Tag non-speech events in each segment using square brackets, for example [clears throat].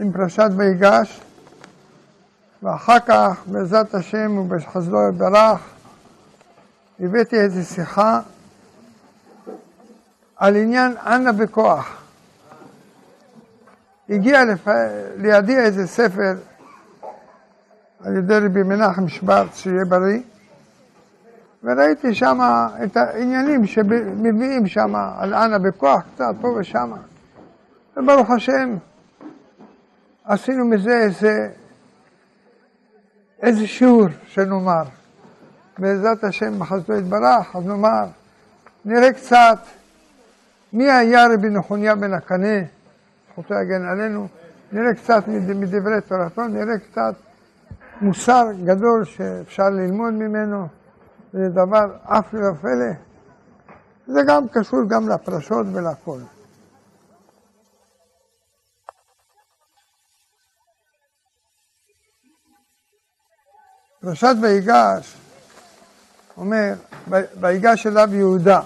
עם פרשת ויגש, ואחר כך, בעזרת השם ובחסדו יתברך, הבאתי איזו שיחה על עניין אנה בכוח. הגיע לפ... לידי איזה ספר על ידי רבי מנחם שוורץ, שיהיה בריא, וראיתי שם את העניינים שמביאים שם על אנה בכוח, קצת פה ושם. וברוך השם, עשינו מזה איזה, איזה שיעור שנאמר. בעזרת השם, בחסדו יתברך, אז נאמר, נראה קצת מי היה רבי נחוניה בן הקנה, זכותו יגן עלינו, נראה קצת מדברי תורתו, נראה קצת מוסר גדול שאפשר ללמוד ממנו, זה דבר אף לא פלא. זה גם קשור גם לפרשות ולכל. פרשת ויגש אומר, ויגש אליו יהודה,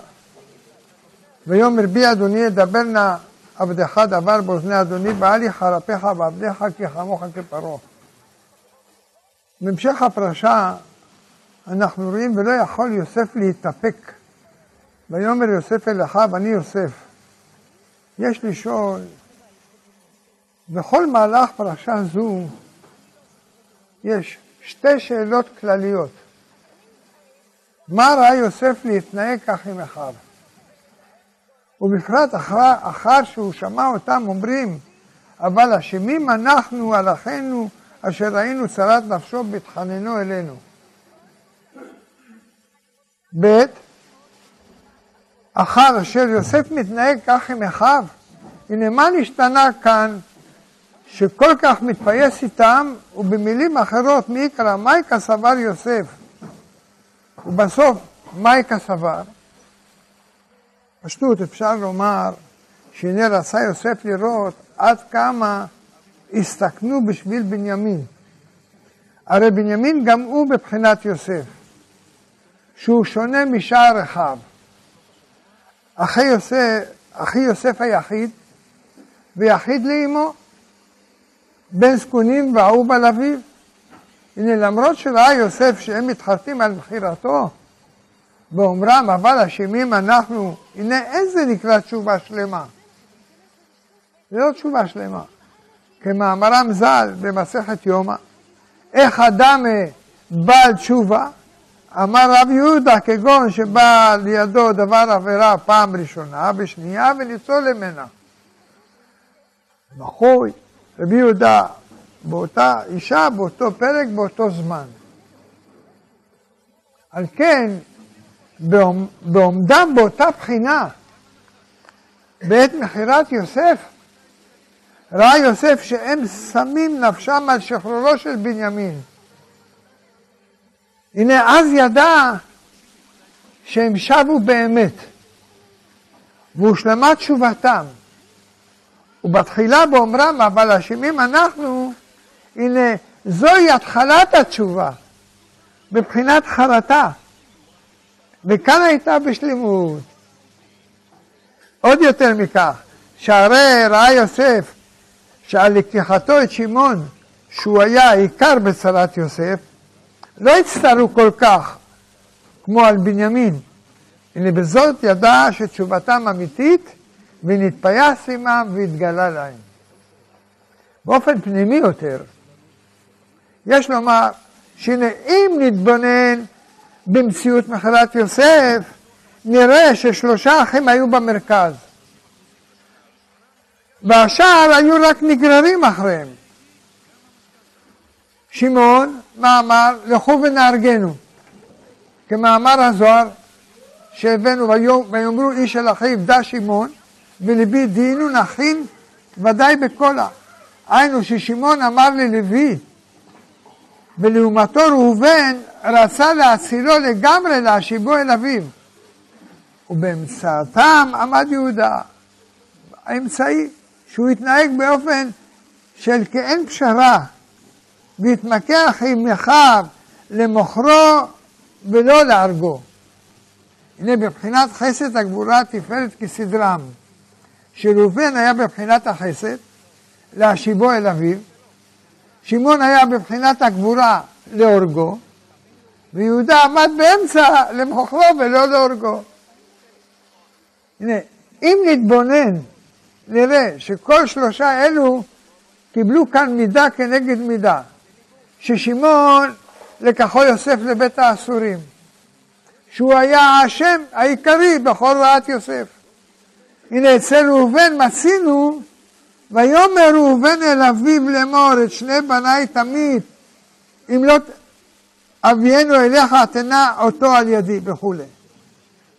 ויאמר בי אדוני ידבר נא עבדך דבר באוזני אדוני, ואל יחרפך ועבדיך כי חמוך כפרעה. בהמשך הפרשה אנחנו רואים ולא יכול יוסף להתאפק. ויאמר יוסף אל אחיו, אני יוסף. יש לשאול, בכל מהלך פרשה זו יש שתי שאלות כלליות. מה ראה יוסף להתנהג כך עם אחיו? ובפרט אחר, אחר שהוא שמע אותם אומרים, אבל אשמים אנחנו על אחינו אשר ראינו צרת נפשו בהתחננו אלינו. ב. אחר אשר יוסף מתנהג כך עם אחיו, הנה מה נשתנה כאן שכל כך מתפייס איתם, ובמילים אחרות מי יקרא מייקה סבר יוסף, ובסוף מייקה סבר, פשטות אפשר לומר שהנה רצה יוסף לראות עד כמה הסתכנו בשביל בנימין. הרי בנימין גם הוא בבחינת יוסף, שהוא שונה משאר אחיו. אחי יוסף, אחי יוסף היחיד, ויחיד לאמו, בן זקונים ואהוב על אביו. הנה, למרות שראה יוסף שהם מתחרטים על מכירתו, באומרם, אבל אשמים אנחנו, הנה איזה נקרא תשובה שלמה. זה לא תשובה שלמה. כמאמרם ז"ל במסכת יומא, איך אדם בעל תשובה, אמר רב יהודה, כגון שבא לידו דבר עבירה פעם ראשונה ושנייה וניצול ממנה. מחוי, רבי יהודה, באותה אישה, באותו פרק, באותו זמן. על כן, בעומדם באותה בחינה, בעת מכירת יוסף, ראה יוסף שהם שמים נפשם על שחרורו של בנימין. הנה אז ידע שהם שבו באמת, והושלמה תשובתם. ובתחילה באומרם, אבל אשמים אנחנו, הנה, זוהי התחלת התשובה, מבחינת חרטה. וכאן הייתה בשלמות. עוד יותר מכך, שהרי ראה יוסף שעל לקיחתו את שמעון, שהוא היה העיקר בצרת יוסף, לא הצטערו כל כך כמו על בנימין. הנה בזאת ידע שתשובתם אמיתית, ונתפייס עמם והתגלה להם. באופן פנימי יותר, יש לומר שהנה אם נתבונן במציאות מכירת יוסף, נראה ששלושה אחים היו במרכז. והשאר היו רק נגררים אחריהם. שמעון, מה אמר? לכו ונהרגנו. כמאמר הזוהר שהבאנו, ויאמרו איש אל אחיו דע שמעון, ולבי דינו נכין ודאי בקולה. היינו ששמעון אמר ללוי, ולעומתו ראובן רצה להצילו לגמרי להשיבו אל אביו. ובאמצעתם עמד יהודה, האמצעי, שהוא התנהג באופן של כאין פשרה, והתמקח עם אחיו למוכרו ולא להרגו. הנה בבחינת חסד הגבורה תפארת כסדרם. שראובן היה בבחינת החסד, להשיבו אל אביו. שמעון היה בבחינת הגבורה להורגו, ויהודה עמד באמצע למוכרו ולא להורגו. הנה, אם נתבונן, נראה שכל שלושה אלו קיבלו כאן מידה כנגד מידה. ששמעון לקחו יוסף לבית האסורים, שהוא היה האשם העיקרי בכל רעת יוסף. הנה אצל ראובן מצינו, ויאמר ראובן אל אביו לאמור את שני בניי תמיד, אם לא אבינו אליך תנא אותו על ידי וכולי.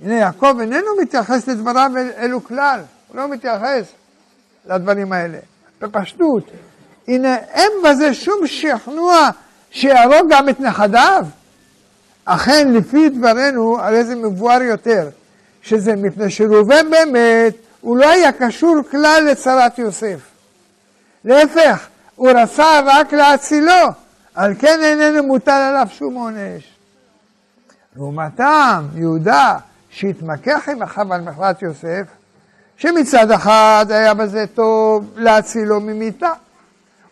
הנה יעקב איננו מתייחס לדבריו אלו כלל, הוא לא מתייחס לדברים האלה. בפשטות, הנה אין בזה שום שכנוע שיהרוג גם את נכדיו. אכן, לפי דברינו, הרי זה מבואר יותר, שזה מפני שראובן באמת, הוא לא היה קשור כלל לצרת יוסף. להפך, הוא רצה רק להצילו, על כן איננו מוטל עליו שום עונש. לעומתם, יהודה, שהתמקח עם אחיו על מכלת יוסף, שמצד אחד היה בזה טוב להצילו ממיתה,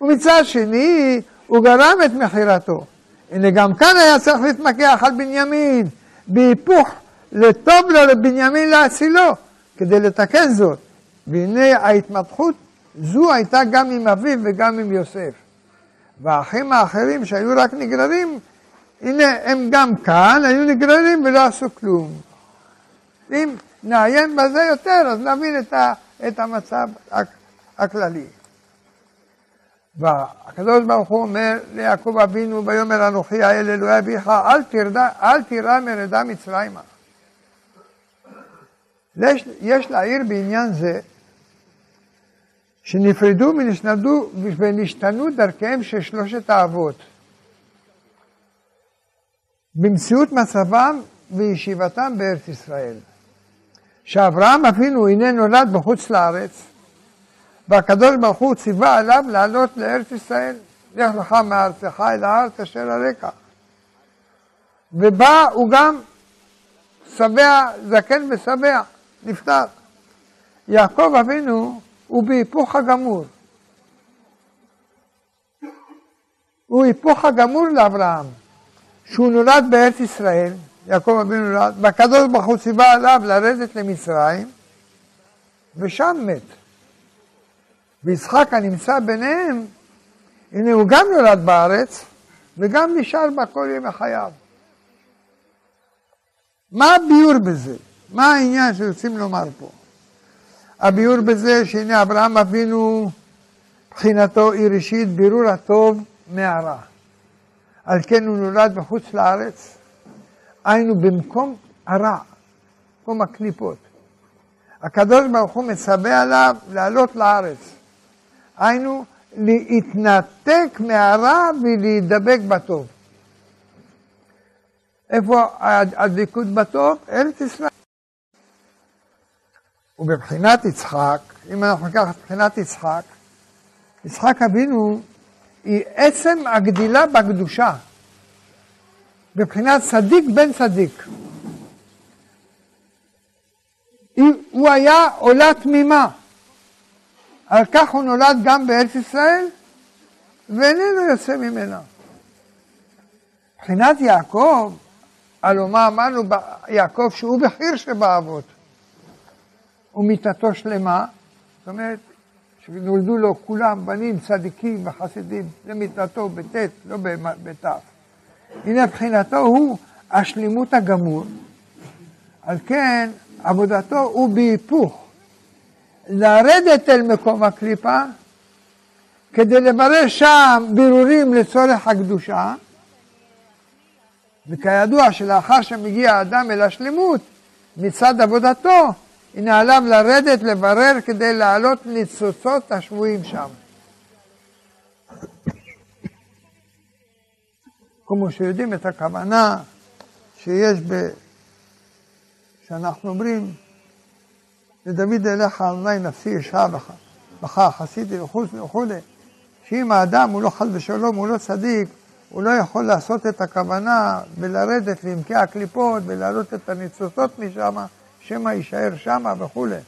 ומצד שני הוא גרם את מכירתו. הנה גם כאן היה צריך להתמקח על בנימין, בהיפוך לטוב לו לבנימין להצילו, כדי לתקן זאת. והנה ההתמתחות זו הייתה גם עם אביו וגם עם יוסף. והאחים האחרים שהיו רק נגררים, הנה הם גם כאן היו נגררים ולא עשו כלום. אם נעיין בזה יותר, אז נבין את, ה, את המצב הכללי. והקדוש ברוך הוא אומר ליעקב אבינו, ויאמר אנוכי האל אלוהי אביך, אל, תירא מרדה מצרימה. יש, יש להעיר בעניין זה שנפרדו ונשנדו ונשתנו דרכיהם של שלושת האבות. במציאות מצבם וישיבתם בארץ ישראל. שאברהם אבינו הנה נולד בחוץ לארץ, והקדוש ברוך הוא ציווה עליו לעלות לארץ ישראל. לך לך מארצך אל הארץ אשר הרקע. ובא הוא גם שבע, זקן ושבע, נפטר. יעקב אבינו הוא בהיפוך הגמור. הוא היפוך הגמור לאברהם, שהוא נולד בארץ ישראל, יעקב אבינו נולד, והקדוש ברוך הוא ציווה עליו לרדת למצרים, ושם מת. ויצחק הנמצא ביניהם, הנה הוא גם נולד בארץ, וגם נשאר בה כל ימי חייו. מה הביאור בזה? מה העניין שרוצים לומר פה? הביאור בזה שהנה אברהם אבינו, מבחינתו היא ראשית בירור הטוב מהרע. על כן הוא נולד בחוץ לארץ, היינו במקום הרע, מקום הקליפות. הקדוש ברוך הוא מצווה עליו לעלות לארץ. היינו, להתנתק מהרע ולהידבק בטוב. איפה הדבקות בטוב? ארץ ישראל. ובבחינת יצחק, אם אנחנו ניקח את בחינת יצחק, יצחק אבינו היא עצם הגדילה בקדושה. בבחינת צדיק בן צדיק. הוא היה עולה תמימה. על כך הוא נולד גם בארץ ישראל, ואיננו יוצא ממנה. מבחינת יעקב, הלוא מה אמרנו יעקב שהוא בכיר שבאבות, ומיתתו שלמה, זאת אומרת, שנולדו לו כולם בנים צדיקים וחסידים, זה מיתתו בטית, לא בת'. הנה מבחינתו הוא השלימות הגמור, על כן עבודתו הוא בהיפוך. לרדת אל מקום הקליפה, כדי לברר שם בירורים לצורך הקדושה, וכידוע שלאחר שמגיע האדם אל השלמות, מצד עבודתו, הנה עליו לרדת לברר כדי להעלות ניצוצות השבויים שם. כמו שיודעים את הכוונה שיש ב... שאנחנו אומרים ודוד אליך אדוני נפשי ישעה בך, חסידי וחוץ וכולי, שאם האדם הוא לא חס ושלום, הוא לא צדיק, הוא לא יכול לעשות את הכוונה ולרדת לעמקי הקליפות ולהעלות את הניצוצות משם, שמא יישאר שמה וכולי.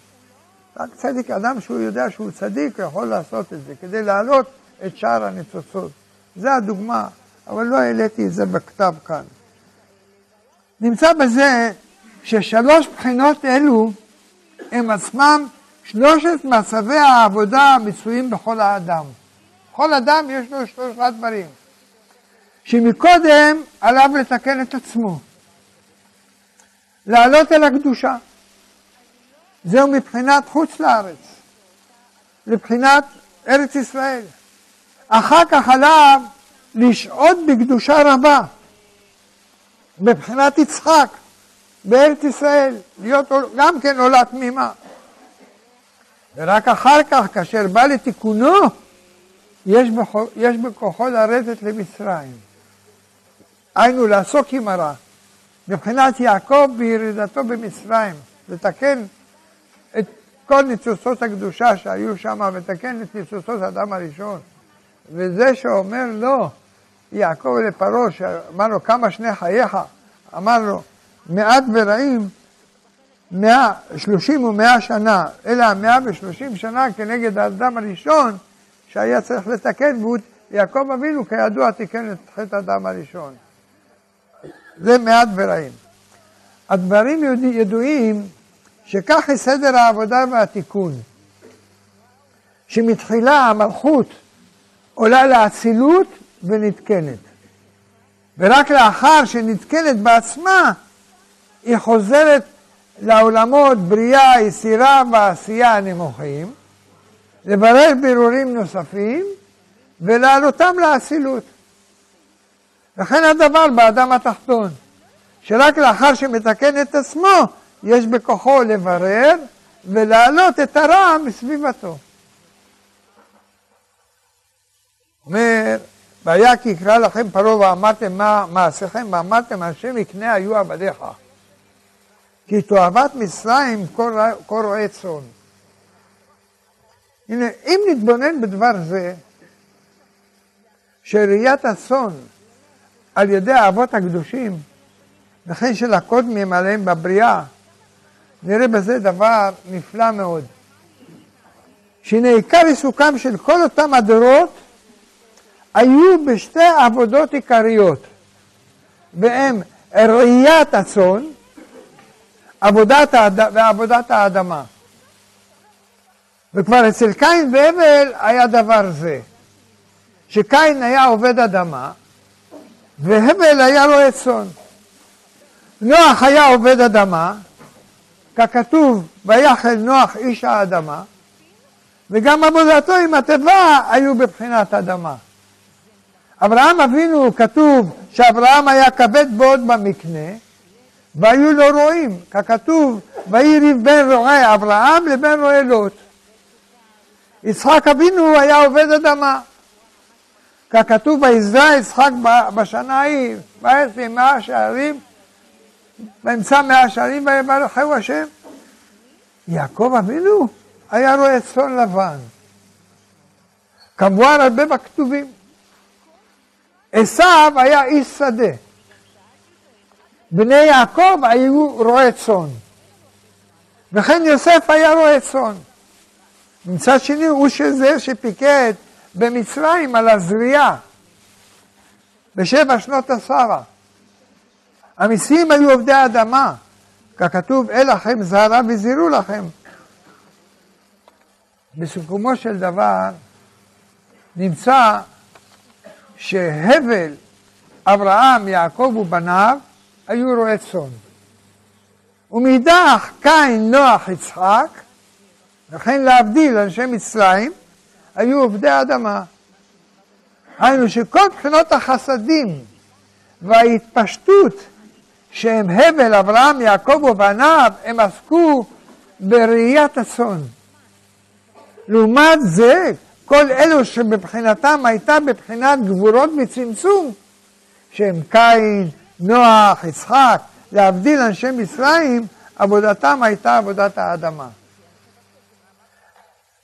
רק צדיק, אדם שהוא יודע שהוא צדיק, יכול לעשות את זה, כדי להעלות את שאר הניצוצות. זה הדוגמה, אבל לא העליתי את זה בכתב כאן. נמצא בזה ששלוש בחינות אלו הם עצמם שלושת מצבי העבודה המצויים בכל האדם. כל אדם יש לו שלושה דברים. שמקודם עליו לתקן את עצמו, לעלות אל הקדושה. זהו מבחינת חוץ לארץ, לבחינת ארץ ישראל. אחר כך עליו לשהות בקדושה רבה, מבחינת יצחק, בארץ ישראל, להיות גם כן עולה תמימה. ורק אחר כך, כאשר בא לתיקונו, יש, בכוחו, יש בכוחו לרדת למצרים. היינו לעסוק עם הרע. מבחינת יעקב בירידתו במצרים, לתקן את כל ניצוצות הקדושה שהיו שם, ותקן את ניצוצות האדם הראשון. וזה שאומר לו, יעקב לפרעה, שאמר לו כמה שני חייך, אמר לו מעט ורעים, מאה, שלושים ומאה שנה, אלא המאה ושלושים שנה כנגד האדם הראשון שהיה צריך לתקן, והוא, יעקב אבינו כידוע תיקן את חטא האדם הראשון. זה מעט ורעים. הדברים ידועים שכך היא סדר העבודה והתיקון, שמתחילה המלכות עולה לאצילות ונתקנת. ורק לאחר שנתקנת בעצמה, היא חוזרת לעולמות בריאה, יצירה ועשייה הנמוכים, לברר בירורים נוספים ולהעלותם לאצילות. וכן הדבר באדם התחתון, שרק לאחר שמתקן את עצמו, יש בכוחו לברר ולהעלות את הרע מסביבתו. אומר, והיה כי יקרא לכם פרעה ואמרתם מה מעשיכם ואמרתם השם יקנה היו עבדיך. כי תועבת מצרים כל רועה צאן. הנה, אם נתבונן בדבר זה, שראיית הצאן על ידי האבות הקדושים, וכן של הקודמים עליהם בבריאה, נראה בזה דבר נפלא מאוד. שהנה עיקר עיסוקם של כל אותם הדורות היו בשתי עבודות עיקריות, והם ראיית הצאן עבודת האד... ועבודת האדמה. וכבר אצל קין והבל היה דבר זה, שקין היה עובד אדמה, והבל היה רועה צאן. נוח היה עובד אדמה, ככתוב, ויחל נוח איש האדמה, וגם עבודתו עם התיבה היו בבחינת אדמה. אברהם אבינו, כתוב שאברהם היה כבד מאוד במקנה, והיו לו רועים, ככתוב, ויהי ריב בין רועי אברהם לבין רועי לוט. יצחק אבינו היה עובד אדמה. ככתוב ויזרע יצחק בשנה ההיא, ויעשה מאה שערים, וימצא מאה שערים ויברכהו השם. יעקב אבינו היה רואה צאן לבן. כמובן הרבה בכתובים. עשיו היה איש שדה. בני יעקב היו רועי צאן. וכן יוסף היה רועה צאן. מצד שני הוא שזה שפיקד במצרים על הזריעה בשבע שנות השרה. המסים היו עובדי אדמה, ככתוב אל לכם זהרה וזירו לכם. בסיכומו של דבר נמצא שהבל, אברהם, יעקב ובניו היו רועי צאן. ומאידך קין, נוח, יצחק, וכן להבדיל אנשי מצרים, היו עובדי האדמה. היינו שכל בחינות החסדים וההתפשטות שהם הבל, אברהם, יעקב ובניו, הם עסקו בראיית הצאן. לעומת זה, כל אלו שבבחינתם הייתה בבחינת גבורות וצמצום, שהם קין, נוח, יצחק, להבדיל אנשי מצרים, עבודתם הייתה עבודת האדמה.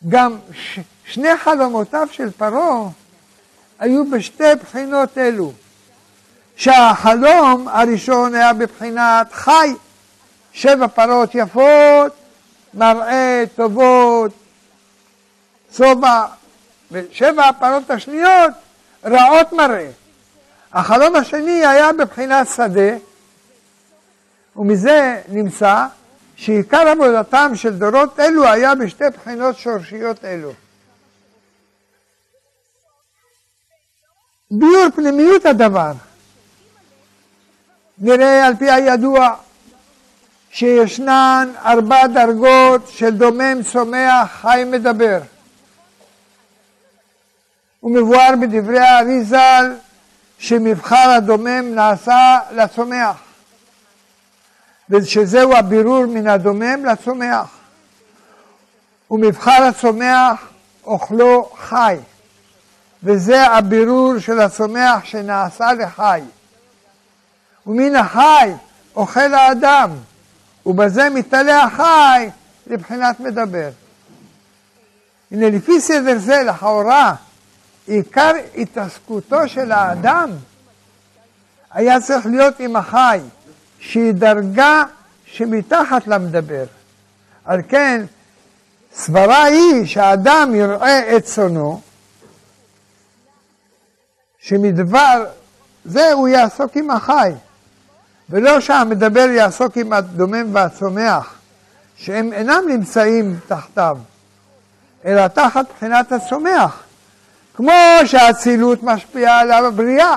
גם ש, שני חלומותיו של פרעה היו בשתי בחינות אלו. שהחלום הראשון היה בבחינת חי, שבע פרות יפות מראה, טובות, שובע, ושבע הפרות השניות רעות מראה. החלום השני היה בבחינת שדה, ומזה נמצא שעיקר עבודתם של דורות אלו היה בשתי בחינות שורשיות אלו. ביור פנימיות הדבר. נראה על פי הידוע שישנן ארבע דרגות של דומם, צומח, חי, מדבר. ומבואר בדברי האריזל שמבחר הדומם נעשה לצומח, ושזהו הבירור מן הדומם לצומח. ומבחר הצומח אוכלו חי, וזה הבירור של הצומח שנעשה לחי. ומן החי אוכל האדם, ובזה מתעלה החי לבחינת מדבר. הנה לפי סדר זה לכאורה עיקר התעסקותו של האדם היה צריך להיות עם החי, שהיא דרגה שמתחת למדבר. על כן, סברה היא שהאדם יראה את צונו, שמדבר זה הוא יעסוק עם החי, ולא שהמדבר יעסוק עם הדומם והצומח, שהם אינם נמצאים תחתיו, אלא תחת בחינת הצומח. כמו שהאצילות משפיעה על הבריאה,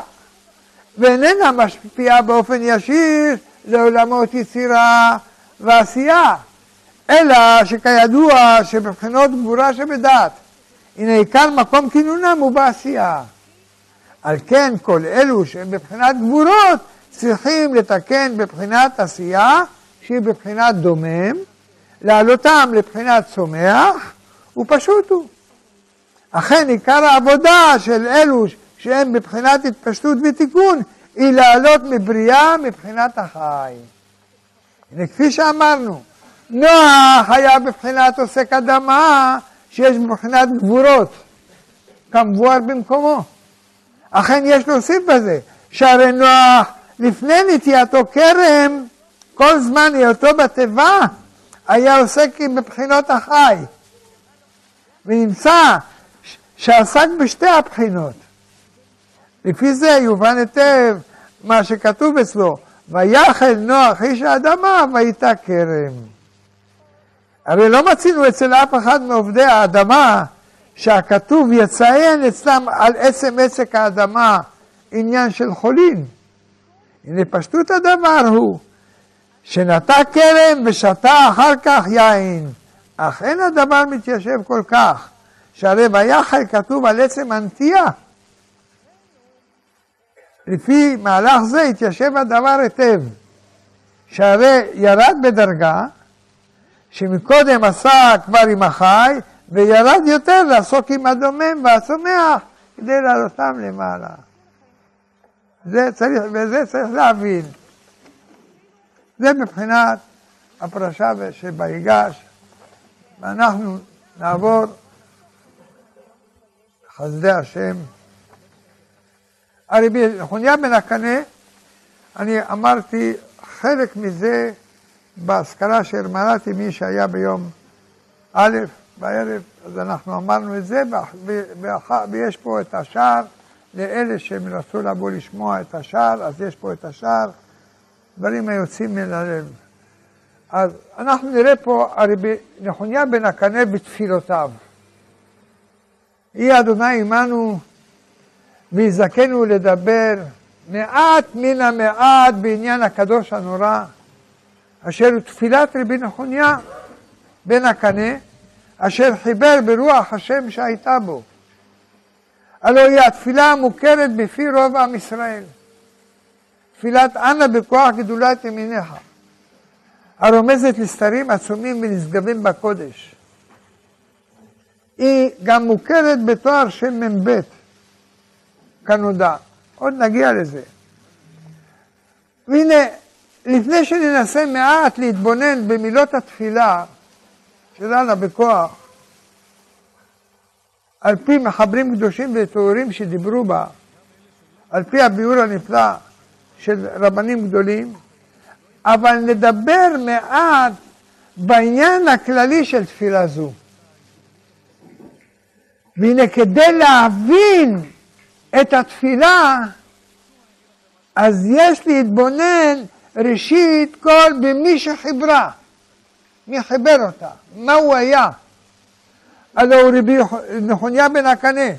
ואיננה משפיעה באופן ישיר לעולמות יצירה ועשייה, אלא שכידוע שבבחינות גבורה שבדת, הנה עיקר מקום כינונם הוא בעשייה. על כן כל אלו שהם בבחינת גבורות צריכים לתקן בבחינת עשייה שהיא בבחינת דומם, להעלותם לבחינת צומח, ופשוט הוא. אכן עיקר העבודה של אלו שהם בבחינת התפשטות ותיקון היא לעלות מבריאה מבחינת החי. הנה כפי שאמרנו, נוח היה בבחינת עוסק אדמה שיש בבחינת גבורות, כמבואר במקומו. אכן יש להוסיף בזה, שהרי נוח לפני נטייתו כרם, כל זמן היותו בתיבה, היה עוסק בבחינות החי. ונמצא שעסק בשתי הבחינות. לפי זה יובן היטב מה שכתוב אצלו, ויחל נוח איש האדמה ויתה כרם. הרי לא מצינו אצל אף אחד מעובדי האדמה שהכתוב יציין אצלם על עצם עסק האדמה עניין של חולין. הנה פשטות הדבר הוא שנטע כרם ושתה אחר כך יין, אך אין הדבר מתיישב כל כך. שהרי ויחל כתוב על עצם הנטייה. לפי מהלך זה התיישב הדבר היטב, שהרי ירד בדרגה, שמקודם עשה כבר עם החי, וירד יותר לעסוק עם הדומם והצומח כדי לעלותם למעלה. זה צריך, וזה צריך להבין. זה מבחינת הפרשה שבהיגש, ואנחנו נעבור חסדי השם. הרבי נחוניה בן הקנה, אני אמרתי חלק מזה בהשכלה שהרמנתי מי שהיה ביום א' בערב, אז אנחנו אמרנו את זה, ויש פה את השער לאלה שהם רצו לבוא לשמוע את השער, אז יש פה את השער, דברים היוצאים מן הלב. אז אנחנו נראה פה הרבי נחוניה בן הקנה בתפילותיו. יהי אדוני עמנו ויזכנו לדבר מעט מן המעט בעניין הקדוש הנורא, אשר הוא תפילת רבי נחוניה בן הקנה, אשר חיבר ברוח השם שהייתה בו. הלא היא התפילה המוכרת בפי רוב עם ישראל. תפילת אנא בכוח גדולת ימיניך, הרומזת לסתרים עצומים ונשגבים בקודש. היא גם מוכרת בתואר שם מ"ב, כנודע. עוד נגיע לזה. והנה, לפני שננסה מעט להתבונן במילות התפילה של אנה בכוח, על פי מחברים קדושים וטהורים שדיברו בה, על פי הביאור הנפלא של רבנים גדולים, אבל נדבר מעט בעניין הכללי של תפילה זו. והנה כדי להבין את התפילה, אז יש להתבונן ראשית כל במי שחיברה. מי חיבר אותה? מה הוא היה? הלא רבי נחוניה בן הקנה.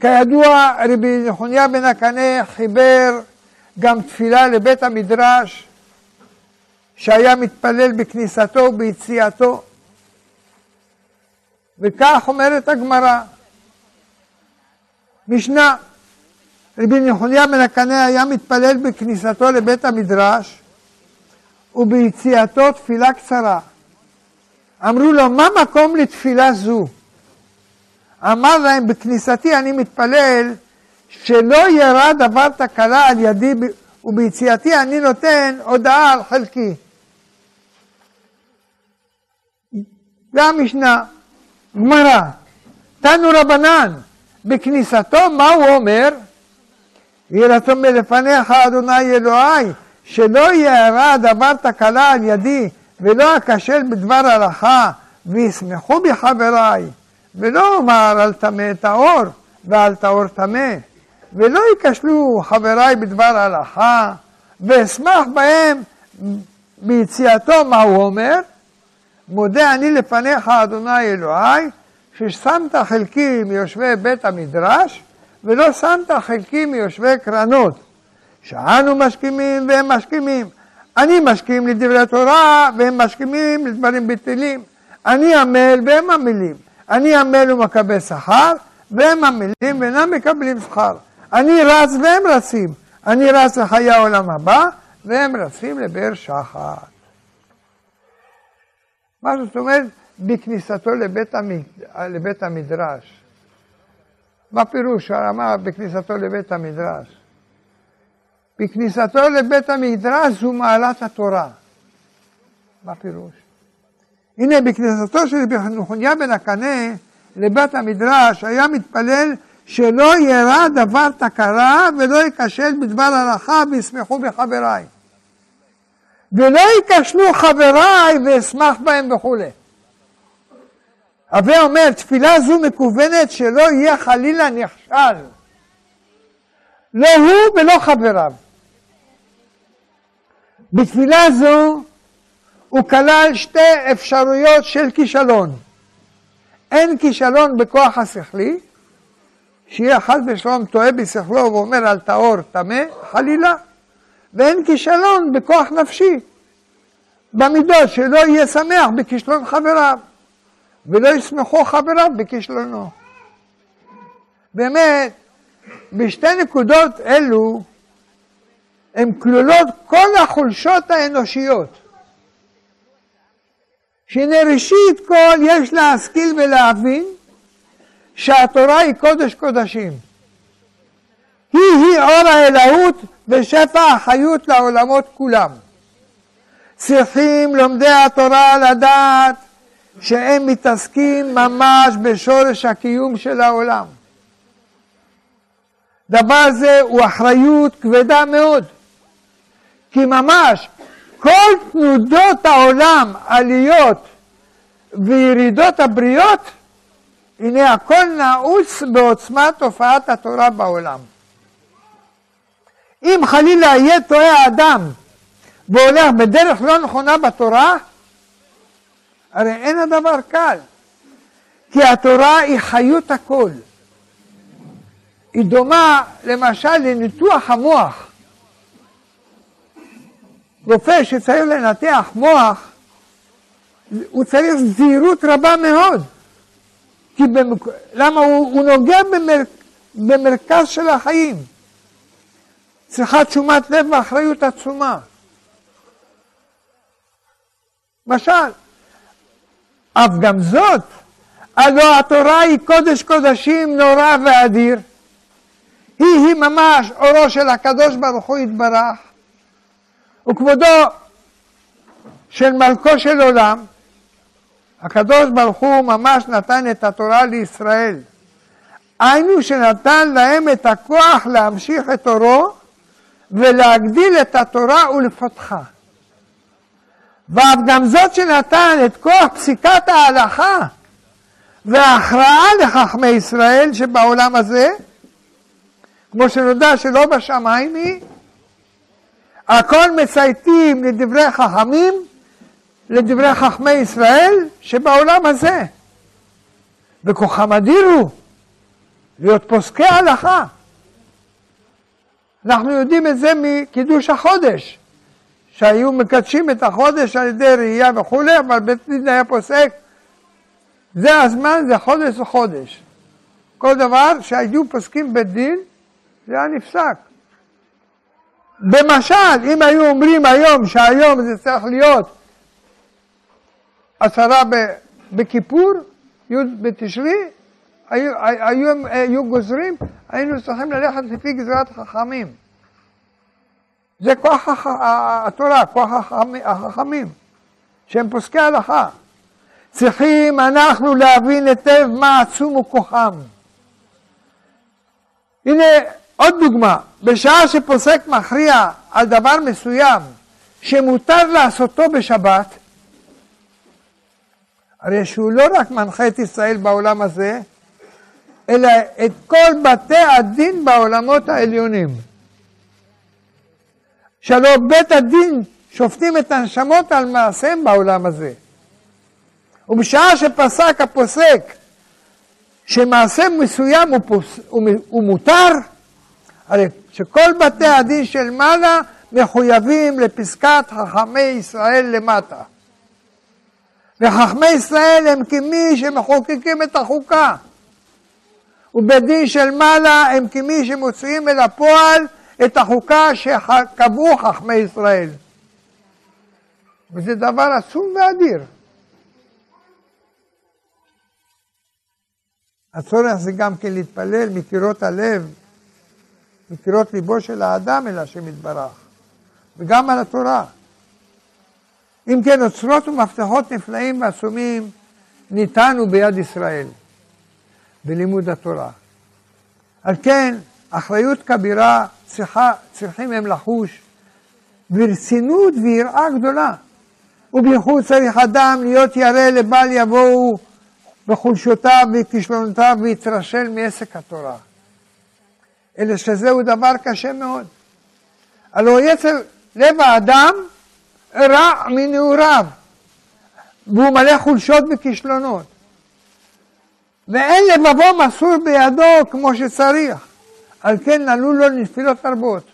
כידוע, רבי נחוניה בן הקנה חיבר גם תפילה לבית המדרש, שהיה מתפלל בכניסתו וביציאתו. וכך אומרת הגמרא, משנה, רבי נחוניה בן הקנה היה מתפלל בכניסתו לבית המדרש וביציאתו תפילה קצרה. אמרו לו, מה מקום לתפילה זו? אמר להם, בכניסתי אני מתפלל שלא ירה דבר תקלה על ידי וביציאתי אני נותן הודעה על חלקי. והמשנה, גמרא, תנו רבנן, בכניסתו מה הוא אומר? יהי רצון מלפניך אדוני אלוהי, שלא יארע דבר תקלה על ידי, ולא אכשל בדבר הלכה, וישמחו בי חבריי, ולא אומר על טמא טהור, ועל טהור טמא, ולא ייכשלו חבריי בדבר הלכה, ואשמח בהם ביציאתו, מה הוא אומר? מודה אני לפניך, אדוני אלוהי, ששמת חלקי מיושבי בית המדרש, ולא שמת חלקי מיושבי קרנות. שאנו משכימים והם משכימים. אני משכים לדברי תורה והם משכימים לדברים בטלים. אני עמל והם עמלים. אני עמל ומקבל שכר והם עמלים ואינם מקבלים שכר. אני רץ והם רצים. אני רץ לחיי העולם הבא והם רצים לבאר שחר. מה זאת אומרת? בכניסתו לבית, המד... לבית המדרש. מה פירוש הרמה בכניסתו לבית המדרש? בכניסתו לבית המדרש זו מעלת התורה. מה פירוש? הנה, בכניסתו של נחוניה בן הקנה לבית המדרש היה מתפלל שלא ירע דבר תקרה ולא ייכשל בדבר הלכה וישמחו בחבריי. ולא ייכשלו חבריי ואשמח בהם וכולי. הווה אומר, תפילה זו מקוונת שלא יהיה חלילה נכשל. לא הוא ולא חבריו. בתפילה זו הוא כלל שתי אפשרויות של כישלון. אין כישלון בכוח השכלי, שיהיה חס ושלום טועה בשכלו ואומר על טהור טמא, חלילה, ואין כישלון בכוח נפשי, במידות שלא יהיה שמח בכישלון חבריו. ולא ישמחו חבריו בכישלונו. באמת, בשתי נקודות אלו הן כלולות כל החולשות האנושיות. שהנה ראשית כל יש להשכיל ולהבין שהתורה היא קודש קודשים. היא-היא אור האלוהות ושפע החיות לעולמות כולם. צריכים לומדי התורה לדעת שהם מתעסקים ממש בשורש הקיום של העולם. דבר זה הוא אחריות כבדה מאוד, כי ממש כל תנודות העולם, עליות וירידות הבריות, הנה הכל נעוץ בעוצמת תופעת התורה בעולם. אם חלילה יהיה טועה האדם והולך בדרך לא נכונה בתורה, הרי אין הדבר קל, כי התורה היא חיות הכל. היא דומה למשל לניתוח המוח. רופא שצריך לנתח מוח, הוא צריך זהירות רבה מאוד. כי במק... למה הוא, הוא נוגע במר... במרכז של החיים. צריכה תשומת לב ואחריות עצומה. למשל, אף גם זאת, הלא התורה היא קודש קודשים נורא ואדיר. היא-היא ממש אורו של הקדוש ברוך הוא יתברך, וכבודו של מלכו של עולם. הקדוש ברוך הוא ממש נתן את התורה לישראל. היינו שנתן להם את הכוח להמשיך את אורו ולהגדיל את התורה ולפתחה. ואף גם זאת שנתן את כוח פסיקת ההלכה וההכרעה לחכמי ישראל שבעולם הזה, כמו שנודע שלא בשמיים היא, הכל מצייתים לדברי חכמים, לדברי חכמי ישראל שבעולם הזה. וכוחם אדיר הוא להיות פוסקי הלכה. אנחנו יודעים את זה מקידוש החודש, שהיו מקדשים את החודש על ידי ראייה וכולי, אבל בית דין היה פוסק, זה הזמן, זה חודש וחודש. כל דבר שהיו פוסקים בית דין, זה היה נפסק. במשל, אם היו אומרים היום שהיום זה צריך להיות עשרה בכיפור, י' בתשרי, היו, היו, היו גוזרים, היינו צריכים ללכת לפי גזרת חכמים. זה כוח התורה, כוח החכמים, שהם פוסקי הלכה. צריכים אנחנו להבין היטב מה עצום הוא כוחם. הנה עוד דוגמה, בשעה שפוסק מכריע על דבר מסוים שמותר לעשותו בשבת, הרי שהוא לא רק מנחה את ישראל בעולם הזה, אלא את כל בתי הדין בעולמות העליונים. שהלא בית הדין שופטים את הנשמות על מעשיהם בעולם הזה. ובשעה שפסק הפוסק שמעשה מסוים הוא, פוס, הוא, הוא מותר, הרי שכל בתי הדין של מעלה מחויבים לפסקת חכמי ישראל למטה. וחכמי ישראל הם כמי שמחוקקים את החוקה. ובדין של מעלה הם כמי שמוציאים אל הפועל את החוקה שקבעו חכמי ישראל. וזה דבר עצום ואדיר. הצורך זה גם כן להתפלל מקירות הלב, מקירות ליבו של האדם אל השם יתברך, וגם על התורה. אם כן, אוצרות ומפתחות נפלאים ועצומים ניתנו ביד ישראל בלימוד התורה. על כן, אחריות כבירה צריכה, צריכים הם לחוש ברצינות ויראה גדולה. ובייחוד צריך אדם להיות ירא לבל יבואו בחולשותיו וכישלונותיו ויתרשל מעסק התורה. אלא שזהו דבר קשה מאוד. הלוא יצר לב האדם רע מנעוריו, והוא מלא חולשות וכישלונות. ואין לבבו מסור בידו כמו שצריך, על כן עלו לו נפילות רבות.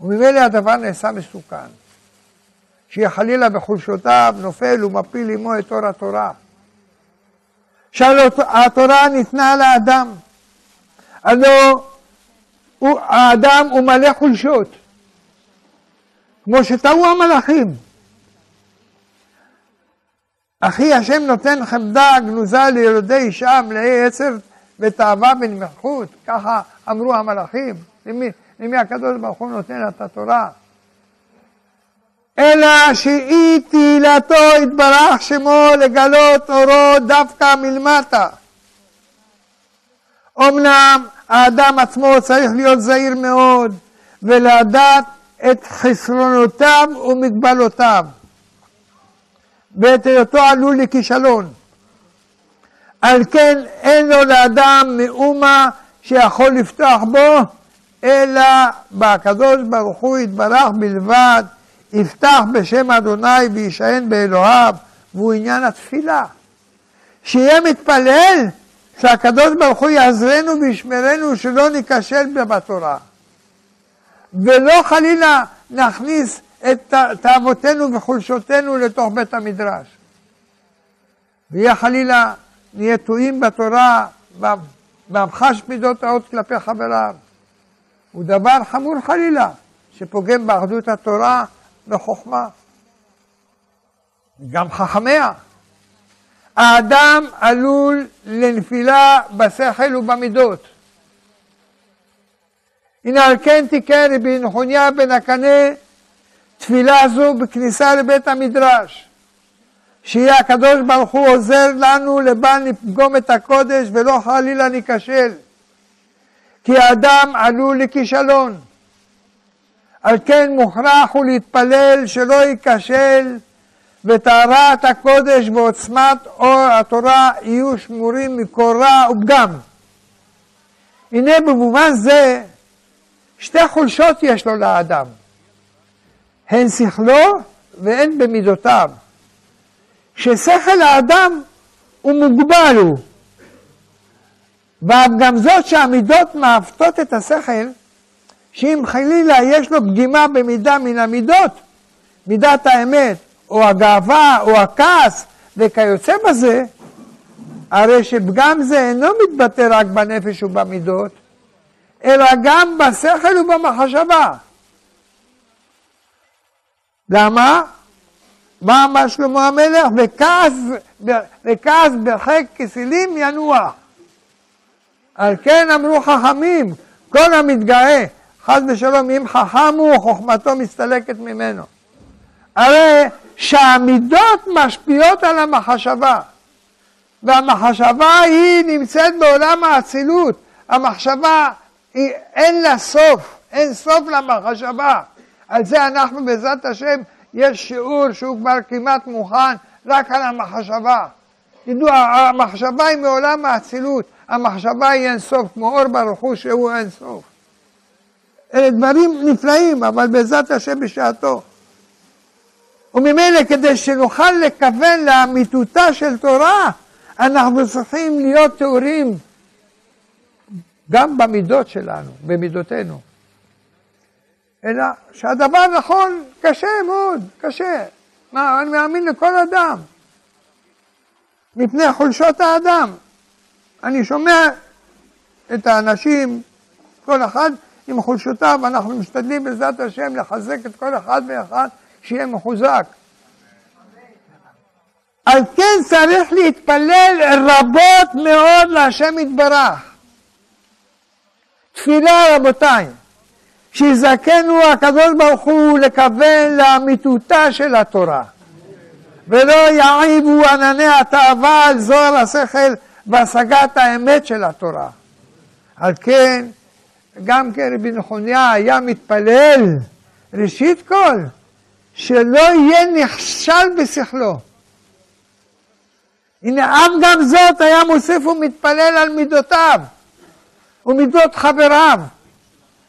וממילא הדבר נעשה מסוכן. שיהיה חלילה בחולשותיו נופל ומפיל עמו את אור התורה. שהתורה ניתנה לאדם. הלא האדם הוא מלא חולשות. כמו שטעו המלאכים. אחי השם נותן חמדה גנוזה ליולדי אישה מלאי עצב ותאווה ונמחות, ככה אמרו המלאכים. למי, למי הקדוש ברוך הוא נותן את התורה? אלא שאי תהילתו יתברך שמו לגלות אורו דווקא מלמטה. אמנם האדם עצמו צריך להיות זהיר מאוד ולדעת את חסרונותיו ומגבלותיו, ואת היותו עלול לכישלון. על כן אין לו לאדם מאומה שיכול לפתוח בו, אלא בקדוש ברוך הוא יתברך בלבד, יפתח בשם אדוני וישען באלוהיו, והוא עניין התפילה. שיהיה מתפלל שהקדוש ברוך הוא יעזרנו וישמרנו שלא ניכשל בתורה. ולא חלילה נכניס את תאוותינו וחולשותינו לתוך בית המדרש. ויהיה חלילה נהיה טועים בתורה והמחש מידות רעות כלפי חבריו. הוא דבר חמור חלילה, שפוגם באחדות התורה וחוכמה. גם חכמיה. האדם עלול לנפילה בשכל ובמידות. הנה על כן תיקן רבי נחוניה בן הקנה תפילה זו בכניסה לבית המדרש. שיהיה הקדוש ברוך הוא עוזר לנו לבל נפגום את הקודש ולא חלילה ניכשל. כי האדם עלול לכישלון. על כן מוכרח הוא להתפלל שלא ייכשל וטהרת הקודש ועוצמת אור התורה יהיו שמורים מכל רע ופגם. הנה במובן זה שתי חולשות יש לו לאדם, הן שכלו והן במידותיו. ששכל האדם הוא מוגבל הוא, וגם זאת שהמידות מעוותות את השכל, שאם חלילה יש לו פגימה במידה מן המידות, מידת האמת, או הגאווה, או הכעס, וכיוצא בזה, הרי שפגם זה אינו מתבטא רק בנפש ובמידות, אלא גם בשכל ובמחשבה. למה? מה אמר שלמה המלך? וכעס, וכעס בחק כסילים ינוח. על כן אמרו חכמים, כל המתגאה, חס ושלום, אם חכם הוא, חוכמתו מסתלקת ממנו. הרי שהמידות משפיעות על המחשבה, והמחשבה היא נמצאת בעולם האצילות. המחשבה, היא, אין לה סוף, אין סוף למחשבה. על זה אנחנו בעזרת השם, יש שיעור שהוא כבר כמעט מוכן רק על המחשבה. תדעו, המחשבה היא מעולם האצילות, המחשבה היא אין סוף, כמו אור ברוך הוא שהוא אין סוף. אלה דברים נפלאים, אבל בעזרת השם בשעתו. וממילא כדי שנוכל לכוון לאמיתותה של תורה, אנחנו צריכים להיות תיאורים גם במידות שלנו, במידותינו. אלא שהדבר נכון, קשה מאוד, קשה. מה, אני מאמין לכל אדם, מפני חולשות האדם. אני שומע את האנשים, כל אחד עם חולשותיו, אנחנו משתדלים בעזרת השם לחזק את כל אחד ואחד שיהיה מחוזק. על כן צריך להתפלל רבות מאוד להשם יתברך. תפילה רבותיי, שיזכנו הקדוש ברוך הוא לכוון לאמיתותה של התורה, ולא יעיבו ענני התאווה על זוהר השכל בהשגת האמת של התורה. על כן, גם כן רבי נחוניה היה מתפלל, ראשית כל, שלא יהיה נכשל בשכלו. הנה, אף גם זאת היה מוסיף ומתפלל על מידותיו ומידות חבריו.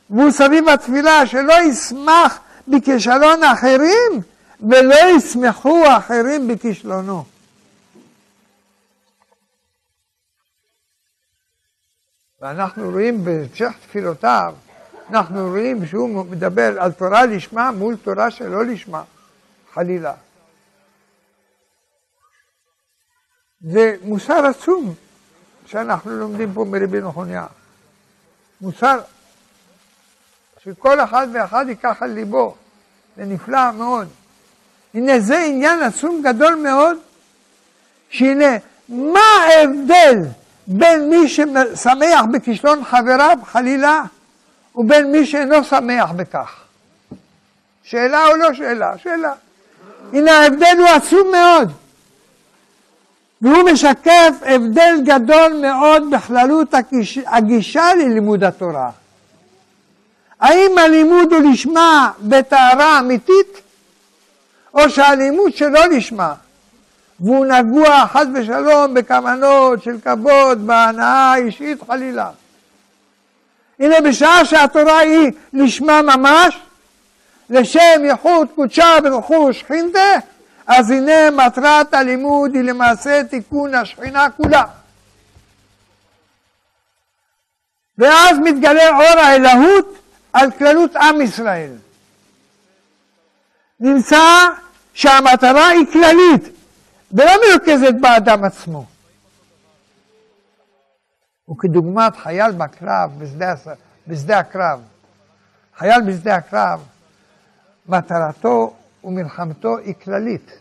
והוא סביב התפילה שלא ישמח בכישלון אחרים ולא ישמחו אחרים בכישלונו. ואנחנו רואים בהמשך תפילותיו, אנחנו רואים שהוא מדבר על תורה לשמה מול תורה שלא לשמה, חלילה. זה מוסר עצום שאנחנו לומדים פה מרבי נחוניה. מוסר שכל אחד ואחד ייקח על ליבו. זה נפלא מאוד. הנה זה עניין עצום גדול מאוד, שהנה, מה ההבדל בין מי ששמח בכישלון חבריו, חלילה, ובין מי שאינו שמח בכך? שאלה או לא שאלה? שאלה. הנה ההבדל הוא עצום מאוד. והוא משקף הבדל גדול מאוד בכללות הגישה ללימוד התורה. האם הלימוד הוא לשמה בטהרה אמיתית, או שהלימוד שלא לשמה, והוא נגוע חס ושלום בכוונות של כבוד, בהנאה אישית חלילה. הנה בשעה שהתורה היא לשמה ממש, לשם ייחוד קודשה ברכוש שכינתה, אז הנה מטרת הלימוד היא למעשה תיקון השכינה כולה. ואז מתגלה אור האלוהות על כללות עם ישראל. נמצא שהמטרה היא כללית, ולא מרוכזת באדם עצמו. וכדוגמת חייל בקרב, בשדה, בשדה הקרב. חייל בשדה הקרב, מטרתו ומלחמתו היא כללית.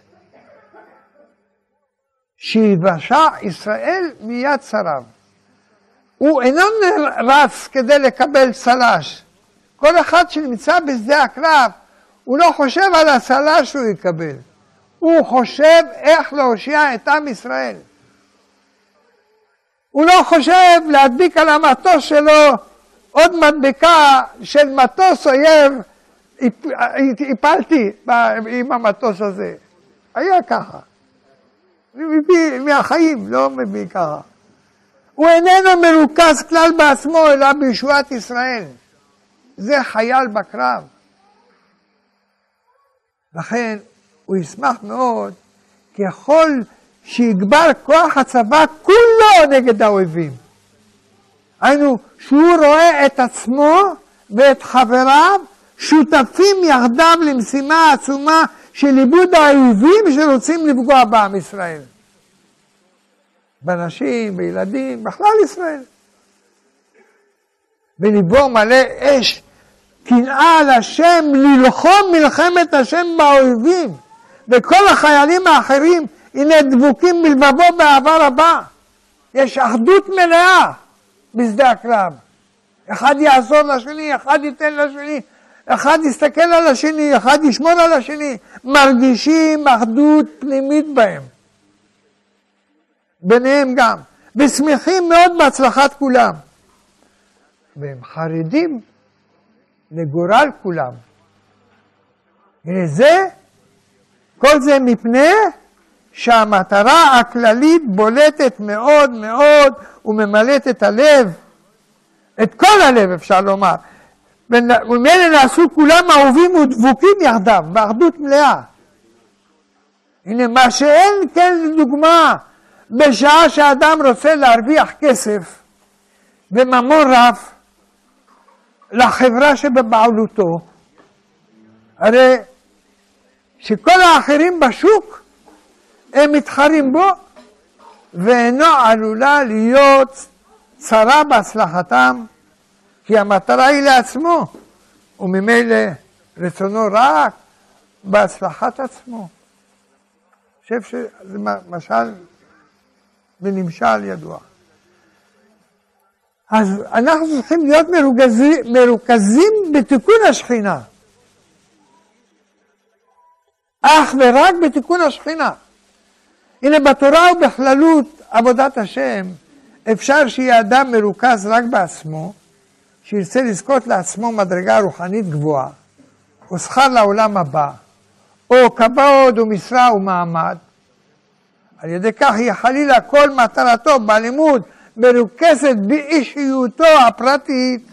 שיבשע ישראל מיד שריו. הוא אינו רץ כדי לקבל צל"ש, כל אחד שנמצא בשדה הקרב, הוא לא חושב על הצלה שהוא יקבל, הוא חושב איך להושיע את עם ישראל. הוא לא חושב להדביק על המטוס שלו עוד מדבקה של מטוס אויב הפלתי עם המטוס הזה. היה ככה. מהחיים, לא מביא ככה. הוא איננו מרוכז כלל בעצמו, אלא בישועת ישראל. זה חייל בקרב. לכן הוא ישמח מאוד ככל שיגבר כוח הצבא כולו נגד האויבים. היינו, שהוא רואה את עצמו ואת חבריו שותפים יחדיו למשימה עצומה של עיבוד האויבים שרוצים לפגוע בעם ישראל. בנשים, בילדים, בכלל ישראל. וליבו מלא אש, קנאה על השם, ללחום מלחמת השם באויבים. וכל החיילים האחרים, הנה דבוקים בלבבו באהבה רבה. יש אחדות מלאה בשדה הקרב. אחד יעזור לשני, אחד ייתן לשני, אחד יסתכל על השני, אחד ישמור על השני. מרגישים אחדות פנימית בהם. ביניהם גם. ושמחים מאוד בהצלחת כולם. והם חרדים לגורל כולם. הנה זה, כל זה מפני שהמטרה הכללית בולטת מאוד מאוד וממלאת את הלב, את כל הלב אפשר לומר. וממילא נעשו כולם אהובים ודבוקים יחדיו, באחדות מלאה. הנה מה שאין כן לדוגמה בשעה שאדם רוצה להרוויח כסף וממון רב לחברה שבבעלותו, הרי שכל האחרים בשוק הם מתחרים בו ואינו עלולה להיות צרה בהצלחתם כי המטרה היא לעצמו וממילא רצונו רק בהצלחת עצמו. אני חושב שזה משל ונמשל ידוע. אז אנחנו צריכים להיות מרוכזים, מרוכזים בתיקון השכינה. אך ורק בתיקון השכינה. הנה בתורה ובכללות עבודת השם, אפשר שיהיה אדם מרוכז רק בעצמו, שירצה לזכות לעצמו מדרגה רוחנית גבוהה, או שכר לעולם הבא, או כבוד ומשרה ומעמד, על ידי כך היא חלילה כל מטרתו בלימוד מרוכזת באישיותו הפרטית.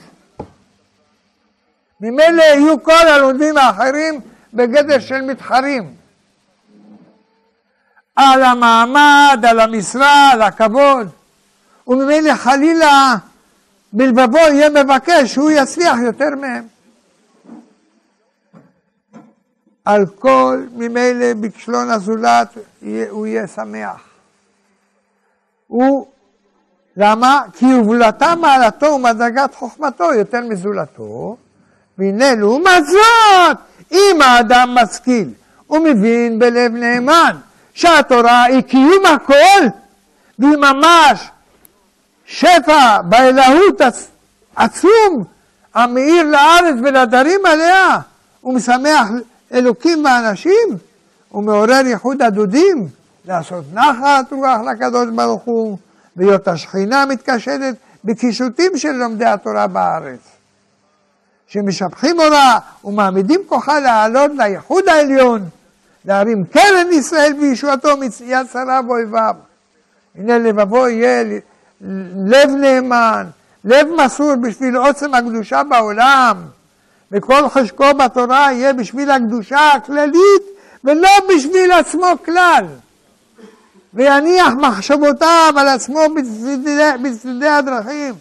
ממילא יהיו כל הלומדים האחרים בגדר של מתחרים. על המעמד, על המשרה, על הכבוד. וממילא חלילה בלבבו יהיה מבקש שהוא יצליח יותר מהם. על כל ממילא בכשלון הזולת הוא יהיה שמח. הוא, למה? כי הובלתה מעלתו ומדרגת חוכמתו יותר מזולתו, והנה לעומת זאת, אם האדם משכיל ומבין בלב נאמן שהתורה היא קיום הכל, והיא ממש שפע באלוהות עצום המאיר לארץ ולדרים עליה, ומשמח אלוקים ואנשים, ומעורר ייחוד הדודים, לעשות נחת רוח לקדוש ברוך הוא, והיות השכינה מתקשטת בקישוטים של לומדי התורה בארץ. שמשבחים אורה ומעמידים כוחה לעלות לייחוד העליון, להרים קרן ישראל וישועתו מיד שריו ואויביו. הנה לבבו יהיה לב נאמן, לב מסור בשביל עוצם הקדושה בעולם. וכל חשקו בתורה יהיה בשביל הקדושה הכללית ולא בשביל עצמו כלל. ויניח מחשבותיו על עצמו בצדדי, הדרכים.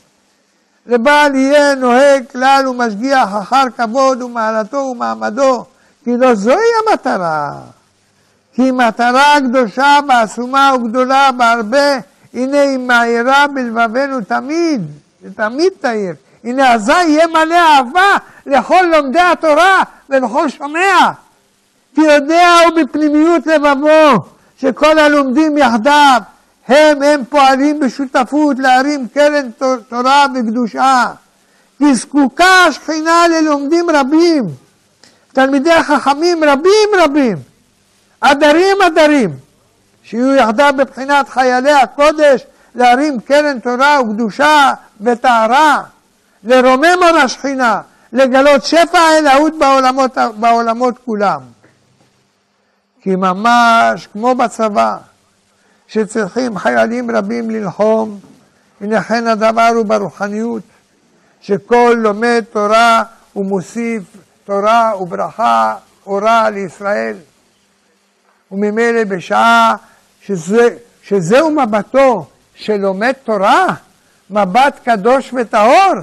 לבעל יהיה נוהג כלל ומשגיח אחר כבוד ומעלתו ומעמדו, כי לא זוהי המטרה. כי מטרה קדושה ועצומה וגדולה בהרבה, הנה היא מאירה בלבבנו תמיד, ותמיד תאיר. הנה אזי יהיה מלא אהבה לכל לומדי התורה ולכל שומע. כי יודע הוא בפנימיות לבבו שכל הלומדים יחדיו הם הם פועלים בשותפות להרים קרן תורה וקדושה. כי זקוקה השכינה ללומדים רבים, תלמידי חכמים רבים רבים, עדרים עדרים, שיהיו יחדיו בבחינת חיילי הקודש להרים קרן תורה וקדושה וטהרה. לרומם על השכינה, לגלות שפע האלוהות בעולמות, בעולמות כולם. כי ממש כמו בצבא, שצריכים חיילים רבים ללחום, הנה כן הדבר הוא ברוחניות, שכל לומד תורה ומוסיף תורה וברכה, אורה לישראל. וממילא בשעה שזה, שזהו מבטו של לומד תורה, מבט קדוש וטהור,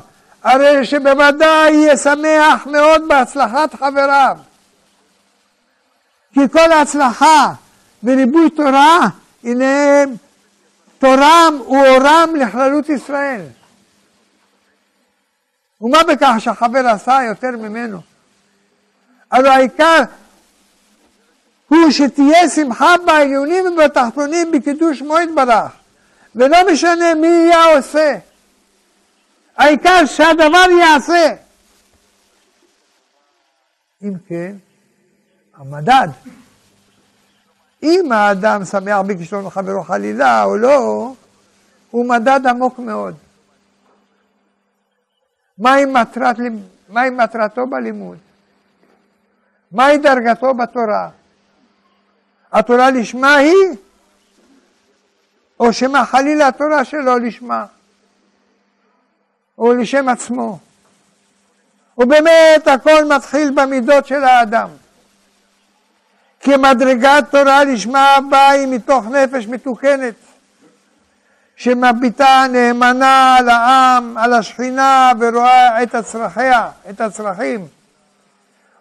הרי שבוודאי יהיה שמח מאוד בהצלחת חבריו. כי כל ההצלחה וריבוי תורה, הנה תורם ואורם לכללות ישראל. ומה בכך שהחבר עשה יותר ממנו? הלוא העיקר הוא שתהיה שמחה בעליונים ובתחתונים בקידוש מועד ברך, ולא משנה מי יהיה עושה. העיקר שהדבר ייעשה. אם כן, המדד, אם האדם שמח בכישלון חברו חלילה או לא, הוא מדד עמוק מאוד. מהי, מטרת, מהי מטרתו בלימוד? מהי דרגתו בתורה? התורה לשמה היא, או שמא חלילה התורה שלו לשמה, או לשם עצמו. ובאמת הכל מתחיל במידות של האדם. כי מדרגת תורה לשמה באה היא מתוך נפש מתוקנת, שמביטה נאמנה על העם, על השכינה, ורואה את הצרכיה, את הצרכים,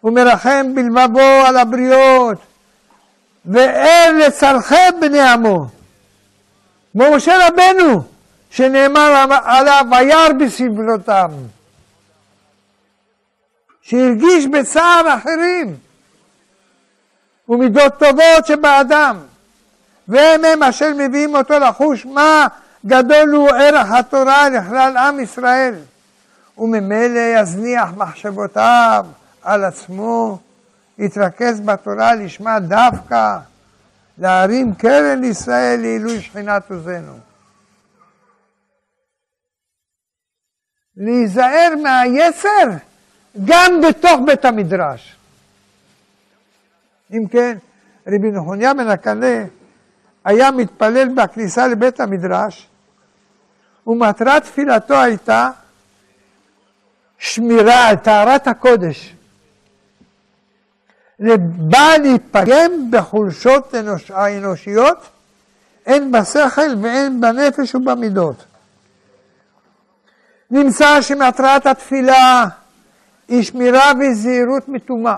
ומרחם בלבבו על הבריות, ואין לצרכי בני עמו. כמו משה רבנו, שנאמר עליו, וירא בסבלותם. שהרגיש בצער אחרים, ומידות טובות שבאדם, והם הם אשר מביאים אותו לחוש מה גדול הוא ערך התורה לכלל עם ישראל, וממילא יזניח מחשבותיו על עצמו יתרכז בתורה לשמה דווקא להרים קרן ישראל לעילוי שכינת עוזנו. להיזהר מהיצר גם בתוך בית המדרש. אם כן, רבי נחוניה בן הקנה היה מתפלל בכניסה לבית המדרש, ומטרת תפילתו הייתה שמירה על טהרת הקודש. בא להתפגם בחולשות האנושיות, הן בשכל והן בנפש ובמידות. נמצא שמטרת התפילה היא שמירה וזהירות מטומאה.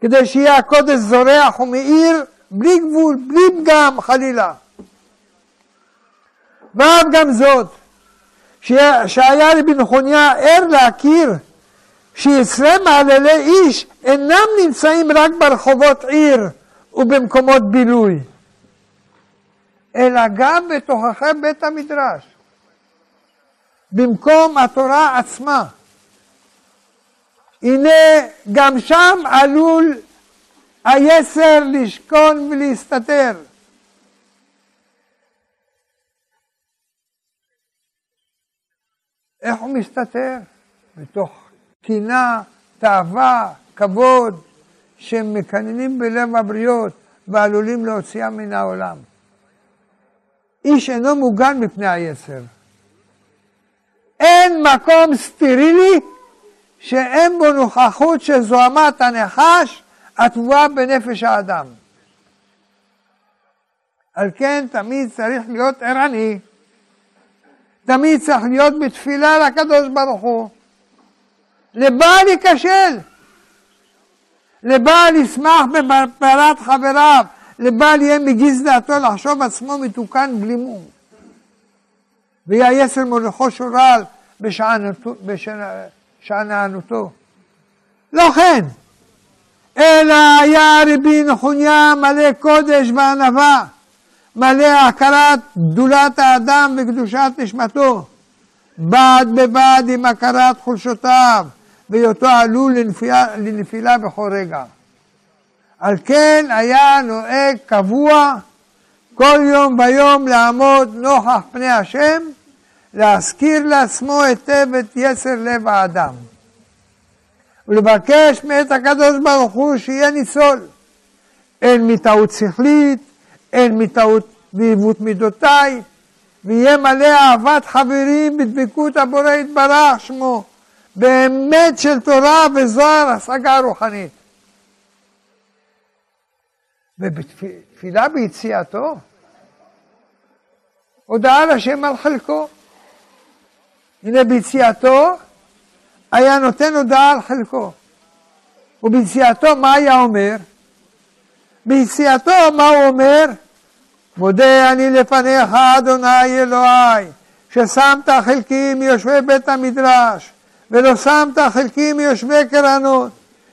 כדי שיהיה הקודש זורח ומאיר בלי גבול, בלי פגם חלילה. ואף גם זאת, שהיה רבי נחוניה ער להכיר שיצרי מעללי איש אינם נמצאים רק ברחובות עיר ובמקומות בילוי, אלא גם בתוככי בית המדרש, במקום התורה עצמה. הנה, גם שם עלול היסר לשכון ולהסתתר. איך הוא מסתתר? בתוך טינה, תאווה, כבוד, שהם מקננים בלב הבריות ועלולים להוציאם מן העולם. איש אינו מוגן מפני היצר. אין מקום סטרילי שאין בו נוכחות של זוהמת הנחש הטבועה בנפש האדם. על כן תמיד צריך להיות ערני, תמיד צריך להיות בתפילה לקדוש ברוך הוא. לבעל ייכשל, לבעל ישמח בפעלת חבריו, לבעל יהיה מגיז דעתו לחשוב עצמו מתוקן בלי מום. ויהיה יסר מולכו שולל בשאננותו. לא כן, אלא היה רבי נחוניה מלא קודש וענווה, מלא הכרת גדולת האדם וקדושת נשמתו, בד בבד עם הכרת חולשותיו, בהיותו עלול לנפילה, לנפילה בכל רגע. על כן היה נוהג קבוע כל יום ויום לעמוד נוכח פני השם להזכיר לעצמו היטב את יצר לב האדם, ולבקש מאת הקדוש ברוך הוא שיהיה ניצול, הן מטעות שכלית, הן מטעות ועיוות מידותיי, ויהיה מלא אהבת חברים בדבקות הבורא יתברך שמו, באמת של תורה וזוהר השגה רוחנית. ובתפילה ביציאתו, הודעה לשם על חלקו. הנה ביציאתו היה נותן הודעה על חלקו. וביציאתו מה היה אומר? ביציאתו מה הוא אומר? מודה אני לפניך אדוני אלוהי ששמת חלקי מיושבי בית המדרש ולא שמת חלקי מיושבי קרנות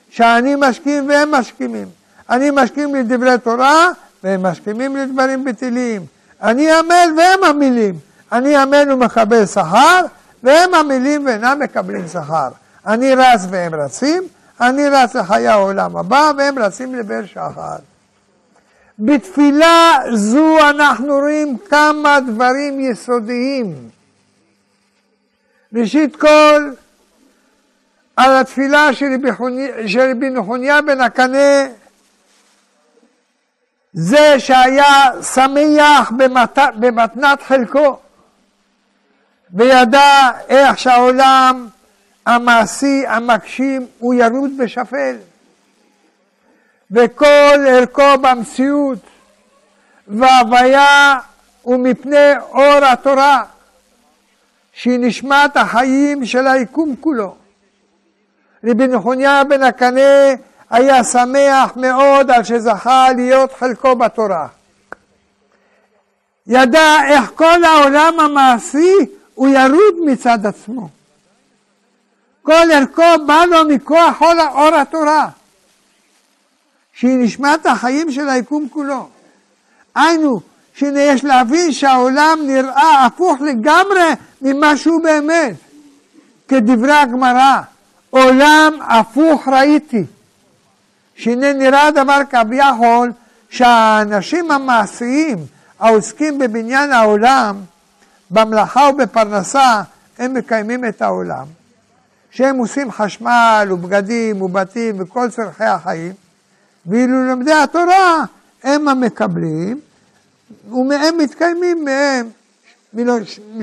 שאני משכים והם משכימים. אני משכים לדברי תורה והם משכימים לדברים בטילים. אני עמל והם עמלים. אני עמל ומקבל שכר והם עמלים ואינם מקבלים שכר. אני רץ והם רצים אני רץ לחיי העולם הבא והם רצים לבאר שחר. בתפילה זו אנחנו רואים כמה דברים יסודיים. ראשית כל, על התפילה של רבי נחוניה בן הקנה, זה שהיה שמח במת... במתנת חלקו, וידע איך שהעולם המעשי המגשים הוא ירוד בשפל. וכל ערכו במציאות והוויה הוא מפני אור התורה, שהיא נשמת החיים של היקום כולו. רבי נחוניה בן הקנה היה שמח מאוד על שזכה להיות חלקו בתורה. ידע איך כל העולם המעשי הוא ירוד מצד עצמו. כל ערכו בא לו מכוח אור התורה. שהיא נשמת החיים של היקום כולו. היינו, שיש להבין שהעולם נראה הפוך לגמרי ממה שהוא באמת. כדברי הגמרא, עולם הפוך ראיתי. שהנה נראה דבר כביכול שהאנשים המעשיים העוסקים בבניין העולם, במלאכה ובפרנסה, הם מקיימים את העולם. שהם עושים חשמל ובגדים ובתים וכל צורכי החיים, ואילו לומדי התורה הם המקבלים, ומהם מתקיימים מהם,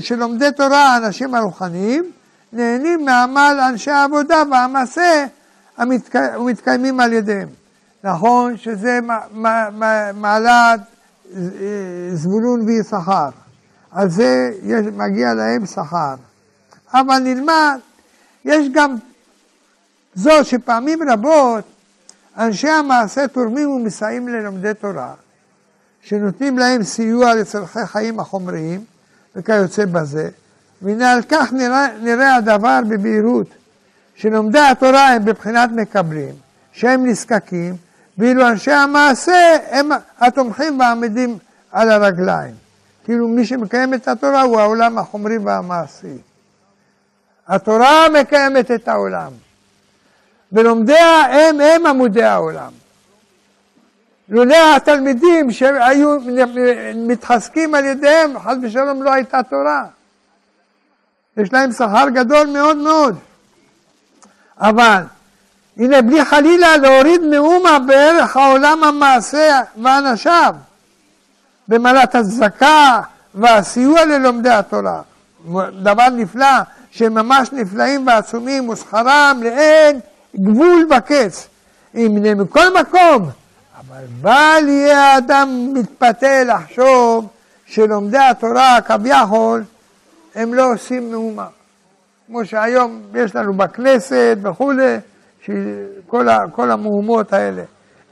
שלומדי תורה, האנשים הרוחניים, נהנים מעמל אנשי העבודה והמעשה המתקיימים על ידיהם. נכון שזה מעלת זבולון ויששכר, על זה יש, מגיע להם שכר. אבל נלמד, יש גם זאת שפעמים רבות אנשי המעשה תורמים ומסייעים ללומדי תורה, שנותנים להם סיוע לצורכי חיים החומריים וכיוצא בזה, והנה על כך נראה, נראה הדבר בבהירות, שלומדי התורה הם בבחינת מקבלים, שהם נזקקים, ואילו אנשי המעשה הם התומכים והעמידים על הרגליים. כאילו מי שמקיים את התורה הוא העולם החומרי והמעשי. התורה מקיימת את העולם. ולומדיה הם הם עמודי העולם. לולא התלמידים שהיו מתחזקים על ידיהם, חס ושלום לא הייתה תורה. יש להם שכר גדול מאוד מאוד. אבל הנה בלי חלילה להוריד מאומה בערך העולם המעשה ואנשיו, במעלת הצדקה והסיוע ללומדי התורה. דבר נפלא, שהם ממש נפלאים ועצומים ושכרם לאין גבול וקץ. אם מכל מקום, אבל בל יהיה האדם מתפתה לחשוב שלומדי התורה כביכול הם לא עושים מאומה. כמו שהיום יש לנו בכנסת וכולי, כל, כל המהומות האלה.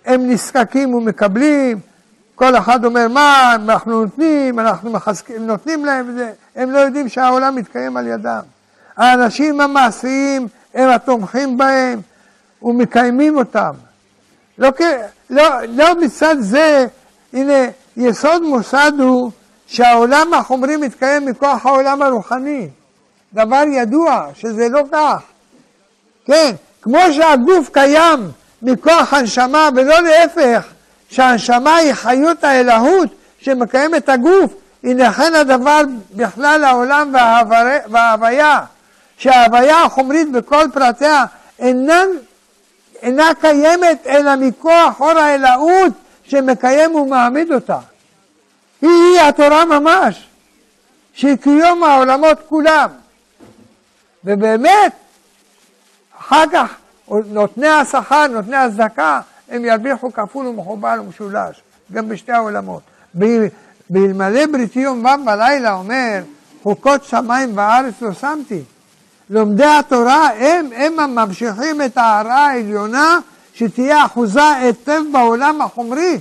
הם נזקקים ומקבלים, כל אחד אומר מה, אנחנו נותנים, אנחנו מחזקים, נותנים להם את זה, הם לא יודעים שהעולם מתקיים על ידם. האנשים המעשיים הם התומכים בהם, ומקיימים אותם. לא, לא, לא מצד זה, הנה, יסוד מוסד הוא שהעולם החומרי מתקיים מכוח העולם הרוחני. דבר ידוע שזה לא כך. כן, כמו שהגוף קיים מכוח הנשמה ולא להפך, שהנשמה היא חיות האלהות שמקיים את הגוף, הנה הדבר בכלל העולם וההוויה, שההוויה החומרית בכל פרטיה אינן, אינה קיימת אלא מכוח אור האלוהות שמקיים ומעמיד אותה. היא התורה ממש, שהיא קיום העולמות כולם. ובאמת, אחר כך נותני השכר, נותני הצדקה, הם ירוויחו כפול ומכופל ומשולש, גם בשתי העולמות. באלמלא בריתי יום ו' בלילה אומר, חוקות שמיים וארץ לא שמתי. לומדי התורה הם, הם הממשיכים את ההערה העליונה שתהיה אחוזה היטב בעולם החומרי.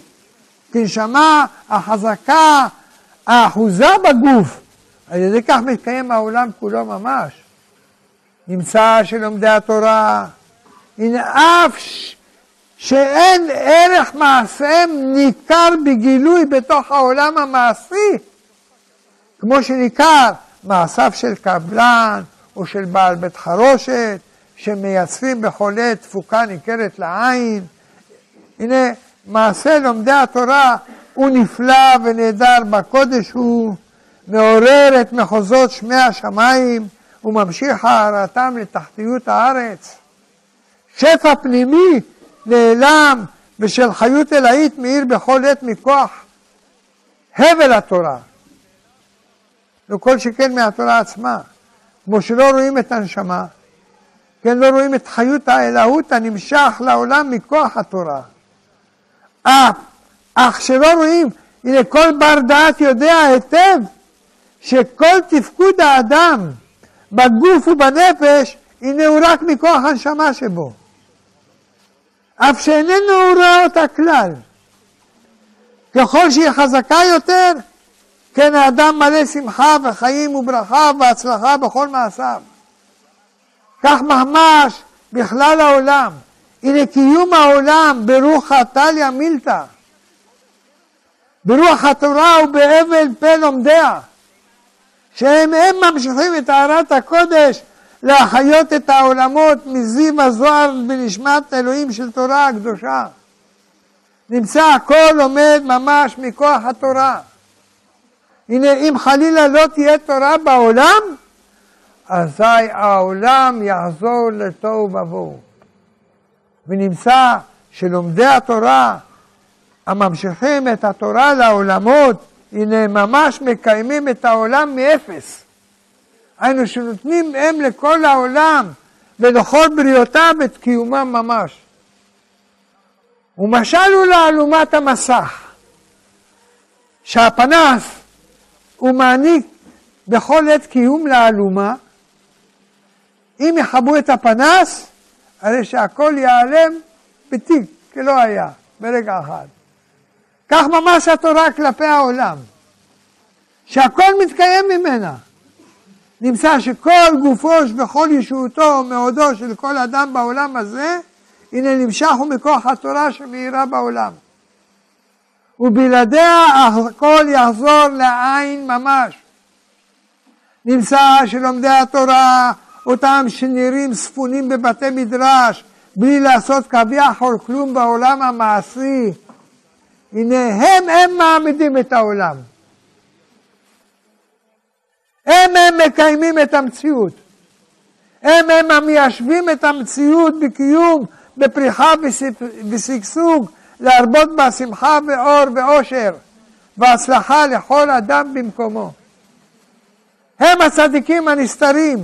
כנשמה החזקה, האחוזה בגוף. על ידי כך מתקיים העולם כולו ממש. נמצא שלומדי התורה, הנה אף שאין ערך מעשיהם ניכר בגילוי בתוך העולם המעשי, כמו שניכר מעשיו של קבלן או של בעל בית חרושת, שמייצרים בחולה תפוקה ניכרת לעין. הנה, מעשה לומדי התורה הוא נפלא ונהדר בקודש הוא, מעורר את מחוזות שמי השמיים וממשיך הערתם לתחתיות הארץ. שפע פנימי נעלם ושל חיות אלאית מאיר בכל עת מכוח הבל התורה. וכל שכן מהתורה עצמה. כמו שלא רואים את הנשמה, כן, לא רואים את חיות האלוהות הנמשך לעולם מכוח התורה. אך שלא רואים, הנה כל בר דעת יודע היטב שכל תפקוד האדם בגוף ובנפש, הנה הוא רק מכוח הנשמה שבו. אף שאיננו רואה אותה כלל. ככל שהיא חזקה יותר, כן האדם מלא שמחה וחיים וברכה והצלחה בכל מעשיו. כך ממש בכלל העולם. הנה קיום העולם ברוח הטליה מילתא. ברוח התורה ובהבל פה לומדיה. שהם הם ממשיכים את טהרת הקודש להחיות את העולמות מזיו הזוהר בנשמת אלוהים של תורה הקדושה. נמצא הכל עומד ממש מכוח התורה. הנה, אם חלילה לא תהיה תורה בעולם, אזי העולם יחזור לתוהו ובוהו. ונמצא שלומדי התורה, הממשיכים את התורה לעולמות, הנה ממש מקיימים את העולם מאפס. היינו שנותנים הם לכל העולם ולכל בריאותיו את קיומם ממש. ומשל הוא לאלומת המסך, שהפנס הוא מעניק בכל עת קיום לאלומה, אם יכבו את הפנס, הרי שהכל ייעלם בתיק, כלא היה, ברגע אחד. כך ממש התורה כלפי העולם, שהכל מתקיים ממנה. נמצא שכל גופו וכל ישועותו ומאודו של כל אדם בעולם הזה, הנה נמשך הוא מכוח התורה שמאירה בעולם. ובלעדיה הכל יחזור לעין ממש. נמצא שלומדי התורה, אותם שנראים ספונים בבתי מדרש, בלי לעשות כביכול כלום בעולם המעשי, הנה הם הם מעמידים את העולם. הם הם מקיימים את המציאות. הם הם המיישבים את המציאות בקיום, בפריחה ושגשוג, להרבות בה שמחה ואור ואושר, והצלחה לכל אדם במקומו. הם הצדיקים הנסתרים,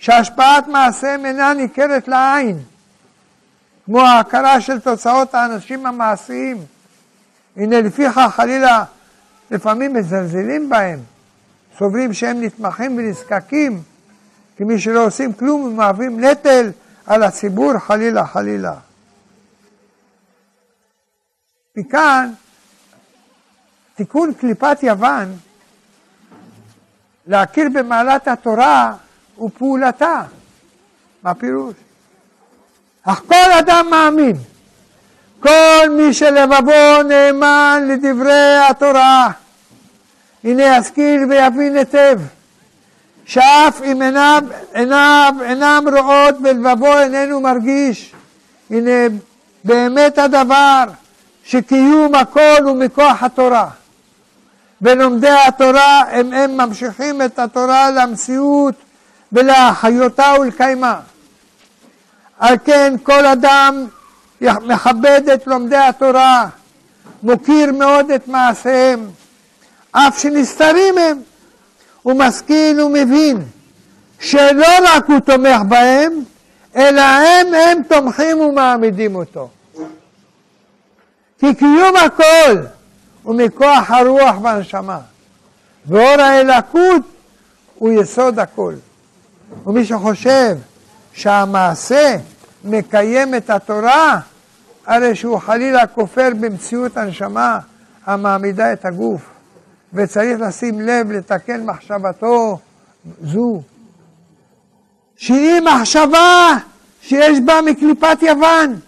שהשפעת מעשיהם אינה ניכרת לעין, כמו ההכרה של תוצאות האנשים המעשיים. הנה לפיכך חלילה לפעמים מזלזלים בהם, סוברים שהם נתמכים ונזקקים, כמי שלא עושים כלום ומהווים נטל על הציבור חלילה חלילה. מכאן תיקון קליפת יוון להכיר במעלת התורה ופעולתה. מה פירוש? אך כל אדם מאמין, כל מי שלבבו נאמן לדברי התורה, הנה ישכיל ויבין היטב, שאף אם עיניו, עיניו אינם רואות ולבבו איננו מרגיש, הנה באמת הדבר שקיום הכל הוא מכוח התורה. ולומדי התורה הם הם ממשיכים את התורה למציאות ולהחיותה ולקיימה. על כן כל אדם מכבד את לומדי התורה, מוקיר מאוד את מעשיהם, אף שנסתרים הם. הוא משכיל ומבין שלא רק הוא תומך בהם, אלא הם הם תומכים ומעמידים אותו. כי קיום הכל הוא מכוח הרוח והנשמה, ואור האלקות הוא יסוד הכל. ומי שחושב שהמעשה מקיים את התורה, הרי שהוא חלילה כופר במציאות הנשמה המעמידה את הגוף, וצריך לשים לב לתקן מחשבתו זו, שהיא מחשבה שיש בה מקליפת יוון,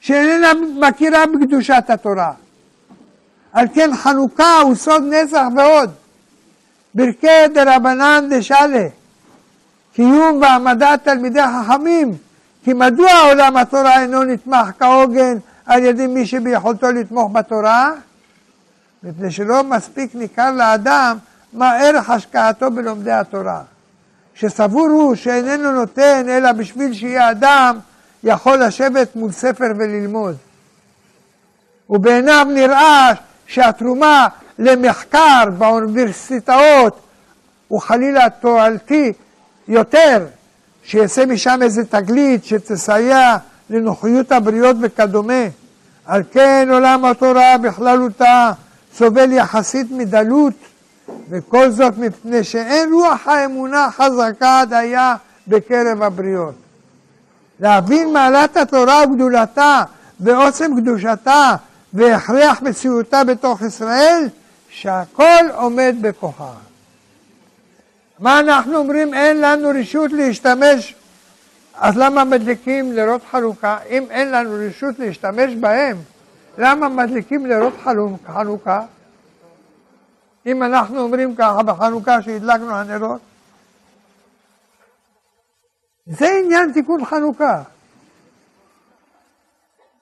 שאיננה מכירה בקדושת התורה. על כן חנוכה הוא סוד נצח ועוד. ברכי דרבנן דשאלה, קיום והעמדת תלמידי חכמים, כי מדוע עולם התורה אינו נתמך כהוגן על ידי מי שביכולתו לתמוך בתורה? מפני שלא מספיק ניכר לאדם מה ערך השקעתו בלומדי התורה. שסבור הוא שאיננו נותן אלא בשביל שיהיה אדם יכול לשבת מול ספר וללמוד. ובעיניו נראה שהתרומה למחקר באוניברסיטאות הוא חלילה תועלתי יותר, שיעשה משם איזה תגלית שתסייע לנוחיות הבריות וכדומה. על כן עולם התורה בכללותה סובל יחסית מדלות, וכל זאת מפני שאין רוח האמונה חזקה דייה בקרב הבריות. להבין מעלת התורה וגדולתה ועוצם קדושתה והכרח מציאותה בתוך ישראל, שהכל עומד בכוחה. מה אנחנו אומרים? אין לנו רשות להשתמש, אז למה מדליקים לראות חנוכה? אם אין לנו רשות להשתמש בהם, למה מדליקים לראות חנוכה? אם אנחנו אומרים ככה בחנוכה שהדלקנו הנרות? זה עניין תיקון חנוכה.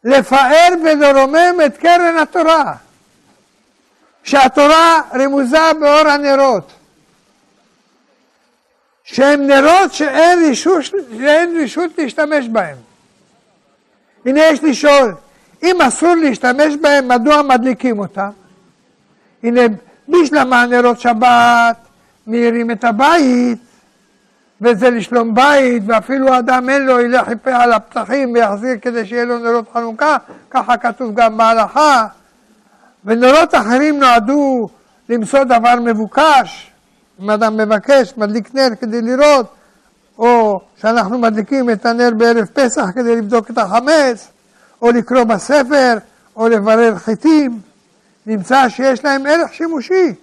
לפאר ולרומם את קרן התורה, שהתורה רמוזה באור הנרות, שהם נרות שאין רשות, שאין רשות להשתמש בהם. הנה יש לשאול, אם אסור להשתמש בהם, מדוע מדליקים אותם? הנה, בשלמה נרות שבת, מאירים את הבית, וזה לשלום בית, ואפילו אדם אין לו, ילך יפה על הפתחים ויחזיר כדי שיהיה לו נרות חנוכה, ככה כתוב גם בהלכה. ונרות אחרים נועדו למסור דבר מבוקש, אם אדם מבקש, מדליק נר כדי לראות, או שאנחנו מדליקים את הנר בערב פסח כדי לבדוק את החמץ, או לקרוא בספר, או לברר חיטים, נמצא שיש להם ערך שימושי.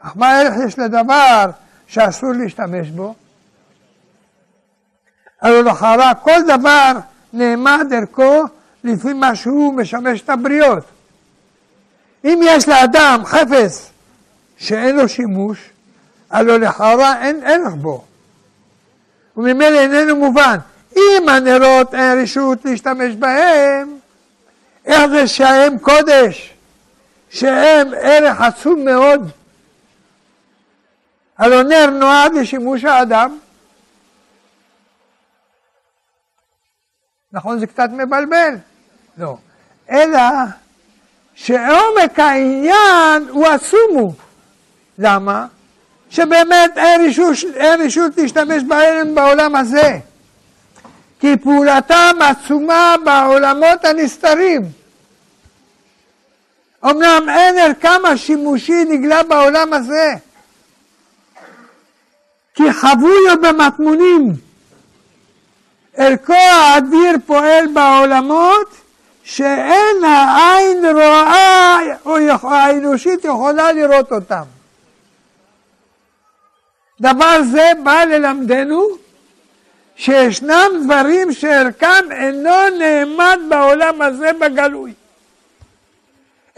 אך מה הערך יש לדבר שאסור להשתמש בו? הלוא לכאורה כל דבר נעמד ערכו לפי מה שהוא משמש את הבריות. אם יש לאדם חפץ שאין לו שימוש, הלוא לכאורה אין ערך בו. וממילא איננו מובן. אם הנרות אין רשות להשתמש בהם, איך זה שהם קודש, שהם ערך עצום מאוד, הלא נר נועד לשימוש האדם. נכון, זה קצת מבלבל? לא. אלא שעומק העניין הוא עצום הוא. למה? שבאמת אין רשות, אין רשות להשתמש בהם בעולם הזה. כי פעולתם עצומה בעולמות הנסתרים. אמנם אין ערכם השימושי נגלה בעולם הזה, כי חבויו במטמונים. ערכו האדיר פועל בעולמות שאין העין רואה או האנושית יכולה לראות אותם. דבר זה בא ללמדנו שישנם דברים שערכם אינו נעמד בעולם הזה בגלוי,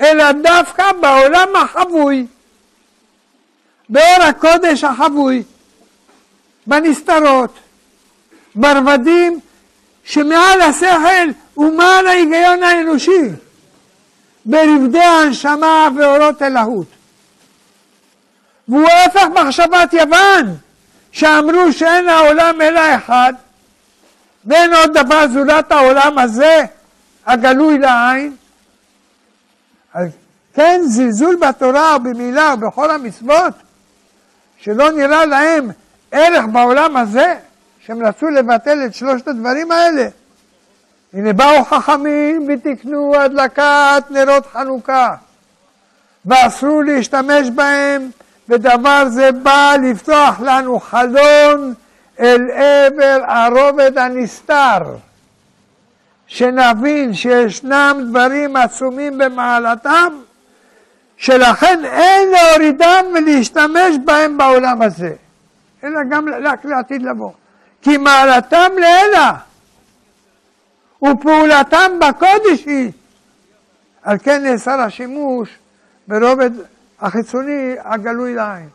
אלא דווקא בעולם החבוי, באור הקודש החבוי. בנסתרות, ברבדים שמעל השכל ומעל ההיגיון האנושי. ברבדי ההנשמה ואורות אלהות. והוא הפך מחשבת יוון, שאמרו שאין העולם אלא אחד, ואין עוד דבר זולת העולם הזה, הגלוי לעין. אז כן, זלזול בתורה ובמילה ובכל המצוות, שלא נראה להם ערך בעולם הזה, שהם רצו לבטל את שלושת הדברים האלה. הנה באו חכמים ותיקנו הדלקת נרות חנוכה, ואסרו להשתמש בהם, ודבר זה בא לפתוח לנו חלון אל עבר הרובד הנסתר, שנבין שישנם דברים עצומים במעלתם, שלכן אין להורידם ולהשתמש בהם בעולם הזה, אלא גם רק לעתיד לבוא. כי מעלתם לאלה, ופעולתם בקודש היא. על כן נאסר השימוש ברובד החיצוני הגלוי לעין.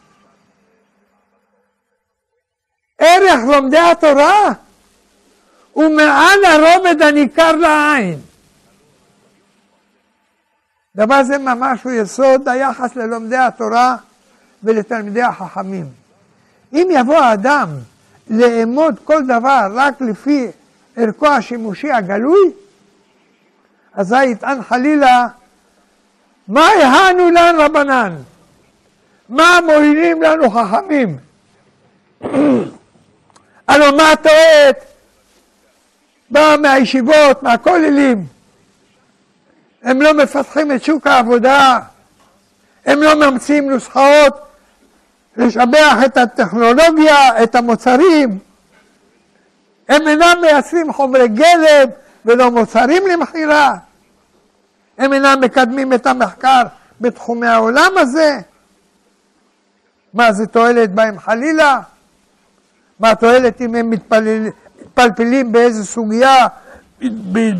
ערך לומדי התורה הוא מעל הרובד הניכר לעין. דבר זה ממש הוא יסוד היחס ללומדי התורה ולתלמידי החכמים. אם יבוא האדם לאמוד כל דבר רק לפי ערכו השימושי הגלוי, אזי יטען חלילה, מה יהנו לנו רבנן? מה מועילים לנו חכמים? [clears throat] הלוא מה התועלת? בא מהישיבות, מהכוללים. הם לא מפתחים את שוק העבודה, הם לא ממציאים נוסחאות לשבח את הטכנולוגיה, את המוצרים. הם אינם מייצרים חומרי גלם ולא מוצרים למכירה. הם אינם מקדמים את המחקר בתחומי העולם הזה. מה זה תועלת בהם חלילה? מה התועלת אם הם מתפלפלים באיזו סוגיה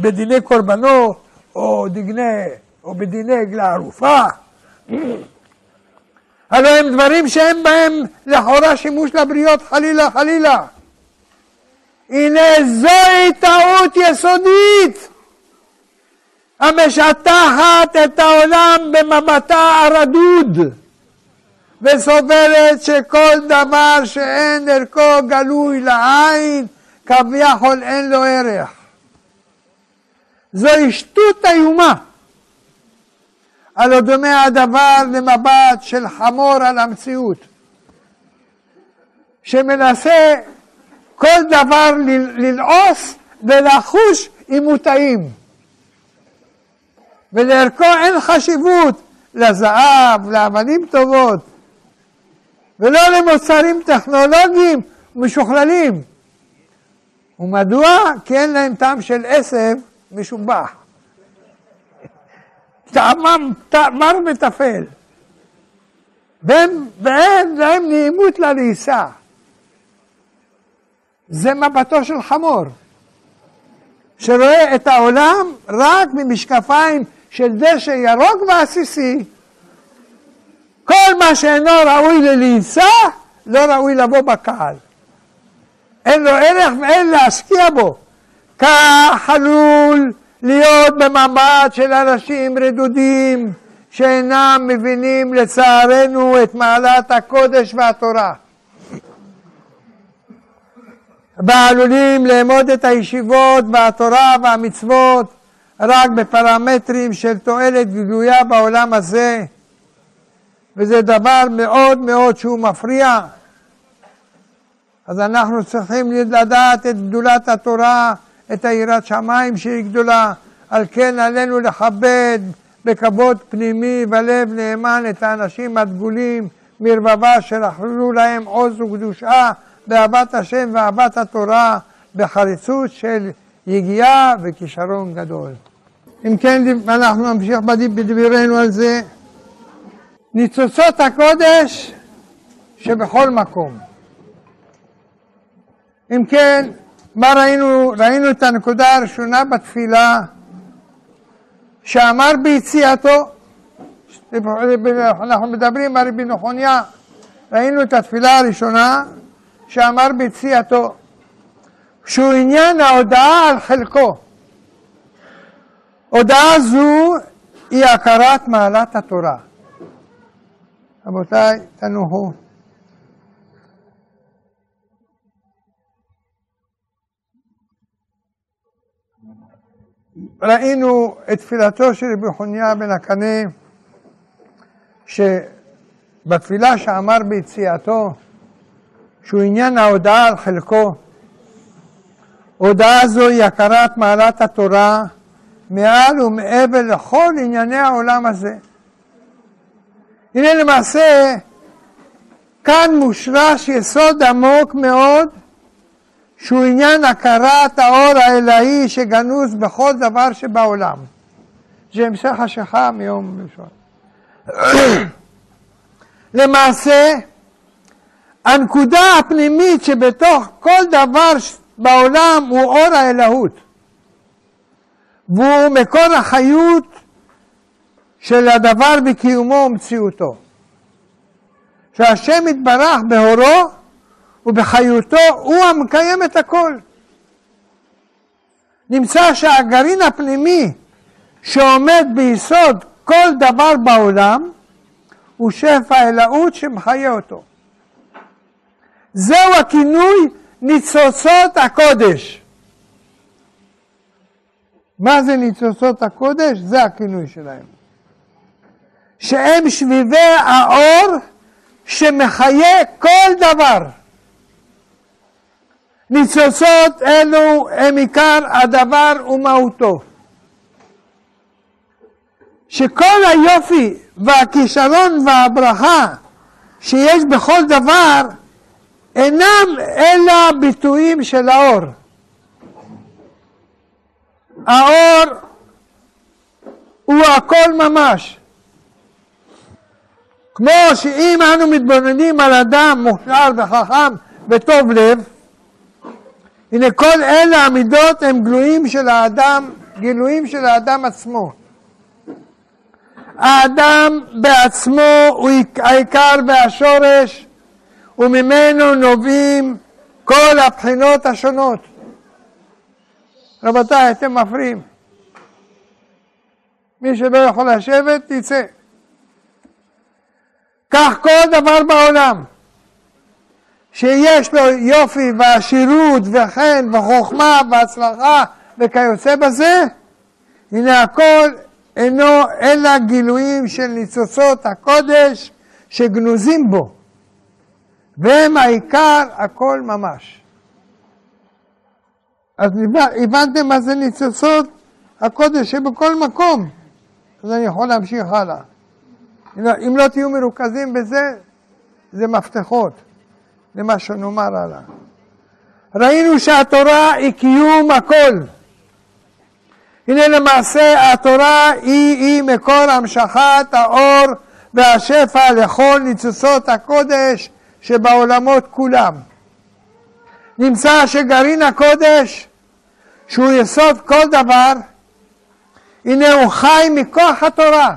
בדיני קורבנות או, דיני, או בדיני עגלה ערופה? הלוא הם דברים שאין בהם לכאורה שימוש לבריות חלילה חלילה. הנה זוהי טעות יסודית המשטחת את העולם במבטה הרדוד וסוברת שכל דבר שאין ערכו גלוי לעין כביכול אין לו ערך. זוהי שטות איומה. הלא דומה הדבר למבט של חמור על המציאות, שמנסה כל דבר ללעוס ולחוש אם הוא טעים. ולערכו אין חשיבות לזהב, לאבנים טובות, ולא למוצרים טכנולוגיים משוכללים. ומדוע? כי אין להם טעם של עשב משובח. טעמם מר וטפל. ואין להם נעימות לריסה. זה מבטו של חמור, שרואה את העולם רק ממשקפיים של דשא ירוק ועסיסי. כל מה שאינו ראוי לליצה, לא ראוי לבוא בקהל. אין לו ערך ואין להשקיע בו. כך עלול להיות במבט של אנשים רדודים שאינם מבינים לצערנו את מעלת הקודש והתורה. ועלולים לאמוד את הישיבות והתורה והמצוות רק בפרמטרים של תועלת גלויה בעולם הזה, וזה דבר מאוד מאוד שהוא מפריע. אז אנחנו צריכים לדעת את גדולת התורה, את היראת שמיים שהיא גדולה, על כן עלינו לכבד בכבוד פנימי ולב נאמן את האנשים הדגולים מרבבה שלחלו להם עוז וקדושה באהבת השם ואהבת התורה, בחריצות של יגיעה וכישרון גדול. אם כן, אנחנו נמשיך בדברינו על זה. ניצוצות הקודש שבכל מקום. אם כן, מה ראינו? ראינו את הנקודה הראשונה בתפילה, שאמר ביציאתו, אנחנו מדברים על רבי נחוניה, ראינו את התפילה הראשונה, שאמר ביציאתו, שהוא עניין ההודעה על חלקו. הודעה זו היא הכרת מעלת התורה. רבותיי, תנוחו. ראינו את תפילתו של רבי חוניה בן הקנה, שבתפילה שאמר ביציאתו, שהוא עניין ההודעה על חלקו, הודעה זו היא הכרת מעלת התורה מעל ומעבר לכל ענייני העולם הזה. הנה למעשה, כאן מושרש יסוד עמוק מאוד, שהוא עניין הכרת האור האלוהי שגנוז בכל דבר שבעולם. זה המשך השכה מיום ראשון. [coughs] למעשה, הנקודה הפנימית שבתוך כל דבר בעולם הוא אור האלוהות. והוא מקור החיות של הדבר בקיומו ומציאותו. שהשם יתברך בהורו ובחיותו הוא המקיים את הכל. נמצא שהגרעין הפנימי שעומד ביסוד כל דבר בעולם הוא שפע אלוהות שמחיה אותו. זהו הכינוי ניצוצות הקודש. מה זה ניצוצות הקודש? זה הכינוי שלהם. שהם שביבי האור שמחיה כל דבר. ניצוצות אלו הם עיקר הדבר ומהותו. שכל היופי והכישרון והברכה שיש בכל דבר אינם אלא ביטויים של האור. האור הוא הכל ממש. כמו שאם אנו מתבוננים על אדם מוכשר וחכם וטוב לב, הנה כל אלה המידות הם גלויים של האדם, גילויים של האדם עצמו. האדם בעצמו הוא העיקר והשורש וממנו נובעים כל הבחינות השונות. רבותיי, אתם מפריעים. מי שלא יכול לשבת, יצא. כך כל דבר בעולם שיש לו יופי ועשירות וחן וחוכמה והצלחה וכיוצא בזה, הנה הכל אינו אלא גילויים של ניצוצות הקודש שגנוזים בו, והם העיקר הכל ממש. אז הבנתם מה זה ניצוצות הקודש שבכל מקום, אז אני יכול להמשיך הלאה. אם לא תהיו מרוכזים בזה, זה מפתחות למה שנאמר הלאה. ראינו שהתורה היא קיום הכל. הנה למעשה התורה היא, היא מקור המשכת האור והשפע לכל ניצוצות הקודש שבעולמות כולם. נמצא שגרעין הקודש, שהוא יסוד כל דבר, הנה הוא חי מכוח התורה.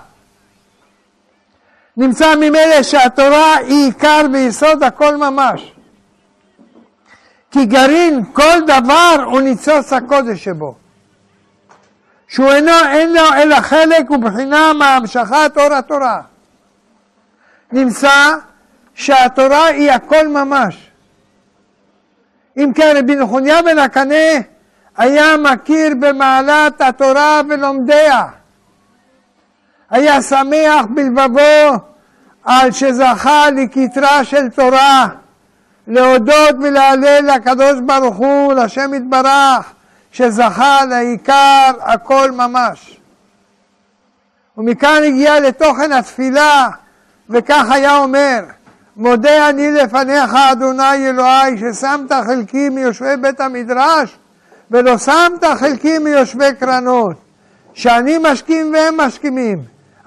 נמצא ממילא שהתורה היא עיקר ויסוד הכל ממש. כי גרעין כל דבר הוא ניצוץ הקודש שבו. שהוא אינו, אין לו אלא חלק ובחינה מהמשכת אור התורה. נמצא שהתורה היא הכל ממש. אם כן, רבי נחוניה בן הקנה היה מכיר במעלת התורה ולומדיה. היה שמח בלבבו על שזכה לכתרה של תורה, להודות ולהלל לקדוש ברוך הוא, לשם יתברך, שזכה לעיקר הכל ממש. ומכאן הגיע לתוכן התפילה, וכך היה אומר, מודה אני לפניך, אדוני אלוהי, ששמת חלקי מיושבי בית המדרש, ולא שמת חלקי מיושבי קרנות, שאני משכים והם משכימים.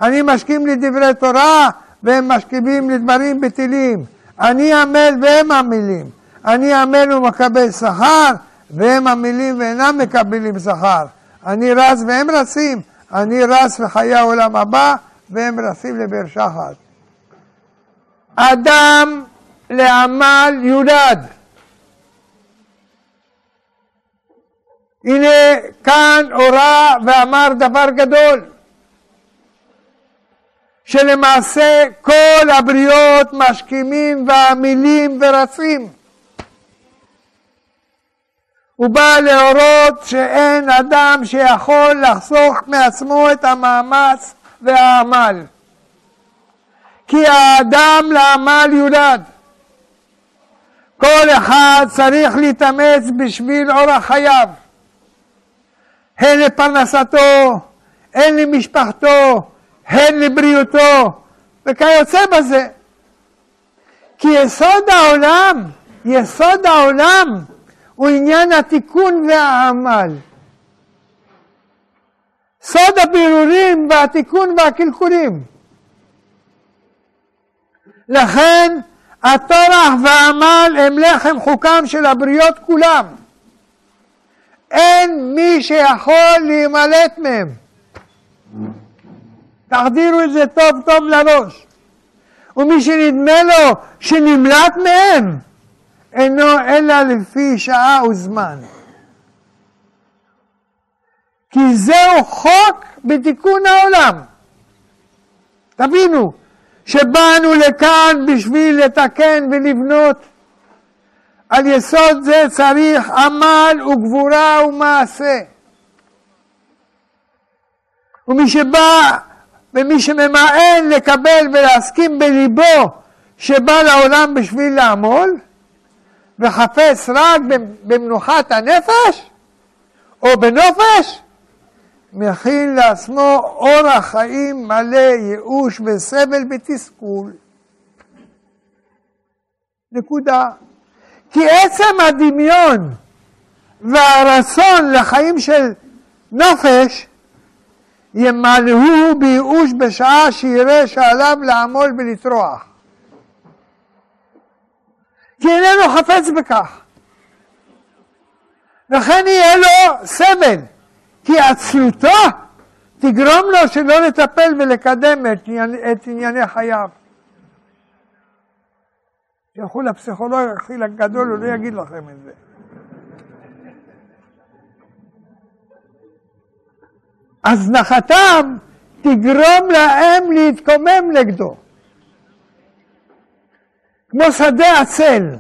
אני משכים לדברי תורה, והם משכימים לדברים בטילים. אני עמל והם עמלים. אני עמל ומקבל שכר, והם עמלים ואינם מקבלים שכר. אני רץ והם רצים. אני רץ לחיי העולם הבא, והם רצים לבאר שחת. אדם לעמל יולד. הנה כאן הורה ואמר דבר גדול. שלמעשה כל הבריות משכימים ועמלים ורצים. הוא בא להורות שאין אדם שיכול לחסוך מעצמו את המאמץ והעמל. כי האדם לעמל יולד. כל אחד צריך להתאמץ בשביל אורח חייו, הן לפרנסתו, הן למשפחתו, הן לבריאותו, וכיוצא בזה. כי יסוד העולם, יסוד העולם, הוא עניין התיקון והעמל. סוד הבירורים והתיקון והקלקולים. לכן הטורח והעמל הם לחם חוקם של הבריות כולם. אין מי שיכול להימלט מהם. תחדירו את זה טוב טוב לראש. ומי שנדמה לו שנמלט מהם, אינו אלא לפי שעה וזמן. כי זהו חוק בתיקון העולם. תבינו, שבאנו לכאן בשביל לתקן ולבנות. על יסוד זה צריך עמל וגבורה ומעשה. ומי שבא ומי שממאן לקבל ולהסכים בליבו שבא לעולם בשביל לעמול, וחפש רק במנוחת הנפש או בנופש, מכין לעצמו אורח חיים מלא ייאוש וסבל ותסכול. נקודה. כי עצם הדמיון והרצון לחיים של נופש ימלאו בייאוש בשעה שיראה שעליו לעמול ולטרוח. כי איננו חפץ בכך. לכן יהיה לו סבל. כי עצלותו תגרום לו שלא לטפל ולקדם את, את ענייני חייו. תלכו לפסיכולוג הכי הגדול, הוא לא יגיד לכם את זה. הזנחתם תגרום להם להתקומם נגדו. כמו שדה עצל,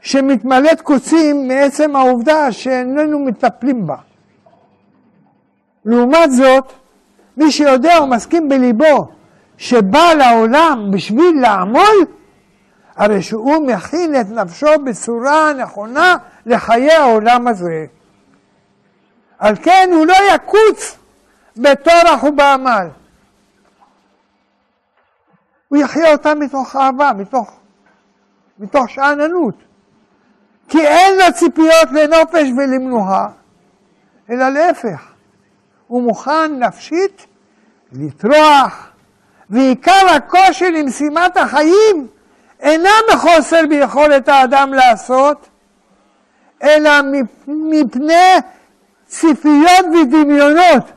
שמתמלאת קוצים מעצם העובדה שאיננו מטפלים בה. לעומת זאת, מי שיודע ומסכים בליבו שבא לעולם בשביל לעמול, הרי שהוא מכין את נפשו בצורה נכונה לחיי העולם הזה. על כן הוא לא יקוץ בטורח ובעמל. הוא יחיה אותה מתוך אהבה, מתוך, מתוך שאננות. כי אין לו ציפיות לנופש ולמנוחה, אלא להפך. הוא מוכן נפשית לטרוח, ועיקר הקושי למשימת החיים אינה מחוסר ביכולת האדם לעשות, אלא מפני ציפיות ודמיונות,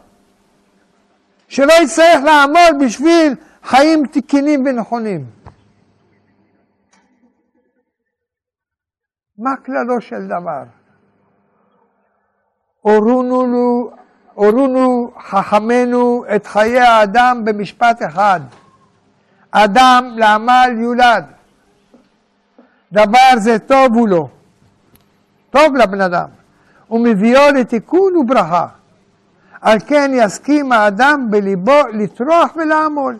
שלא יצטרך לעמוד בשביל חיים תקינים ונכונים. מה כללו של דבר? אורונו הורונו חכמינו את חיי האדם במשפט אחד: אדם לעמל יולד. דבר זה טוב הוא לו, טוב לבן אדם, ומביאו לתיקון וברכה. על כן יסכים האדם בליבו לטרוח ולעמול,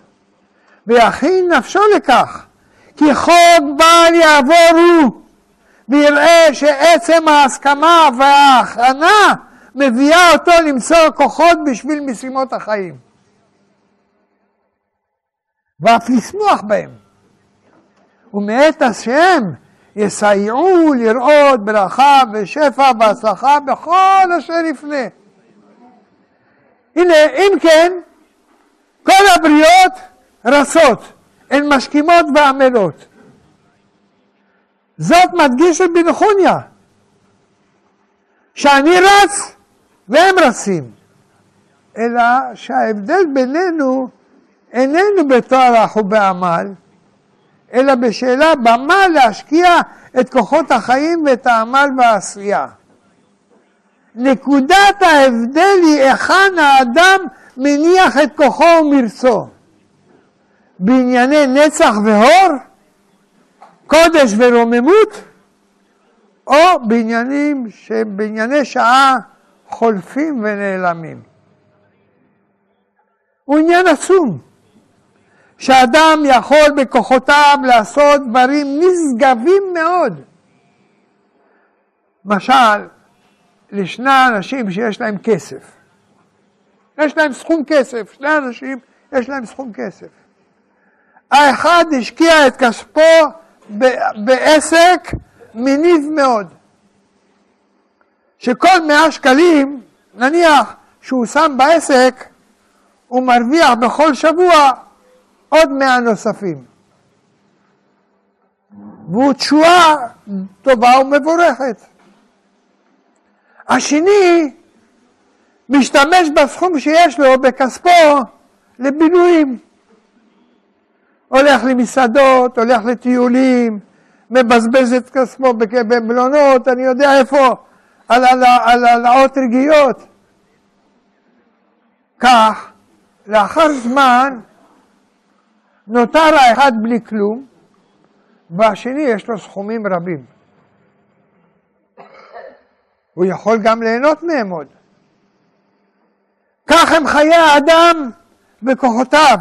ויכין נפשו לכך, כי חוק בל יעבור הוא, ויראה שעצם ההסכמה וההכנה מביאה אותו למצוא כוחות בשביל משימות החיים. ואף לשמוח בהם. ומאת השם יסייעו לראות ברכה ושפע והצלחה בכל אשר יפנה. הנה, אם כן, כל הבריות רצות, הן משכימות ועמלות. זאת מדגיש את בן חוניה, שאני רץ והם רצים. אלא שההבדל בינינו איננו בטרח ובעמל, אלא בשאלה במה להשקיע את כוחות החיים ואת העמל והעשייה. נקודת ההבדל היא היכן האדם מניח את כוחו ומרצו. בענייני נצח והור, קודש ורוממות, או בעניינים שהם בענייני שעה חולפים ונעלמים. הוא עניין עצום, שאדם יכול בכוחותיו לעשות דברים נשגבים מאוד. למשל, לשני אנשים שיש להם כסף. יש להם סכום כסף, שני אנשים יש להם סכום כסף. האחד השקיע את כספו בעסק מניב מאוד. שכל מאה שקלים, נניח שהוא שם בעסק, הוא מרוויח בכל שבוע עוד מאה נוספים. והוא תשואה טובה ומבורכת. השני משתמש בסכום שיש לו, בכספו, לבילויים. הולך למסעדות, הולך לטיולים, מבזבז את כספו במלונות, אני יודע איפה, על העלאות רגיעות. כך, לאחר זמן, נותר האחד בלי כלום, והשני יש לו סכומים רבים. הוא יכול גם ליהנות מהם עוד. כך הם חיי האדם וכוחותיו,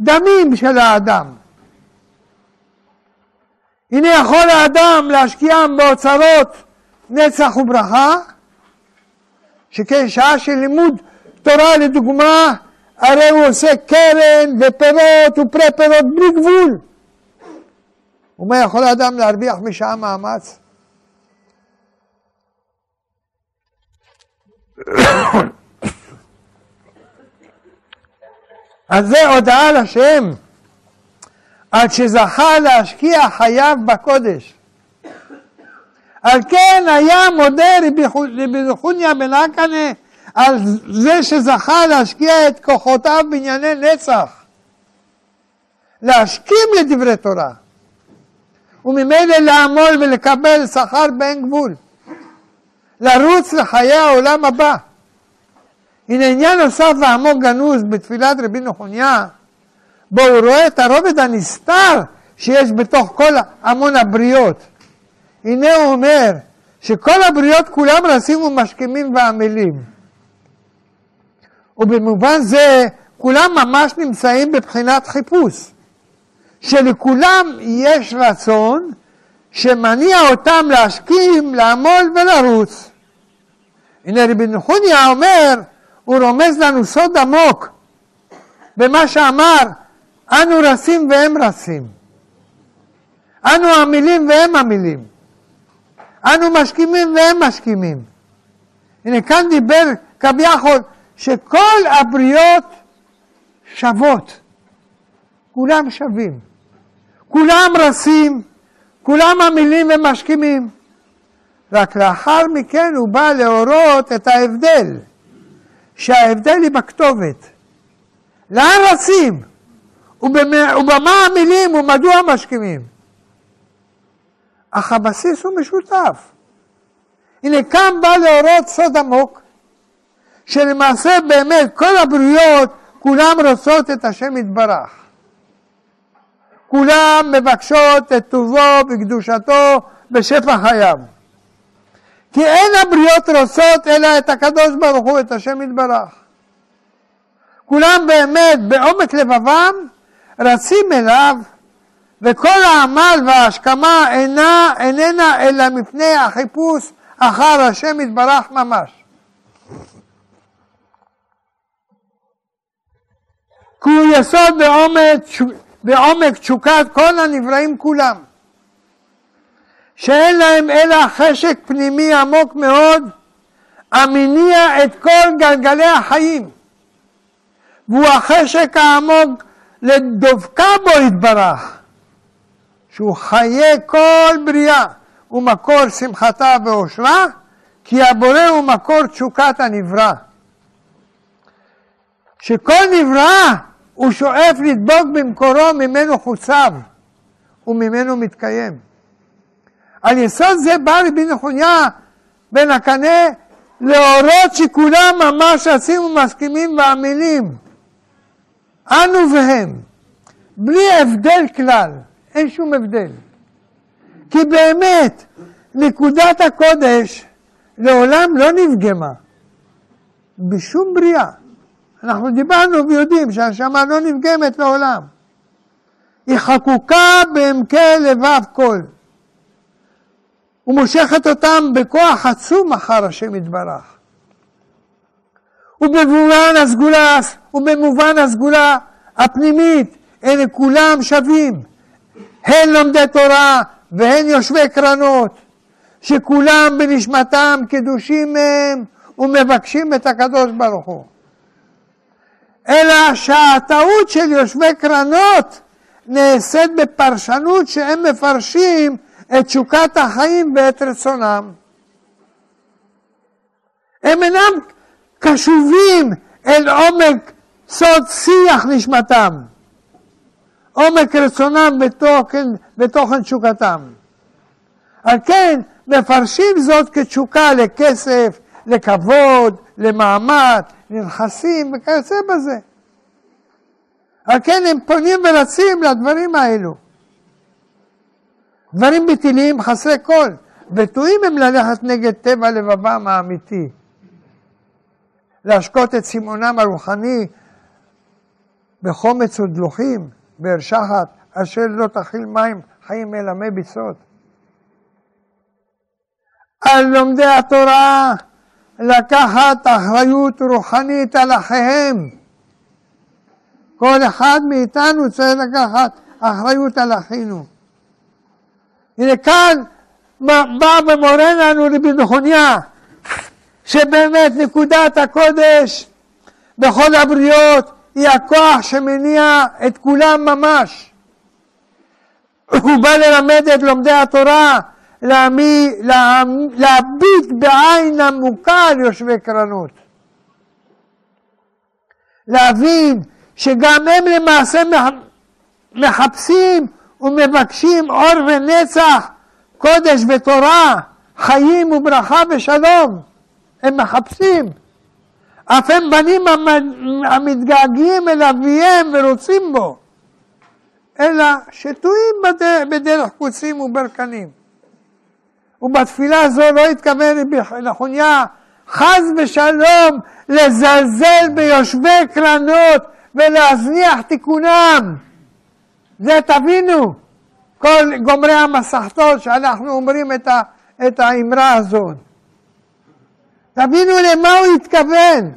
דמים של האדם. הנה יכול האדם להשקיעם באוצרות נצח וברכה, שכן שעה של לימוד תורה לדוגמה, הרי הוא עושה קרן ופירות ופרי פירות בלי גבול. ומה יכול האדם להרוויח משעה מאמץ? [coughs] אז זה הודעה לשם, עד שזכה להשקיע חייו בקודש. על כן היה מודה רבי נחוניה בן אקנה על זה שזכה להשקיע את כוחותיו בענייני נצח. להשכים לדברי תורה, וממילא לעמול ולקבל שכר באין גבול. לרוץ לחיי העולם הבא. הנה עניין נוסף ועמוק גנוז בתפילת רבי נחוניה, בו הוא רואה את הרובד הנסתר שיש בתוך כל המון הבריות. הנה הוא אומר שכל הבריות כולם רצים ומשכימים ועמלים. ובמובן זה כולם ממש נמצאים בבחינת חיפוש, שלכולם יש רצון שמניע אותם להשכים, לעמול ולרוץ. הנה רבי נחוניה אומר, הוא רומז לנו סוד עמוק במה שאמר, אנו רצים והם רצים. אנו עמלים והם עמלים. אנו משכימים והם משכימים. הנה כאן דיבר כביכול שכל הבריות שוות, כולם שווים, כולם רצים, כולם עמלים ומשכימים. רק לאחר מכן הוא בא להורות את ההבדל, שההבדל היא בכתובת. לאן רצים? ובמה, המילים ומדוע משכימים? אך הבסיס הוא משותף. הנה כאן בא להורות סוד עמוק, שלמעשה באמת כל הבריאות כולם רוצות את השם יתברך. כולם מבקשות את טובו וקדושתו בשפע חייו. כי אין הבריות רוצות אלא את הקדוש ברוך הוא, את השם יתברך. כולם באמת בעומק לבבם רצים אליו, וכל העמל וההשכמה אינה, איננה אלא מפני החיפוש אחר השם יתברך ממש. כי הוא יסוד בעומק, בעומק תשוקת כל הנבראים כולם. שאין להם אלא חשק פנימי עמוק מאוד, המניע את כל גלגלי החיים. והוא החשק העמוק לדבקה בו יתברך, שהוא חיי כל בריאה ומקור שמחתה ואושרה, כי הבורא הוא מקור תשוקת הנברא. שכל נברא הוא שואף לדבוק במקורו ממנו חוצב וממנו מתקיים. על יסוד זה בא רבי נחוניה בן הקנה להורות שכולם ממש רצים ומסכימים ועמלים. אנו והם, בלי הבדל כלל, אין שום הבדל. כי באמת, נקודת הקודש לעולם לא נפגמה, בשום בריאה. אנחנו דיברנו ויודעים שהנשמה לא נפגמת לעולם. היא חקוקה בעמקי לבב כל. ומושכת אותם בכוח עצום אחר השם יתברך. ובמובן הסגולה, ובמובן הסגולה הפנימית, אלה כולם שווים, הן לומדי תורה והן יושבי קרנות, שכולם בנשמתם קדושים מהם ומבקשים את הקדוש ברוך הוא. אלא שהטעות של יושבי קרנות נעשית בפרשנות שהם מפרשים את תשוקת החיים ואת רצונם. הם אינם קשובים אל עומק סוד שיח נשמתם, עומק רצונם בתוכן, בתוכן תשוקתם. על כן מפרשים זאת כתשוקה לכסף, לכבוד, למעמד, לנכסים וכיוצא בזה. על כן הם פונים ורצים לדברים האלו. דברים ביטיליים חסרי כל, וטועים הם ללכת נגד טבע לבבם האמיתי. להשקות את סימונם הרוחני בחומץ ודלוחים, באר שחת, אשר לא תכיל מים חיים אלא מי ביצות. על לומדי התורה לקחת אחריות רוחנית על אחיהם. כל אחד מאיתנו צריך לקחת אחריות על אחינו. הנה כאן בא ומורה לנו רבי נחוניה, שבאמת נקודת הקודש בכל הבריות היא הכוח שמניע את כולם ממש. הוא בא ללמד את לומדי התורה להביט בעין עמוקה על יושבי קרנות. להבין שגם הם למעשה מחפשים ומבקשים אור ונצח, קודש ותורה, חיים וברכה ושלום. הם מחפשים. אף הם בנים המתגעגעים אל אביהם ורוצים בו, אלא שטועים בדרך קוצים וברקנים. ובתפילה זו לא התכוון רבי נחוניה חס ושלום לזלזל ביושבי קרנות ולהזניח תיקונם. זה תבינו, כל גומרי המסכתות שאנחנו אומרים את, ה, את האמרה הזאת. תבינו למה הוא התכוון.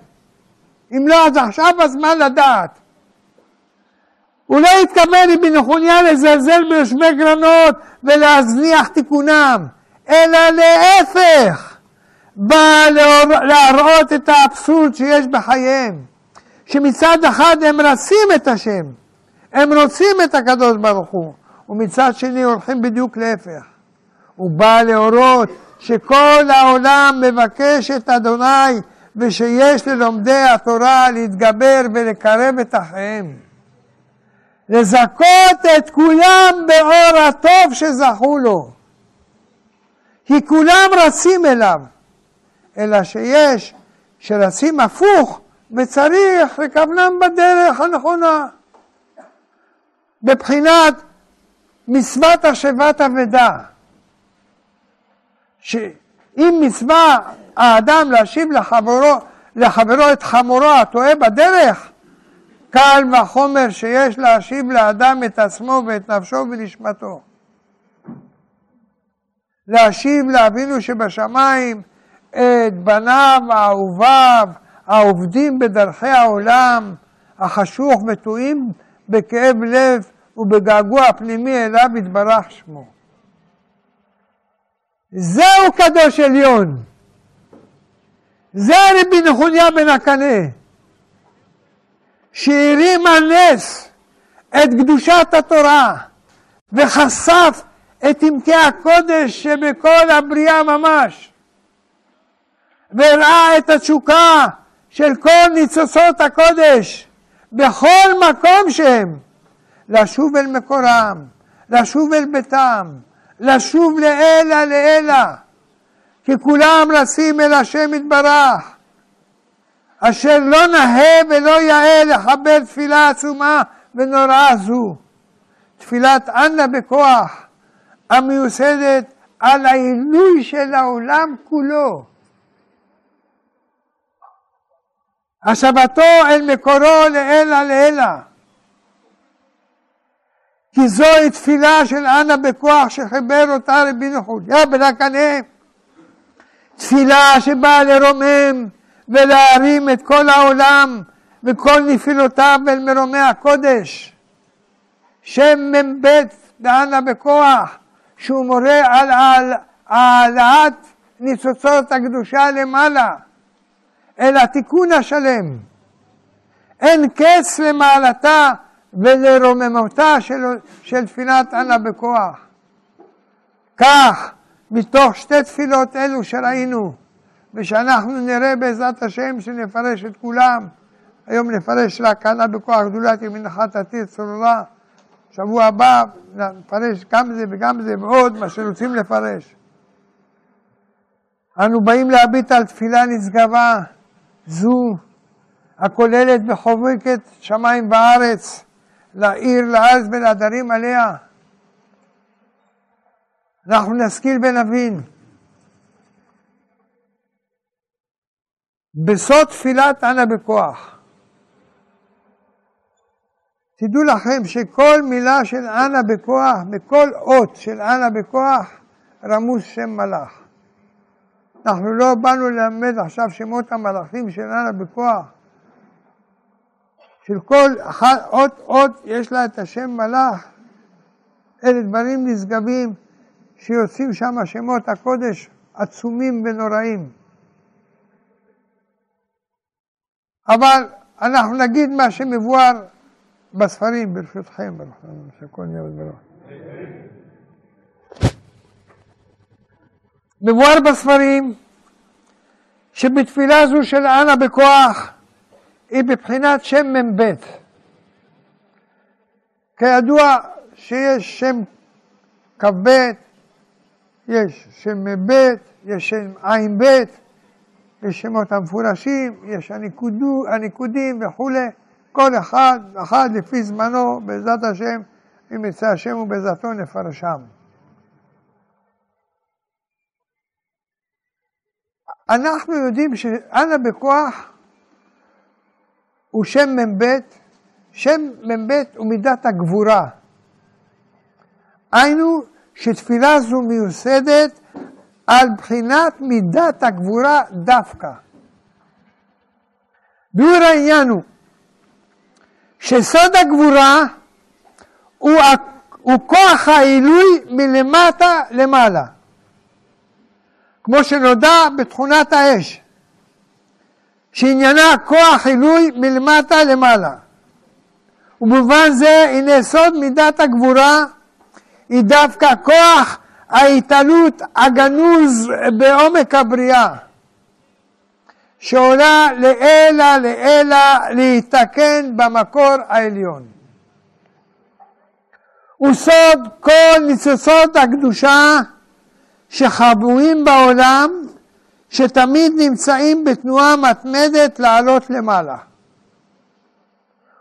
אם לא, אז עכשיו הזמן לדעת. הוא לא התכוון רבי נחוניה לזלזל ביושבי גרנות ולהזניח תיקונם, אלא להפך, בא להראות את האבסורד שיש בחייהם, שמצד אחד הם רצים את השם, הם רוצים את הקדוש ברוך הוא, ומצד שני הולכים בדיוק להפך. הוא בא להורות שכל העולם מבקש את אדוני ושיש ללומדי התורה להתגבר ולקרב את אחיהם. לזכות את כולם באור הטוב שזכו לו. כי כולם רצים אליו, אלא שיש שרצים הפוך וצריך לכוונם בדרך הנכונה. בבחינת מצוות השבת אבדה. שאם מצווה האדם להשיב לחברו, לחברו את חמורו הטועה בדרך, קל וחומר שיש להשיב לאדם את עצמו ואת נפשו ונשמתו. להשיב לאבינו שבשמיים את בניו האהוביו העובדים בדרכי העולם החשוך וטועים בכאב לב ובגעגוע פנימי אליו יתברך שמו. זהו קדוש עליון. זה רבי נחוניה בן הקנה, שהרים על נס את קדושת התורה וחשף את עמקי הקודש שבכל הבריאה ממש, והראה את התשוקה של כל ניצוצות הקודש בכל מקום שהם, לשוב אל מקורם, לשוב אל ביתם, לשוב לעילא לעילא, כי כולם רצים אל השם יתברך. אשר לא נאה ולא יאה לחבר תפילה עצומה ונוראה זו. תפילת אנא בכוח, המיוסדת על העילוי של העולם כולו. השבתו אל מקורו לעילא לעילא. כי זוהי תפילה של אנא בכוח שחיבר אותה רבי נחודיה בן הקנה. תפילה שבאה לרומם ולהרים את כל העולם וכל נפילותיו אל מרומי הקודש. שם מ"ב דאנה בכוח, שהוא מורה על העלאת ניצוצות הקדושה למעלה, אל התיקון השלם. אין קץ למעלתה ולרוממותה של, של תפילת אנה בכוח. כך, מתוך שתי תפילות אלו שראינו, ושאנחנו נראה בעזרת השם שנפרש את כולם, היום נפרש רק אנה בכוח גדולת ימינחת עתיד צרורה, שבוע הבא נפרש גם זה וגם זה ועוד מה שרוצים לפרש. אנו באים להביט על תפילה נשגבה זו הכוללת וחובקת שמיים וארץ, לעיר, לארץ ולעדרים עליה. אנחנו נשכיל ונבין. בסוד תפילת אנא בכוח. תדעו לכם שכל מילה של אנא בכוח, בכל אות של אנא בכוח, רמוז שם מלאך. אנחנו לא באנו ללמד עכשיו שמות המלאכים של אנא בכוח. של כל אות אות יש לה את השם מלאך. אלה דברים נשגבים שיוצאים שם שמות הקודש עצומים ונוראים. אבל אנחנו נגיד מה שמבואר בספרים, ברשותכם, בדברו. מבואר בספרים שבתפילה זו של אנא בכוח היא בבחינת שם מ"ב. כידוע שיש שם כ"ב, יש שם מ"ב, יש שם ע"ב, יש שמות המפורשים, יש הניקודו, הניקודים וכולי, כל אחד, אחד לפי זמנו, בעזרת השם, אם יצא השם ובעזרתו נפרשם. אנחנו יודעים שאנא בכוח הוא שם מ"ב, שם מ"ב הוא מידת הגבורה. היינו שתפילה זו מיוסדת על בחינת מידת הגבורה דווקא. ביאור העניין הוא שסוד הגבורה הוא, הוא כוח העילוי מלמטה למעלה, כמו שנודע בתכונת האש. שעניינה כוח עילוי מלמטה למעלה. ובמובן זה, הנה סוד מידת הגבורה היא דווקא כוח ההתעלות הגנוז בעומק הבריאה, שעולה לעילא לעילא להיתקן במקור העליון. הוא סוד כל ניצוצות הקדושה שחבויים בעולם שתמיד נמצאים בתנועה מתמדת לעלות למעלה.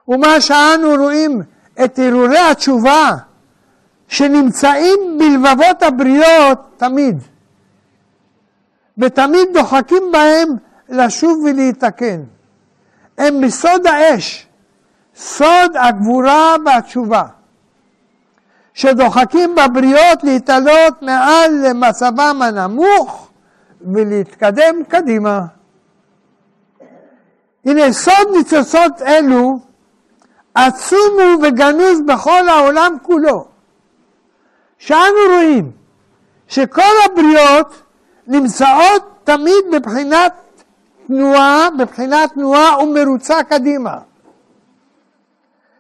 ומה שאנו רואים את הרהורי התשובה שנמצאים בלבבות הבריות תמיד, ותמיד דוחקים בהם לשוב ולהתקן. הם בסוד האש, סוד הגבורה והתשובה, שדוחקים בבריות להתעלות מעל למצבם הנמוך ולהתקדם קדימה. הנה סוד ניצוצות אלו עצום הוא וגנוז בכל העולם כולו. שאנו רואים שכל הבריות נמצאות תמיד בבחינת תנועה, בבחינת תנועה ומרוצה קדימה.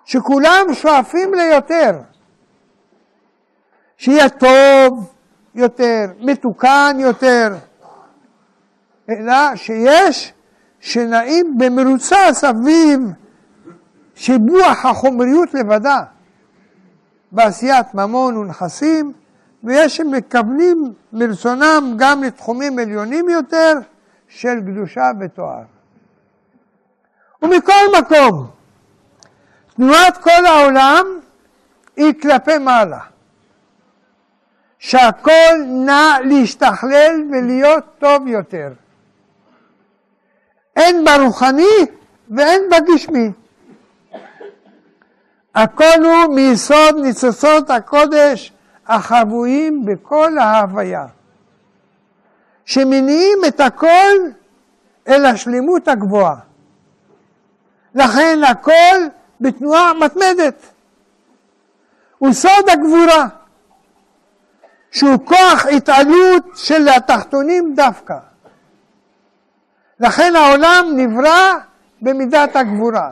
שכולם שואפים ליותר. שיהיה טוב יותר, מתוקן יותר, אלא שיש שנעים במרוצה סביב שיבוח החומריות לבדה בעשיית ממון ונכסים, ויש שמכוונים מרצונם גם לתחומים עליונים יותר של קדושה ותואר. ומכל מקום, תנועת כל העולם היא כלפי מעלה. שהכל נע להשתכלל ולהיות טוב יותר. אין ברוחני ואין בגשמי. הכל הוא מיסוד ניצוצות הקודש החבויים בכל ההוויה, שמניעים את הכל אל השלמות הגבוהה. לכן הכל בתנועה מתמדת. הוא סוד הגבורה, שהוא כוח התעלות של התחתונים דווקא. לכן העולם נברא במידת הגבורה,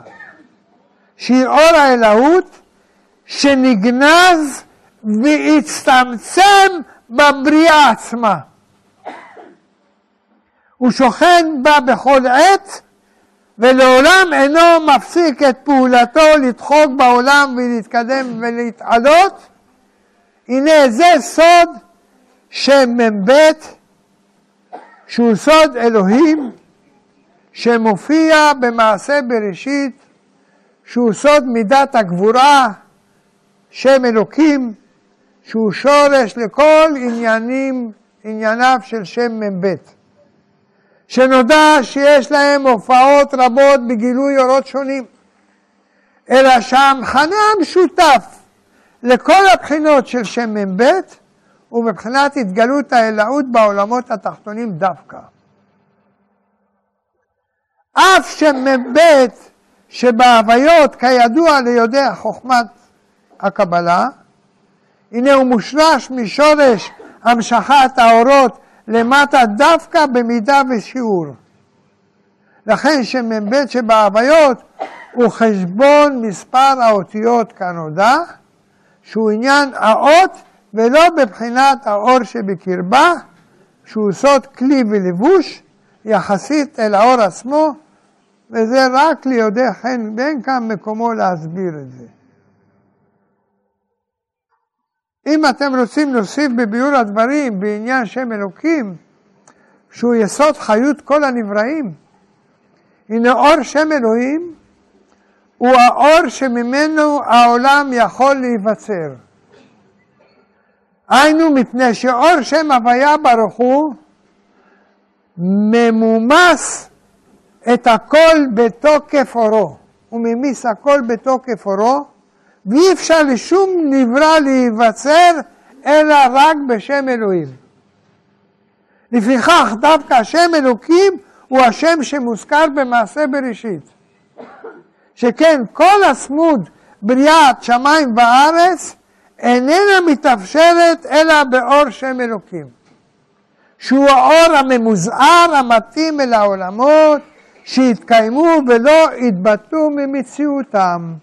שהיא אור האלוהות שנגנז והצטמצם בבריאה עצמה. הוא שוכן בה בכל עת ולעולם אינו מפסיק את פעולתו לדחוק בעולם ולהתקדם ולהתעלות. הנה זה סוד שם מ"ב שהוא סוד אלוהים שמופיע במעשה בראשית שהוא סוד מידת הגבורה, שם אלוקים, שהוא שורש לכל עניינים, ענייניו של שם מ"ב. שנודע שיש להם הופעות רבות בגילוי אורות שונים, אלא שהמכנה המשותף לכל הבחינות של שם מ"ב הוא מבחינת התגלות האלוהות בעולמות התחתונים דווקא. אף שם מ"ב שבהוויות כידוע ליודע חוכמת הקבלה, הנה הוא מושרש משורש המשכת האורות למטה דווקא במידה ושיעור. לכן שמ"ב שבהוויות הוא חשבון מספר האותיות כנודע, שהוא עניין האות ולא בבחינת האור שבקרבה, שהוא סוד כלי ולבוש יחסית אל האור עצמו, וזה רק ליודע חן ואין כאן מקומו להסביר את זה. אם אתם רוצים להוסיף בביאור הדברים בעניין שם אלוקים, שהוא יסוד חיות כל הנבראים, הנה אור שם אלוהים הוא האור שממנו העולם יכול להיווצר. היינו מפני שאור שם הוויה ברוך הוא ממומס את הכל בתוקף אורו, הוא ממיס הכל בתוקף אורו, ואי אפשר לשום נברא להיווצר אלא רק בשם אלוהים. לפיכך דווקא השם אלוקים הוא השם שמוזכר במעשה בראשית. שכן כל הסמוד בריאת שמיים וארץ איננה מתאפשרת אלא באור שם אלוקים. שהוא האור הממוזער המתאים אל העולמות שהתקיימו ולא התבטאו ממציאותם.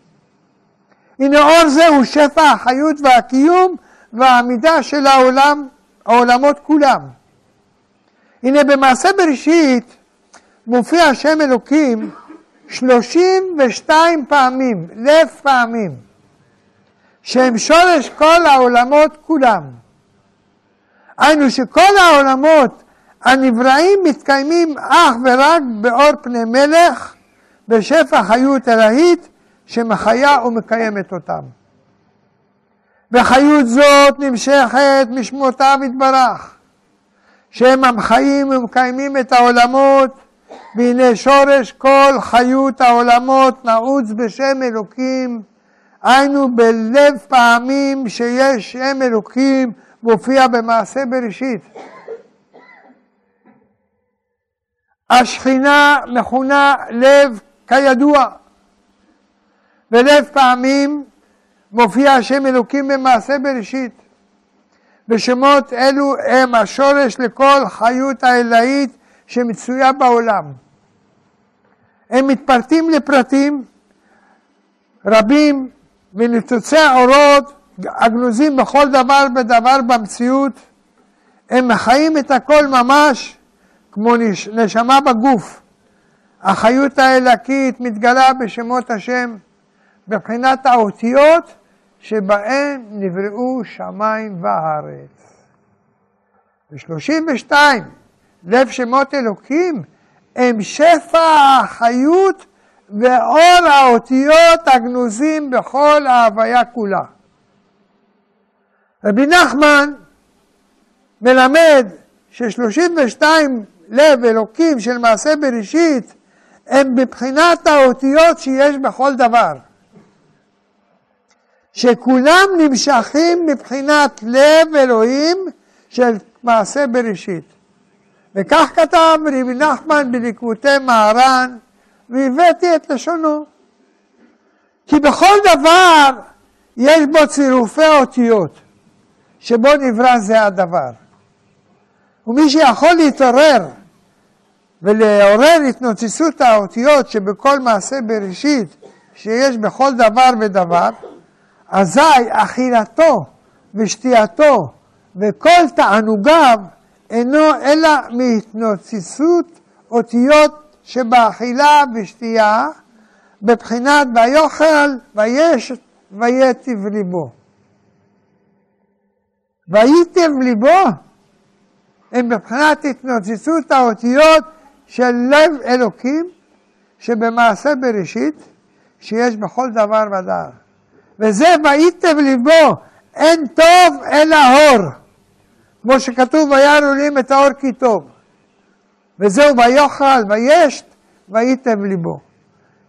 הנה אור זה הוא שפע החיות והקיום והעמידה של העולם, העולמות כולם. הנה במעשה בראשית מופיע השם אלוקים שלושים ושתיים פעמים, לב פעמים, שהם שורש כל העולמות כולם. היינו שכל העולמות הנבראים מתקיימים אך ורק באור פני מלך, בשפע חיות אלוהית שמחיה ומקיימת אותם. וחיות זאת נמשכת משמותיו יתברך, שהם המחיים ומקיימים את העולמות, והנה שורש כל חיות העולמות נעוץ בשם אלוקים, היינו בלב פעמים שיש שם אלוקים מופיע במעשה בראשית. השכינה מכונה לב כידוע, ולב פעמים מופיע השם אלוקים במעשה בראשית. ושמות אלו הם השורש לכל חיות האלוהית שמצויה בעולם. הם מתפרטים לפרטים רבים וניצוצי האורות הגנוזים בכל דבר ודבר במציאות, הם מחיים את הכל ממש כמו נשמה בגוף. החיות האלוקית מתגלה בשמות השם מבחינת האותיות שבהן נבראו שמיים וארץ. ו-32, לב שמות אלוקים, הם שפע החיות ואור האותיות הגנוזים בכל ההוויה כולה. רבי נחמן מלמד ש-32 לב אלוקים של מעשה בראשית הם בבחינת האותיות שיש בכל דבר. שכולם נמשכים מבחינת לב אלוהים של מעשה בראשית. וכך כתב רבי נחמן בליקוטי מהר"ן, והבאתי את לשונו. כי בכל דבר יש בו צירופי אותיות, שבו נברא זה הדבר. ומי שיכול להתעורר ולעורר התנוצצות האותיות שבכל מעשה בראשית שיש בכל דבר ודבר, אזי אכילתו ושתייתו וכל תענוגיו אינו אלא מהתנוצצות אותיות שבאכילה ושתייה, בבחינת ויאכל ויש ויטיב ליבו. וייטיב ליבו הם בבחינת התנוצצות האותיות של לב אלוקים שבמעשה בראשית שיש בכל דבר ודבר. וזה וייטב ליבו, אין טוב אלא אור. כמו שכתוב, וירא אלוהים את האור כי טוב. וזהו, ויאכל, וישת, וייטב ליבו.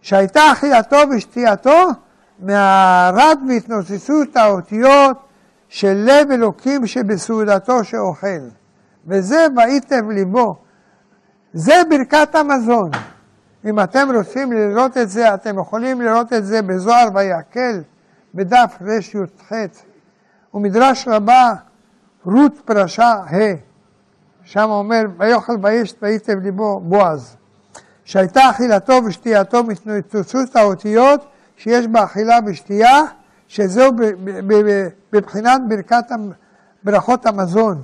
שהייתה אכילתו ושתייתו מהרד והתנוססות האותיות של לב אלוקים שבסעודתו שאוכל. וזה וייטב ליבו. זה ברכת המזון. אם אתם רוצים לראות את זה, אתם יכולים לראות את זה בזוהר ויקל, בדף רי"ח, ומדרש רבה, רות פרשה ה', שם אומר, ויאכל וישת וייטב ליבו בועז, שהייתה אכילתו ושתייתו מתנוצצות האותיות שיש באכילה ושתייה, שזהו בבחינת ברכת ברכות המזון.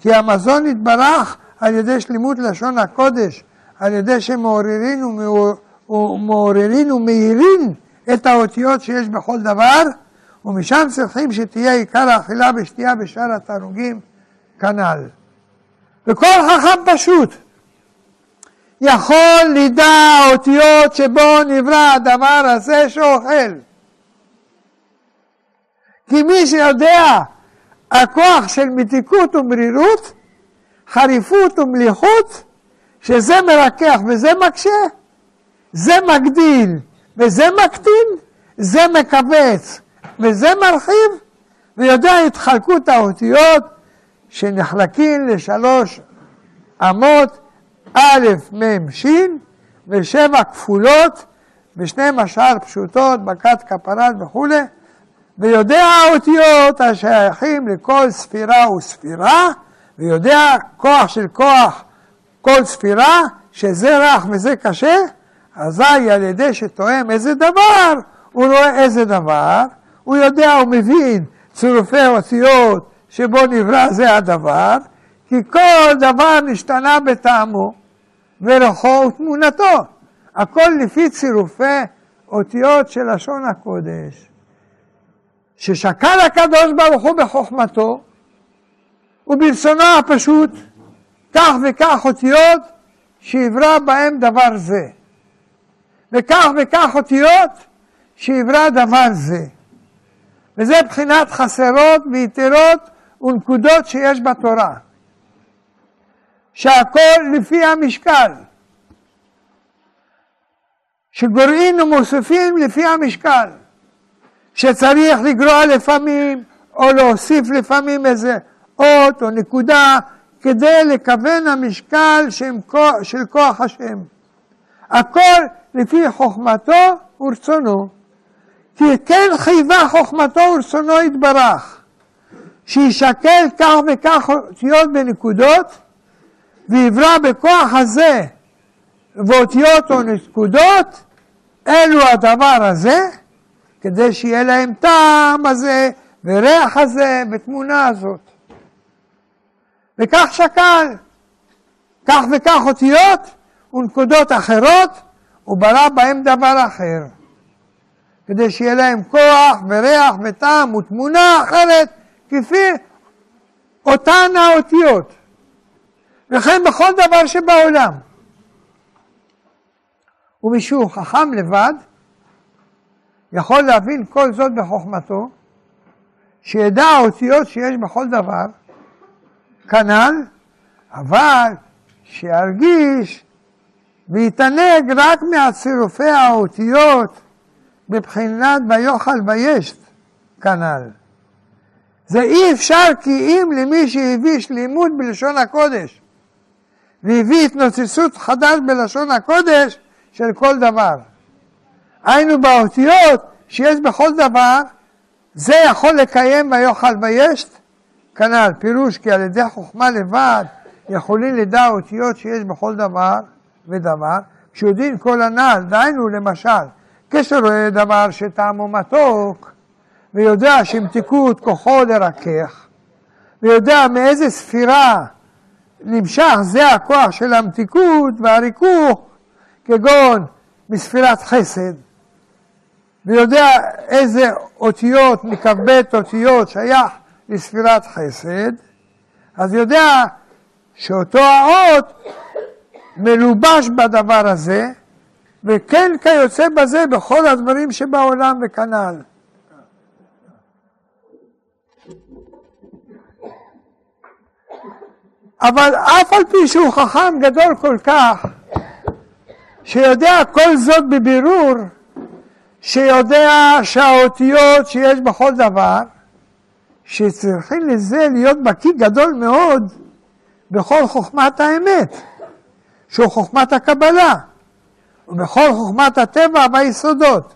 כי המזון יתברך על ידי שלמות לשון הקודש, על ידי שמעוררין ומעוררין ומאירין את האותיות שיש בכל דבר, ומשם צריכים שתהיה עיקר האכילה ושתייה בשאר התענוגים כנ"ל. וכל חכם פשוט יכול לדע האותיות שבו נברא הדבר הזה שאוכל. כי מי שיודע הכוח של מתיקות ומרירות, חריפות ומליחות, שזה מרכך וזה מקשה, זה מגדיל וזה מקטין, זה מכווץ וזה מרחיב, ויודע התחלקות האותיות שנחלקים לשלוש אמות, א', מ', ש', ושבע כפולות, ושני משל פשוטות, בקת כפרת וכולי, ויודע האותיות השייכים לכל ספירה וספירה, ויודע כוח של כוח כל ספירה, שזה רך וזה קשה, אזי על ידי שתואם איזה דבר, הוא רואה איזה דבר, הוא יודע, הוא מבין צירופי אותיות שבו נברא זה הדבר, כי כל דבר נשתנה בטעמו ורוחו ותמונתו. הכל לפי צירופי אותיות של לשון הקודש. ששקל הקדוש ברוך הוא בחוכמתו וברצונו הפשוט כך וכך אותיות שיברא בהם דבר זה. וכך וכך אותיות שיברא דבר זה. וזה בחינת חסרות ויתרות ונקודות שיש בתורה. שהכל לפי המשקל. שגורעים ומוסיפים לפי המשקל. שצריך לגרוע לפעמים, או להוסיף לפעמים איזה אות או נקודה, כדי לכוון המשקל של כוח השם. הכל לפי חוכמתו ורצונו. כי כן חייבה חוכמתו ורצונו יתברך, שישקל כך וכך אותיות בנקודות, ויברא בכוח הזה ואותיות או נקודות, אלו הדבר הזה, כדי שיהיה להם טעם הזה וריח הזה בתמונה הזאת. וכך שקל, כך וכך אותיות ונקודות אחרות, וברא בהם דבר אחר. כדי שיהיה להם כוח וריח וטעם ותמונה אחרת כפי אותן האותיות. וכן בכל דבר שבעולם. ומישהו חכם לבד, יכול להבין כל זאת בחוכמתו, שידע האותיות שיש בכל דבר, כנ"ל, אבל שירגיש ויתענג רק מהצירופי האותיות בבחינת ויאכל וישת, כנ"ל. זה אי אפשר כי אם למי שהביא שלימות בלשון הקודש והביא התנוצצות חדש בלשון הקודש של כל דבר. היינו באותיות שיש בכל דבר, זה יכול לקיים ויאכל וישת, כנ"ל, פירוש כי על ידי חוכמה לבד יכולים לדע אותיות שיש בכל דבר ודבר, כשיודעים כל הנ"ל, דהיינו למשל, כשרואה דבר שטעמו מתוק, ויודע שמתיקות כוחו לרכך, ויודע מאיזה ספירה נמשך זה הכוח של המתיקות והריכוך, כגון מספירת חסד, ויודע איזה אותיות, מכ"ב אותיות שייך לספירת חסד, אז יודע שאותו האות מלובש בדבר הזה, וכן כיוצא בזה בכל הדברים שבעולם וכנ"ל. אבל אף על פי שהוא חכם גדול כל כך, שיודע כל זאת בבירור, שיודע שהאותיות שיש בכל דבר, שצריכים לזה להיות בקיא גדול מאוד בכל חוכמת האמת, שהוא חוכמת הקבלה, ובכל חוכמת הטבע והיסודות.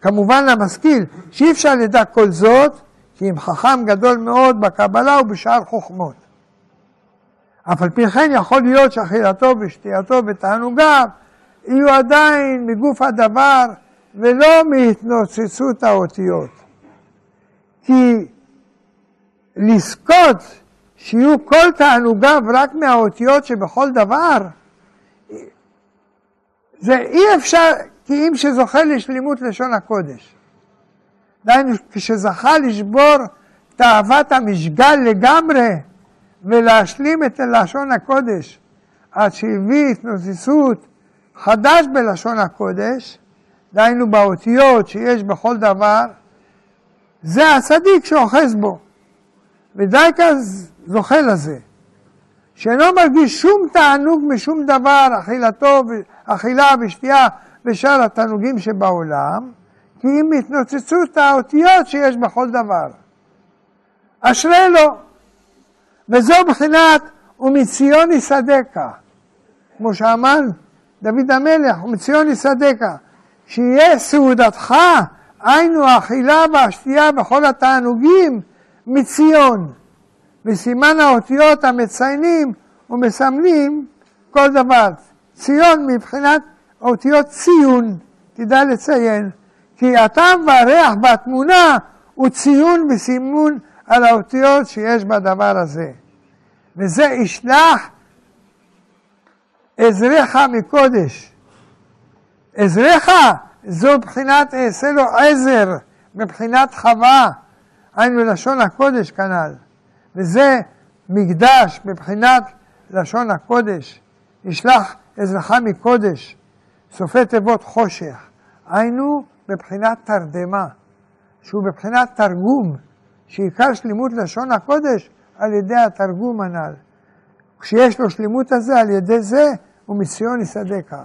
כמובן למשכיל שאי אפשר לדע כל זאת, כי אם חכם גדול מאוד בקבלה ובשאר חוכמות. אף על פי כן יכול להיות שאכילתו ושתייתו ותענוגיו יהיו עדיין מגוף הדבר ולא מהתנוצצות האותיות. כי לזכות שיהיו כל תענוגיו רק מהאותיות שבכל דבר, זה אי אפשר כי אם שזוכה לשלימות לשון הקודש. דהיינו, כשזכה לשבור תאוות המשגל לגמרי ולהשלים את לשון הקודש עד שהביא התנוססות חדש בלשון הקודש, דהיינו באותיות שיש בכל דבר, זה הצדיק שאוחז בו. ודייקה זוכה לזה, שאינו מרגיש שום תענוג משום דבר, אכילתו, אכילה ושתייה ושאר התענוגים שבעולם, כי אם התנוצצות האותיות שיש בכל דבר. אשרי לו, וזו בחינת ומציון יסדקה, כמו שאמר דוד המלך, ומציון יסדקה, שיהיה סעודתך, היינו האכילה והשתייה בכל התענוגים, מציון, וסימן האותיות המציינים ומסמנים כל דבר. ציון מבחינת אותיות ציון, תדע לציין, כי הטעם והריח והתמונה הוא ציון וסימון על האותיות שיש בדבר הזה. וזה ישלח עזריך מקודש. עזריך זו בחינת אעשה לו עזר, מבחינת חווה, היינו לשון הקודש כנ"ל. וזה מקדש מבחינת לשון הקודש. ישלח עזרך מקודש. סופי תיבות חושך, היינו בבחינת תרדמה, שהוא בבחינת תרגום, שעיקר שלימות לשון הקודש על ידי התרגום הנ"ל. כשיש לו שלימות הזה, על ידי זה הוא מציון יסדקה.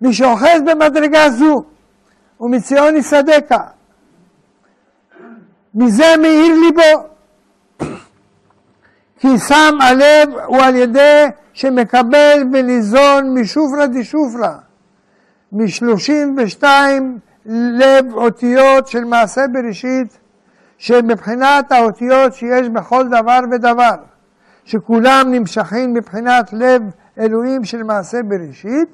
מי שאוחז במדרגה זו הוא מציון יסדקה. מזה מאיר ליבו. כי שם הלב הוא על ידי שמקבל וניזון משופרא דשופרא. משלושים ושתיים לב אותיות של מעשה בראשית, שמבחינת האותיות שיש בכל דבר ודבר, שכולם נמשכים מבחינת לב אלוהים של מעשה בראשית,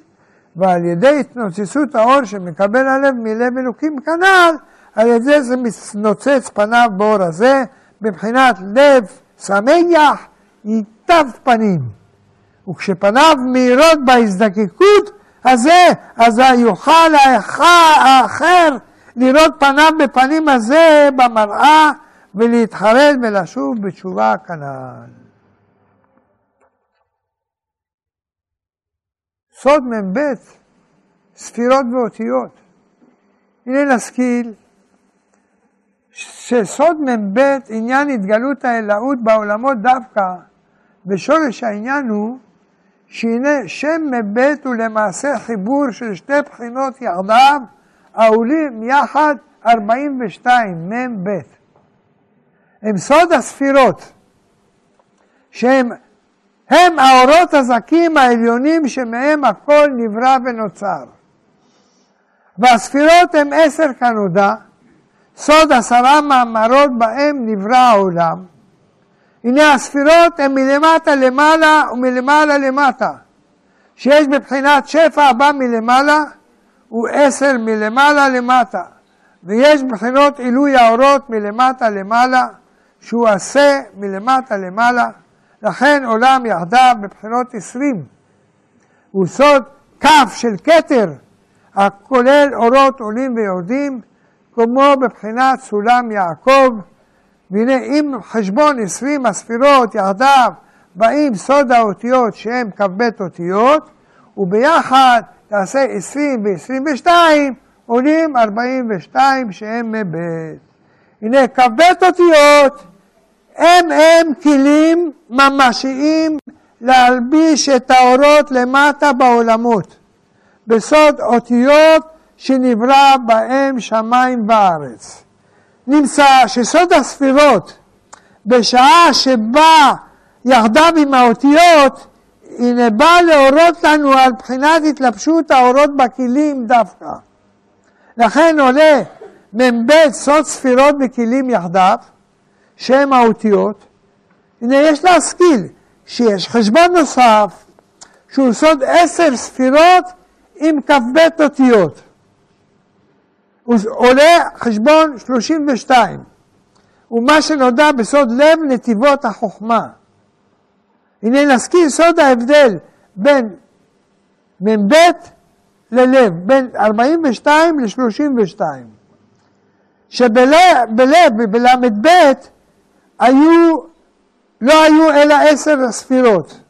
ועל ידי התנוצצות האור שמקבל הלב מלב אלוקים כנ"ל, על ידי זה נוצץ פניו באור הזה, מבחינת לב שמח, ייטב פנים. וכשפניו מאירות בהזדקקות, הזה, אז יוכל האחר לראות פניו בפנים הזה במראה ולהתחרט ולשוב בתשובה כנ"ל. סוד מ"ב ספירות ואותיות. הנה נשכיל שסוד מ"ב עניין התגלות האלוהות בעולמות דווקא, ושורש העניין הוא שהנה שם מ"ב הוא למעשה חיבור של שתי בחינות יחדיו, העולים יחד 42, מ"ב. הם סוד הספירות, שהם הם האורות הזכים העליונים שמהם הכל נברא ונוצר. והספירות הם עשר כנודע, סוד עשרה מאמרות בהם נברא העולם. הנה הספירות הן מלמטה למעלה ומלמעלה למטה, שיש בבחינת שפע הבא מלמעלה הוא עשר מלמעלה למטה, ויש בחינות עילוי האורות מלמטה למעלה, שהוא עשה מלמטה למעלה, לכן עולם יחדיו בבחינות עשרים. הוא סוד כף של כתר, הכולל אורות עולים ויורדים, כמו בבחינת סולם יעקב, והנה עם חשבון עשרים הספירות יחדיו באים סוד האותיות שהם כ"ב אותיות, וביחד תעשה עשרים ועשרים ושתיים, עולים ארבעים ושתיים שהם מבית. הנה כ"ב אותיות הם הם כלים ממשיים להלביש את האורות למטה בעולמות, בסוד אותיות שנברא בהם שמיים וארץ. נמצא שסוד הספירות, בשעה שבא יחדיו עם האותיות, הנה בא להורות לנו על בחינת התלבשות האורות בכלים דווקא. לכן עולה מ"ב סוד ספירות וכלים יחדיו, שהם האותיות. הנה יש להשכיל שיש חשבון נוסף שהוא סוד עשר ספירות עם כ"ב אותיות. הוא עולה חשבון 32, ומה שנודע בסוד לב נתיבות החוכמה. הנה נזכיר סוד ההבדל בין מ"ב ללב, בין 42 ל-32, שבלב, בל"ב, היו, לא היו אלא עשר ספירות,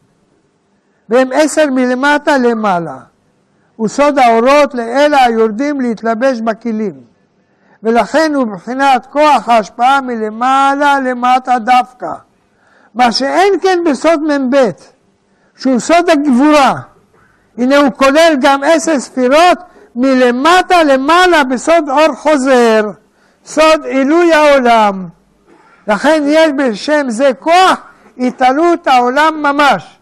והם עשר מלמטה למעלה. הוא סוד האורות לאלה היורדים להתלבש בכלים, ולכן הוא מבחינת כוח ההשפעה מלמעלה למטה דווקא, מה שאין כן בסוד מ"ב, שהוא סוד הגבורה. הנה הוא כולל גם עשר ספירות מלמטה למעלה בסוד אור חוזר, סוד עילוי העולם. לכן יש בשם זה כוח התעלות העולם ממש.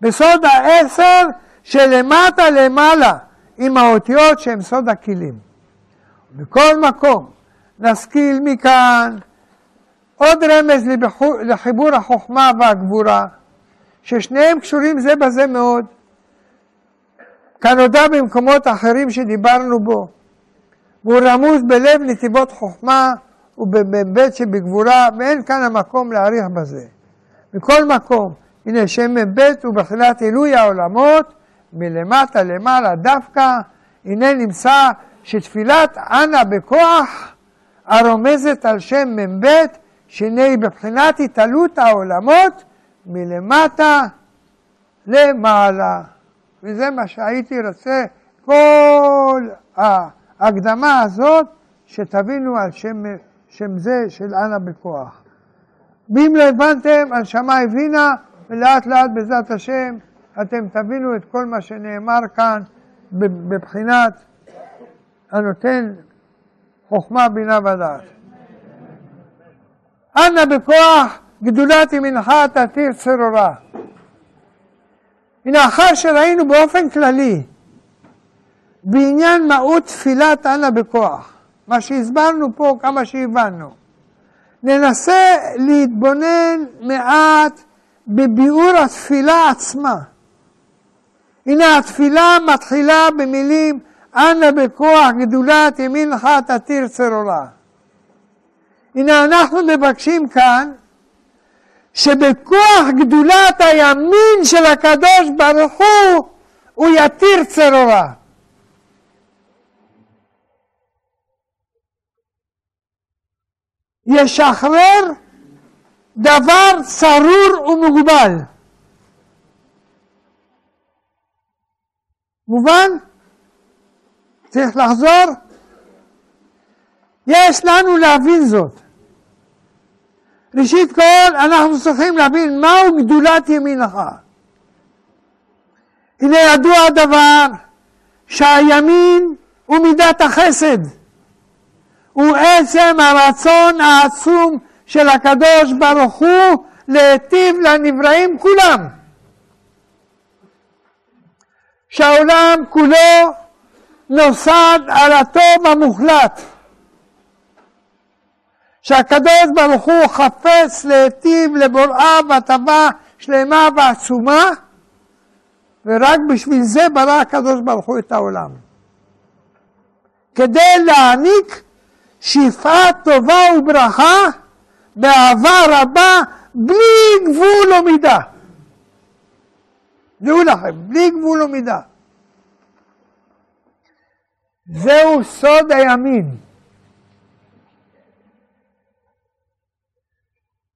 בסוד העשר שלמטה למעלה עם האותיות שהן סוד הכלים. בכל מקום נשכיל מכאן עוד רמז לחיבור החוכמה והגבורה, ששניהם קשורים זה בזה מאוד, כנודע במקומות אחרים שדיברנו בו, והוא רמוז בלב נתיבות חוכמה ובבית שבגבורה, ואין כאן המקום להעריך בזה. מכל מקום, הנה שם מ"ב הוא בתחילת עילוי העולמות, מלמטה למעלה דווקא, הנה נמצא שתפילת אנא בכוח הרומזת על שם מ"ב, שהנה היא בבחינת התעלות העולמות מלמטה למעלה. וזה מה שהייתי רוצה, כל ההקדמה הזאת, שתבינו על שם, שם זה של אנא בכוח. ואם לא הבנתם, הנשמה הבינה, ולאט לאט בעזרת השם אתם תבינו את כל מה שנאמר כאן בבחינת הנותן חוכמה, בינה ודעת. אנא בכוח גדולת ימינך תתיר צרורה. הנה אחר שראינו באופן כללי בעניין מהות תפילת אנא בכוח, מה שהסברנו פה כמה שהבנו, ננסה להתבונן מעט בביאור התפילה עצמה. הנה התפילה מתחילה במילים אנא בכוח גדולת ימינך תתיר צרורה. הנה אנחנו מבקשים כאן שבכוח גדולת הימין של הקדוש ברוך הוא הוא יתיר צרורה. ישחרר דבר צרור ומוגבל. מובן? צריך לחזור? יש לנו להבין זאת. ראשית כל, אנחנו צריכים להבין מהו גדולת ימינך. הנה ידוע הדבר שהימין הוא מידת החסד. הוא עצם הרצון העצום של הקדוש ברוך הוא להיטיב לנבראים כולם. שהעולם כולו נוסד על הטוב המוחלט. שהקדוש ברוך הוא חפץ להיטיב לבוראיו הטבה שלמה ועצומה, ורק בשביל זה ברא הקדוש ברוך הוא את העולם. כדי להעניק שפעה טובה וברכה באהבה רבה בלי גבול או מידה. דעו לכם, בלי גבול או מידה. זהו סוד הימין.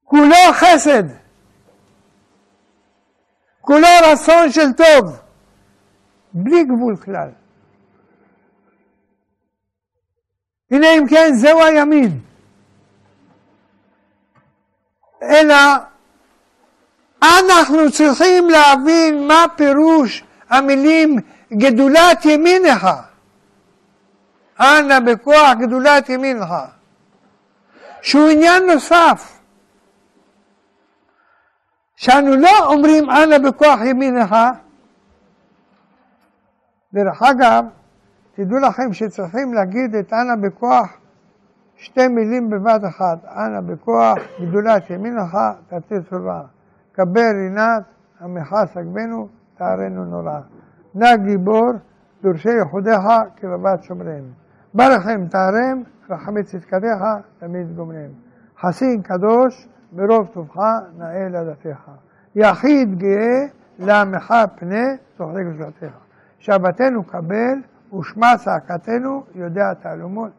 כולו חסד, כולו רצון של טוב, בלי גבול כלל. הנה אם כן, זהו הימין. אלא אנחנו צריכים להבין מה פירוש המילים גדולת ימינך. אנא בכוח גדולת ימינך. שהוא עניין נוסף. שאנו לא אומרים אנא בכוח ימינך. דרך אגב, תדעו לכם שצריכים להגיד את אנא בכוח שתי מילים בבת אחת, אנא בכוח גדולת ימינך תעשה טובה. קבל רינת עמך סגבנו תארנו נורא. נא גיבור דורשי יחודיך כרבת שומריהם. ברכם תארם רחמי צדקתך תמיד גומריהם. חסין קדוש ברוב טובך נאה לדתך. יחיד גאה לעמך פנה זוכרי גזרתך. שבתנו קבל ושמע צעקתנו יודע תעלומות.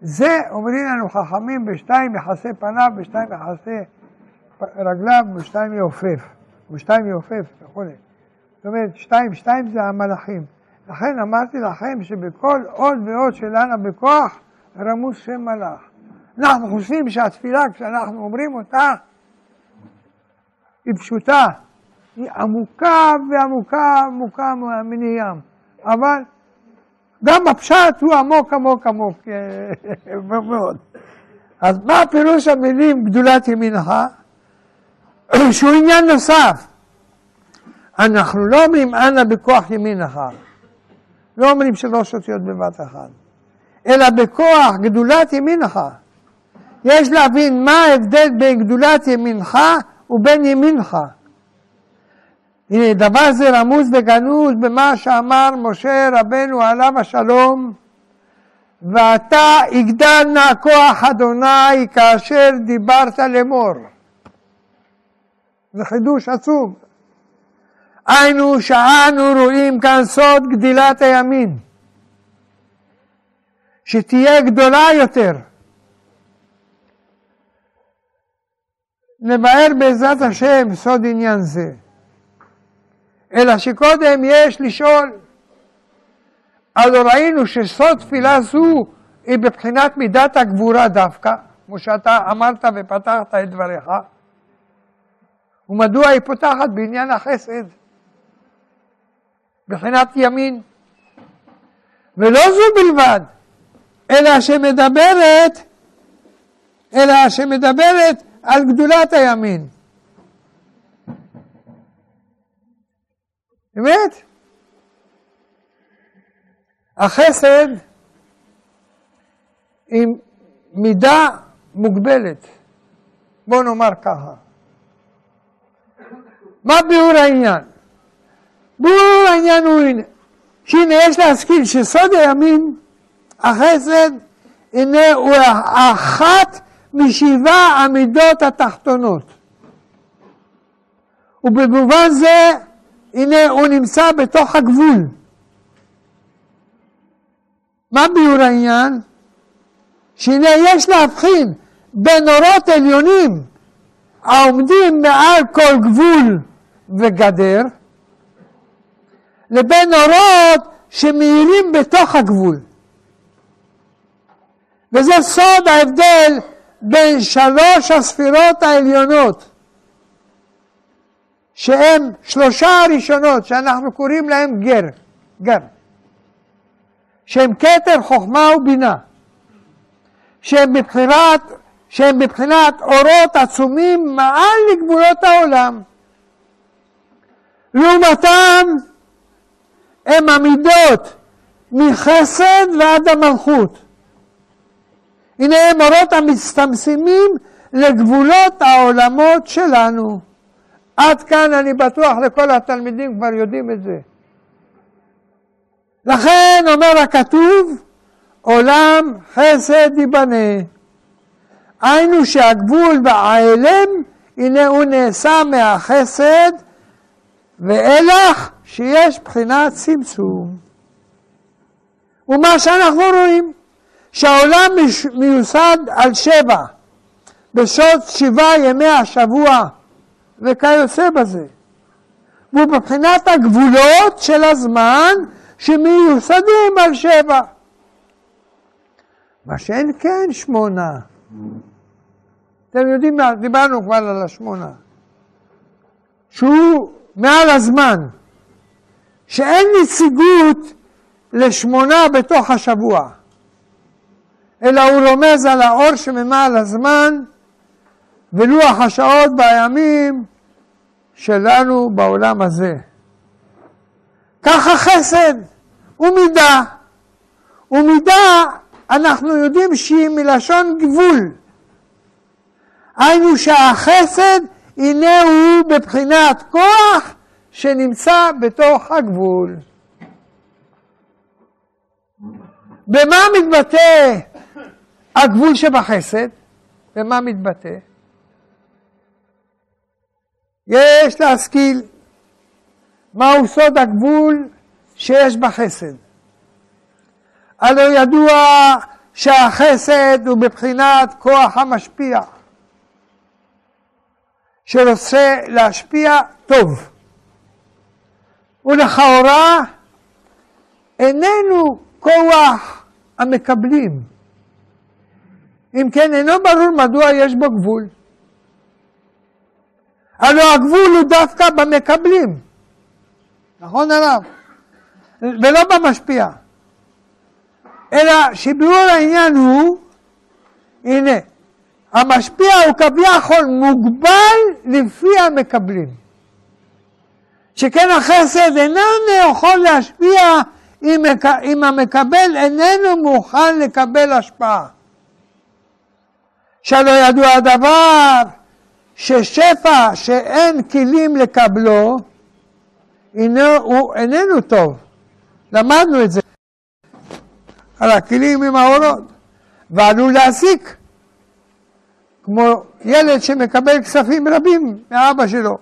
זה אומרים לנו חכמים בשתיים יחסי פניו, בשתיים יחסי רגליו, בשתיים יעופף, בשתיים יעופף וכו'. זאת אומרת, שתיים, שתיים זה המלאכים. לכן אמרתי לכם שבכל עוד ועוד שלנו בכוח, רמוס שם מלאך. אנחנו חושבים שהתפילה, כשאנחנו אומרים אותה, היא פשוטה, היא עמוקה ועמוקה עמוקה מן הים. אבל גם הפשט הוא עמוק עמוק עמוק [laughs] מאוד. אז מה פירוש המילים גדולת ימינך? [clears throat] שהוא עניין נוסף. אנחנו לא אומרים אנא בכוח ימינך, לא אומרים שלוש אותיות בבת אחת, אלא בכוח גדולת ימינך. יש להבין מה ההבדל בין גדולת ימינך ובין ימינך. הנה, דבר זה רמוז וגנוז במה שאמר משה רבנו עליו השלום, ואתה יגדל נא כוח אדוני כאשר דיברת לאמור. זה חידוש עצוב. היינו שאנו רואים כאן סוד גדילת הימין, שתהיה גדולה יותר. נבהר בעזרת השם סוד עניין זה. אלא שקודם יש לשאול. הלא ראינו שסוד תפילה זו היא בבחינת מידת הגבורה דווקא, כמו שאתה אמרת ופתחת את דבריך, ומדוע היא פותחת בעניין החסד, בחינת ימין. ולא זו בלבד, אלא שמדברת, אלא שמדברת על גדולת הימין. אמת? החסד עם מידה מוגבלת. בואו נאמר ככה. מה ביאור העניין? ביאור העניין הוא שהנה יש להזכיר שסוד הימין, החסד, הנה הוא אחת משבעה המידות התחתונות. ובמובן זה הנה הוא נמצא בתוך הגבול. מה ביאור העניין? שהנה יש להבחין בין אורות עליונים העומדים מעל כל גבול וגדר, לבין אורות שמאירים בתוך הגבול. וזה סוד ההבדל בין שלוש הספירות העליונות, שהן שלושה הראשונות, שאנחנו קוראים להן גר, גר, שהן כתר חוכמה ובינה, שהן מבחינת, שהן מבחינת אורות עצומים מעל לגבולות העולם. לעומתם הם המידות מחסד ועד המלכות. הנה הם אורות המצטמצמים לגבולות העולמות שלנו. עד כאן אני בטוח לכל התלמידים כבר יודעים את זה. לכן אומר הכתוב, עולם חסד ייבנה. היינו שהגבול וההלם, הנה הוא נעשה מהחסד, ואילך שיש בחינת צמצום. ומה שאנחנו רואים, שהעולם מיוסד על שבע, בשעות שבעה ימי השבוע וכיוצא בזה. והוא מבחינת הגבולות של הזמן שמיוסדים על שבע. מה שאין כן שמונה. אתם יודעים, דיברנו כבר על השמונה. שהוא מעל הזמן, שאין נציגות לשמונה בתוך השבוע. אלא הוא רומז על האור שממעל הזמן ולוח השעות והימים שלנו בעולם הזה. ככה חסד ומידה. ומידה אנחנו יודעים שהיא מלשון גבול. היינו שהחסד הנה הוא בבחינת כוח שנמצא בתוך הגבול. במה מתבטא הגבול שבחסד, במה מתבטא? יש להשכיל מהו סוד הגבול שיש בחסד. הלא ידוע שהחסד הוא בבחינת כוח המשפיע, שרוצה להשפיע טוב. ולכאורה איננו כוח המקבלים. אם כן, אינו ברור מדוע יש בו גבול. הלוא הגבול הוא דווקא במקבלים, נכון הרב? ולא במשפיע. אלא שביאור העניין הוא, הנה, המשפיע הוא כביכול מוגבל לפי המקבלים. שכן החסד איננו יכול להשפיע אם המקבל איננו מוכן לקבל השפעה. שלא ידוע הדבר ששפע שאין כלים לקבלו, אינו, הוא איננו טוב. למדנו את זה. על הכלים עם האורות, ועלול להסיק, כמו ילד שמקבל כספים רבים מאבא שלו,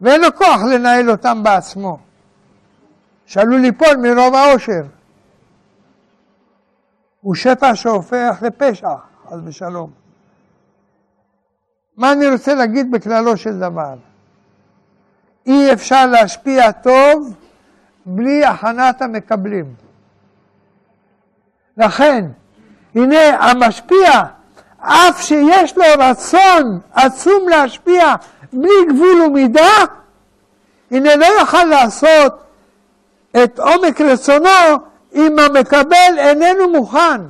ואין לו כוח לנהל אותם בעצמו, שעלול ליפול מרוב העושר. הוא שפע שהופך לפשע, חס ושלום. מה אני רוצה להגיד בכללו של דבר? אי אפשר להשפיע טוב בלי הכנת המקבלים. לכן, הנה המשפיע, אף שיש לו רצון עצום להשפיע בלי גבול ומידה, הנה לא יוכל לעשות את עומק רצונו אם המקבל איננו מוכן.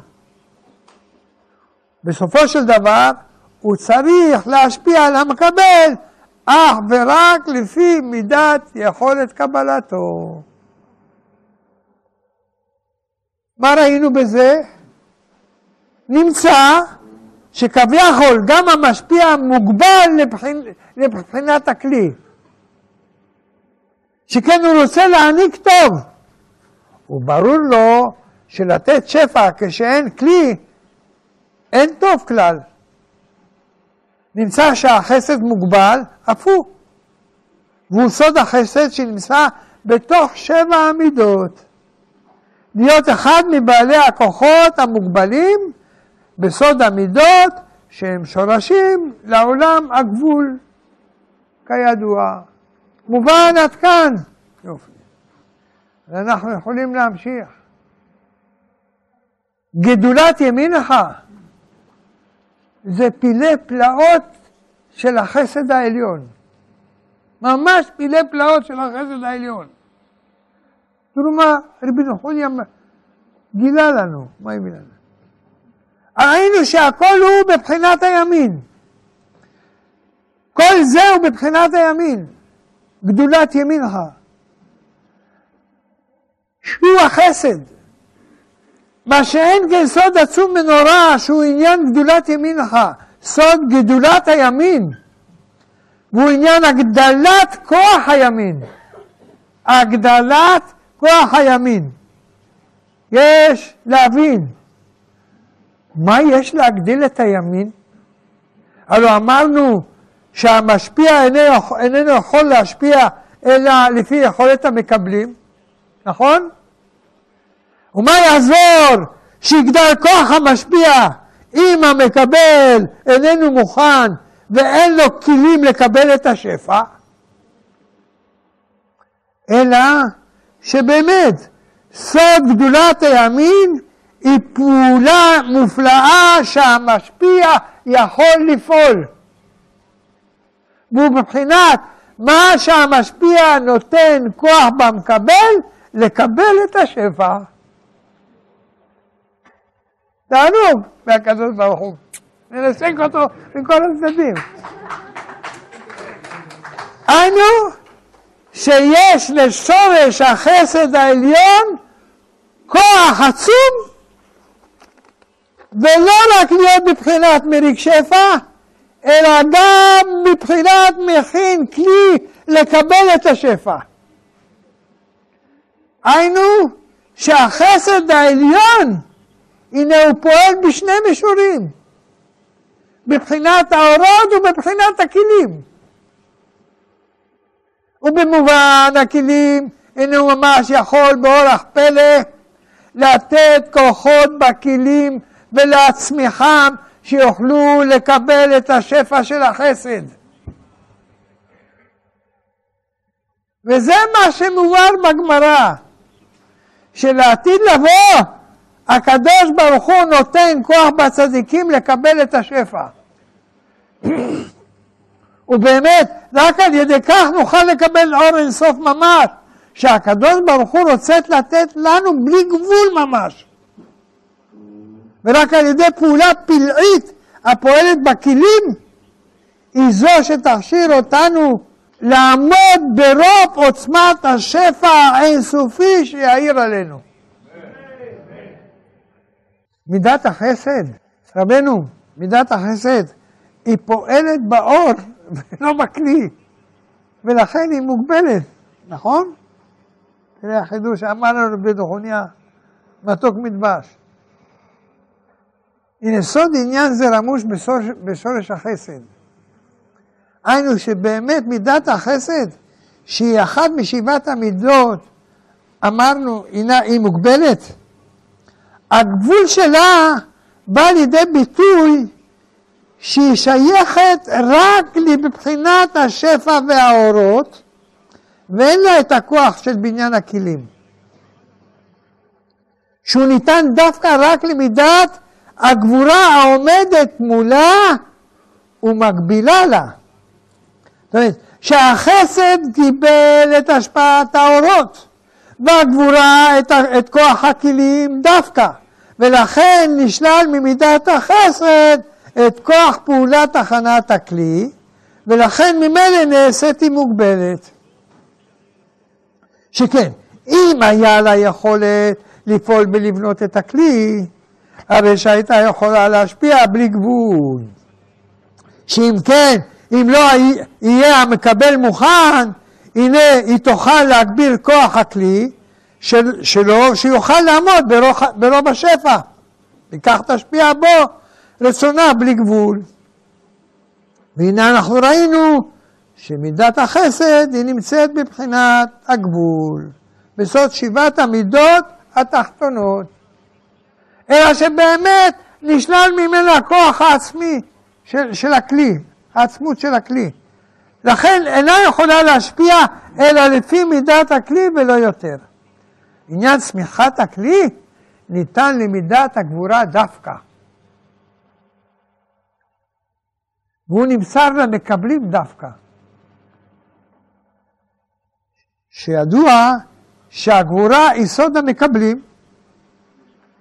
בסופו של דבר, הוא צריך להשפיע על המקבל אך ורק לפי מידת יכולת קבלתו. מה ראינו בזה? נמצא שכביכול גם המשפיע מוגבל לבחינ... לבחינת הכלי. שכן הוא רוצה להעניק טוב. וברור לו שלתת שפע כשאין כלי, אין טוב כלל. נמצא שהחסד מוגבל, הפוך. והוא סוד החסד שנמצא בתוך שבע המידות. להיות אחד מבעלי הכוחות המוגבלים בסוד המידות שהם שורשים לעולם הגבול, כידוע. מובן עד כאן. יופי. ואנחנו יכולים להמשיך. גדולת ימינך זה פילי פלאות של החסד העליון. ממש פילי פלאות של החסד העליון. תראו מה רבי נחוניה גילה לנו, מה הביא לנו? ראינו שהכל הוא בבחינת הימין. כל זה הוא בבחינת הימין. גדולת ימינך. שהוא החסד. מה שאין כן סוד עצום ונורא, שהוא עניין גדולת ימינך, סוד גדולת הימין, והוא עניין הגדלת כוח הימין. הגדלת כוח הימין. יש להבין, מה יש להגדיל את הימין? הלוא אמרנו שהמשפיע איננו, איננו יכול להשפיע אלא לפי יכולת המקבלים, נכון? ומה יעזור שיגדל כוח המשפיע אם המקבל איננו מוכן ואין לו כלים לקבל את השפע? אלא שבאמת סוד גדולת הימין היא פעולה מופלאה שהמשפיע יכול לפעול. והוא מה שהמשפיע נותן כוח במקבל, לקבל את השפע. תענוג מהקדוש ברוך הוא. ננסק אותו מכל הצדדים. היינו שיש לשורש החסד העליון כוח עצום ולא רק להיות בבחינת מריק שפע, אלא גם מבחינת מכין כלי לקבל את השפע. היינו שהחסד העליון, הנה הוא פועל בשני מישורים, בבחינת האורות ובבחינת הכלים. ובמובן הכלים, הנה הוא ממש יכול באורח פלא לתת כוחות בכלים ולהצמיחם שיוכלו לקבל את השפע של החסד. וזה מה שמובן בגמרא, שלעתיד לבוא הקדוש ברוך הוא נותן כוח בצדיקים לקבל את השפע. [clears throat] ובאמת, רק על ידי כך נוכל לקבל אור אינסוף ממש, שהקדוש ברוך הוא רוצה לתת לנו בלי גבול ממש. ורק על ידי פעולה פלאית הפועלת בכלים, היא זו שתכשיר אותנו לעמוד ברוב עוצמת השפע האינסופי שיאיר עלינו. מידת החסד, רבנו, מידת החסד, היא פועלת באור [laughs] ולא בכלי, ולכן היא מוגבלת, נכון? תראה החידוש שאמר לנו רבי דוחוניה, מתוק מדבש. הנה סוד עניין זה רמוש בשורש, בשורש החסד. היינו שבאמת מידת החסד, שהיא אחת משבעת המידות, אמרנו, היא מוגבלת. הגבול שלה בא לידי ביטוי שהיא שייכת רק לבחינת השפע והאורות, ואין לה את הכוח של בניין הכלים. שהוא ניתן דווקא רק למידת הגבורה העומדת מולה ומקבילה לה. זאת אומרת, שהחסד קיבל את השפעת האורות, והגבורה את, את כוח הכלים דווקא, ולכן נשלל ממידת החסד את כוח פעולת הכנת הכלי, ולכן ממילא נעשית היא מוגבלת. שכן, אם היה לה יכולת לפעול ולבנות את הכלי, הרי שהייתה יכולה להשפיע בלי גבול. שאם כן, אם לא יהיה המקבל מוכן, הנה היא תוכל להגביר כוח הכלי של, שלו, שיוכל לעמוד ברוב, ברוב השפע. וכך תשפיע בו רצונה בלי גבול. והנה אנחנו ראינו שמידת החסד היא נמצאת בבחינת הגבול, בסוד שבעת המידות התחתונות. אלא שבאמת נשלל ממנה הכוח העצמי של, של הכלי, העצמות של הכלי. לכן אינה יכולה להשפיע אלא לפי מידת הכלי ולא יותר. עניין צמיחת הכלי ניתן למידת הגבורה דווקא. והוא נמסר למקבלים דווקא. שידוע שהגבורה היא סוד המקבלים,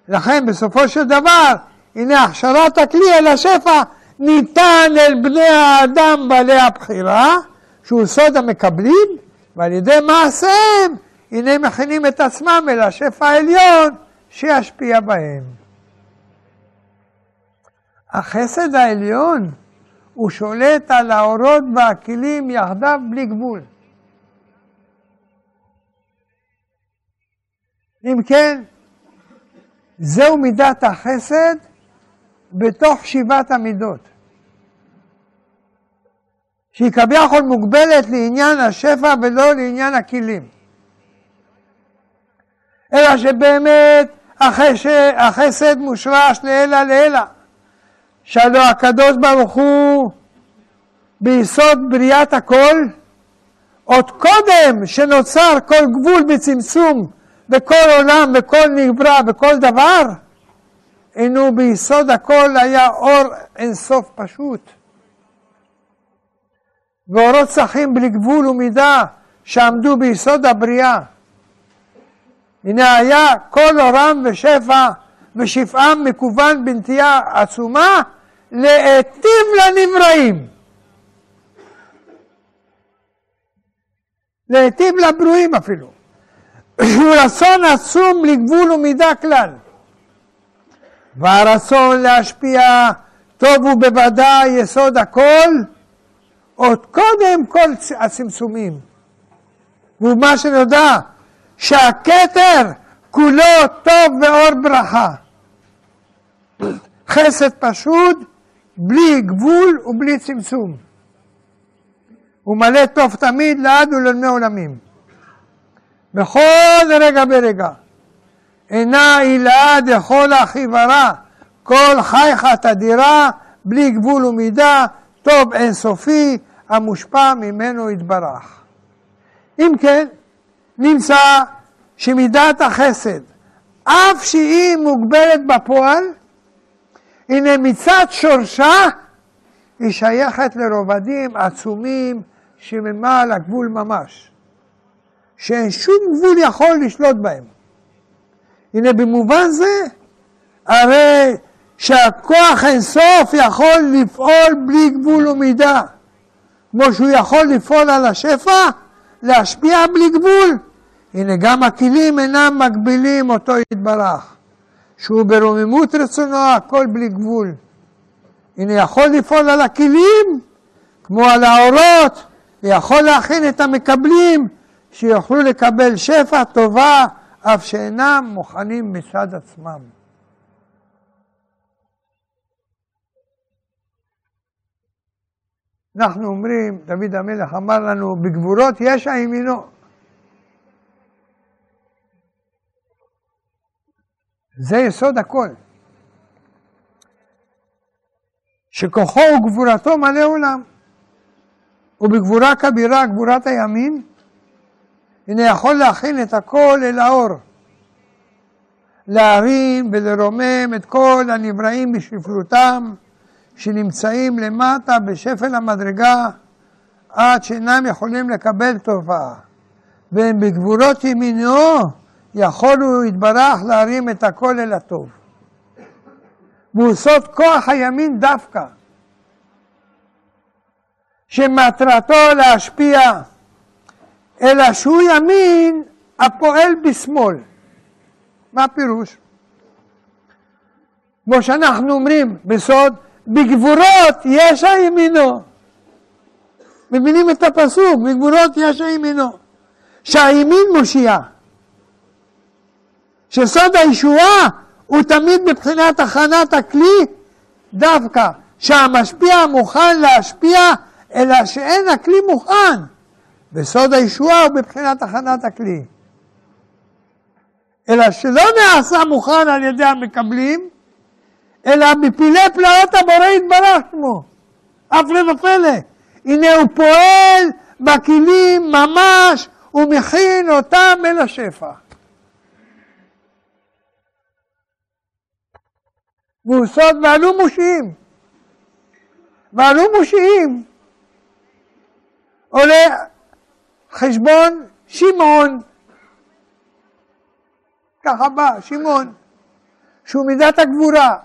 לכן בסופו של דבר, הנה הכשרת הכלי אל השפע ניתן אל בני האדם בעלי הבחירה, שהוא סוד המקבלים, ועל ידי מעשיהם, הנה מכינים את עצמם אל השפע העליון שישפיע בהם. החסד העליון הוא שולט על האורות והכלים יחדיו בלי גבול. אם כן, זהו מידת החסד בתוך שבעת המידות. שהיא כביכול מוגבלת לעניין השפע ולא לעניין הכלים. אלא שבאמת החסד, מושרש לעילא לעילא. שהלא הקדוש ברוך הוא ביסוד בריאת הכל, עוד קודם שנוצר כל גבול בצמצום בכל עולם, בכל נברא, בכל דבר, אינו ביסוד הכל היה אור אינסוף פשוט. ואורות צחים בלי גבול ומידה שעמדו ביסוד הבריאה. הנה היה כל אורם ושפע ושפעם מקוון בנטייה עצומה להיטיב לנבראים. להיטיב לברואים אפילו. [coughs] שהוא רצון עצום לגבול ומידה כלל. והרצון להשפיע טוב הוא בוודאי יסוד הכל, עוד קודם כל הצמצומים. ומה שנודע, שהכתר כולו טוב ואור ברכה. חסד פשוט, בלי גבול ובלי צמצום. הוא מלא טוב תמיד לעד ולעולמי עולמים. בכל רגע ברגע. אינה הילאה דכל החיוורה, כל חייך תדירה, בלי גבול ומידה, טוב אינסופי, המושפע ממנו יתברך. אם כן, נמצא שמידת החסד, אף שהיא מוגבלת בפועל, הנה מצד שורשה היא שייכת לרובדים עצומים שממעל הגבול ממש, שאין שום גבול יכול לשלוט בהם. הנה במובן זה, הרי שהכוח אינסוף יכול לפעול בלי גבול ומידה, כמו שהוא יכול לפעול על השפע, להשפיע בלי גבול. הנה גם הכלים אינם מגבילים אותו יתברך, שהוא ברוממות רצונו הכל בלי גבול. הנה יכול לפעול על הכלים כמו על האורות, ויכול להכין את המקבלים שיוכלו לקבל שפע טובה אף שאינם מוכנים מצד עצמם. אנחנו אומרים, דוד המלך אמר לנו, בגבורות ישע ימינו. זה יסוד הכל. שכוחו וגבורתו מלא עולם. ובגבורה כבירה, גבורת הימין, הנה יכול להכין את הכל אל האור. להרים ולרומם את כל הנבראים בשפלותם, שנמצאים למטה בשפל המדרגה, עד שאינם יכולים לקבל טובה. והם בגבורות ימינו יכולו יתברך להרים את הכל אל הטוב. והוא סוד כוח הימין דווקא, שמטרתו להשפיע, אלא שהוא ימין הפועל בשמאל. מה הפירוש? כמו שאנחנו אומרים בסוד, בגבורות יש הימינו. מבינים את הפסוק, בגבורות יש הימינו. שהימין מושיע. שסוד הישועה הוא תמיד מבחינת הכנת הכלי דווקא, שהמשפיע מוכן להשפיע, אלא שאין הכלי מוכן. בסוד הישועה הוא בבחינת הכנת הכלי. אלא שלא נעשה מוכן על ידי המקבלים, אלא מפילי פלאות הבורא יתברך שמו. הפלא ופלא. הנה הוא פועל בכלים ממש, ומכין אותם אל השפע. והוא סוד ועלו מושיעים. ועלו מושיעים. עולה חשבון שמעון, ככה בא, שמעון, שהוא מידת הגבורה.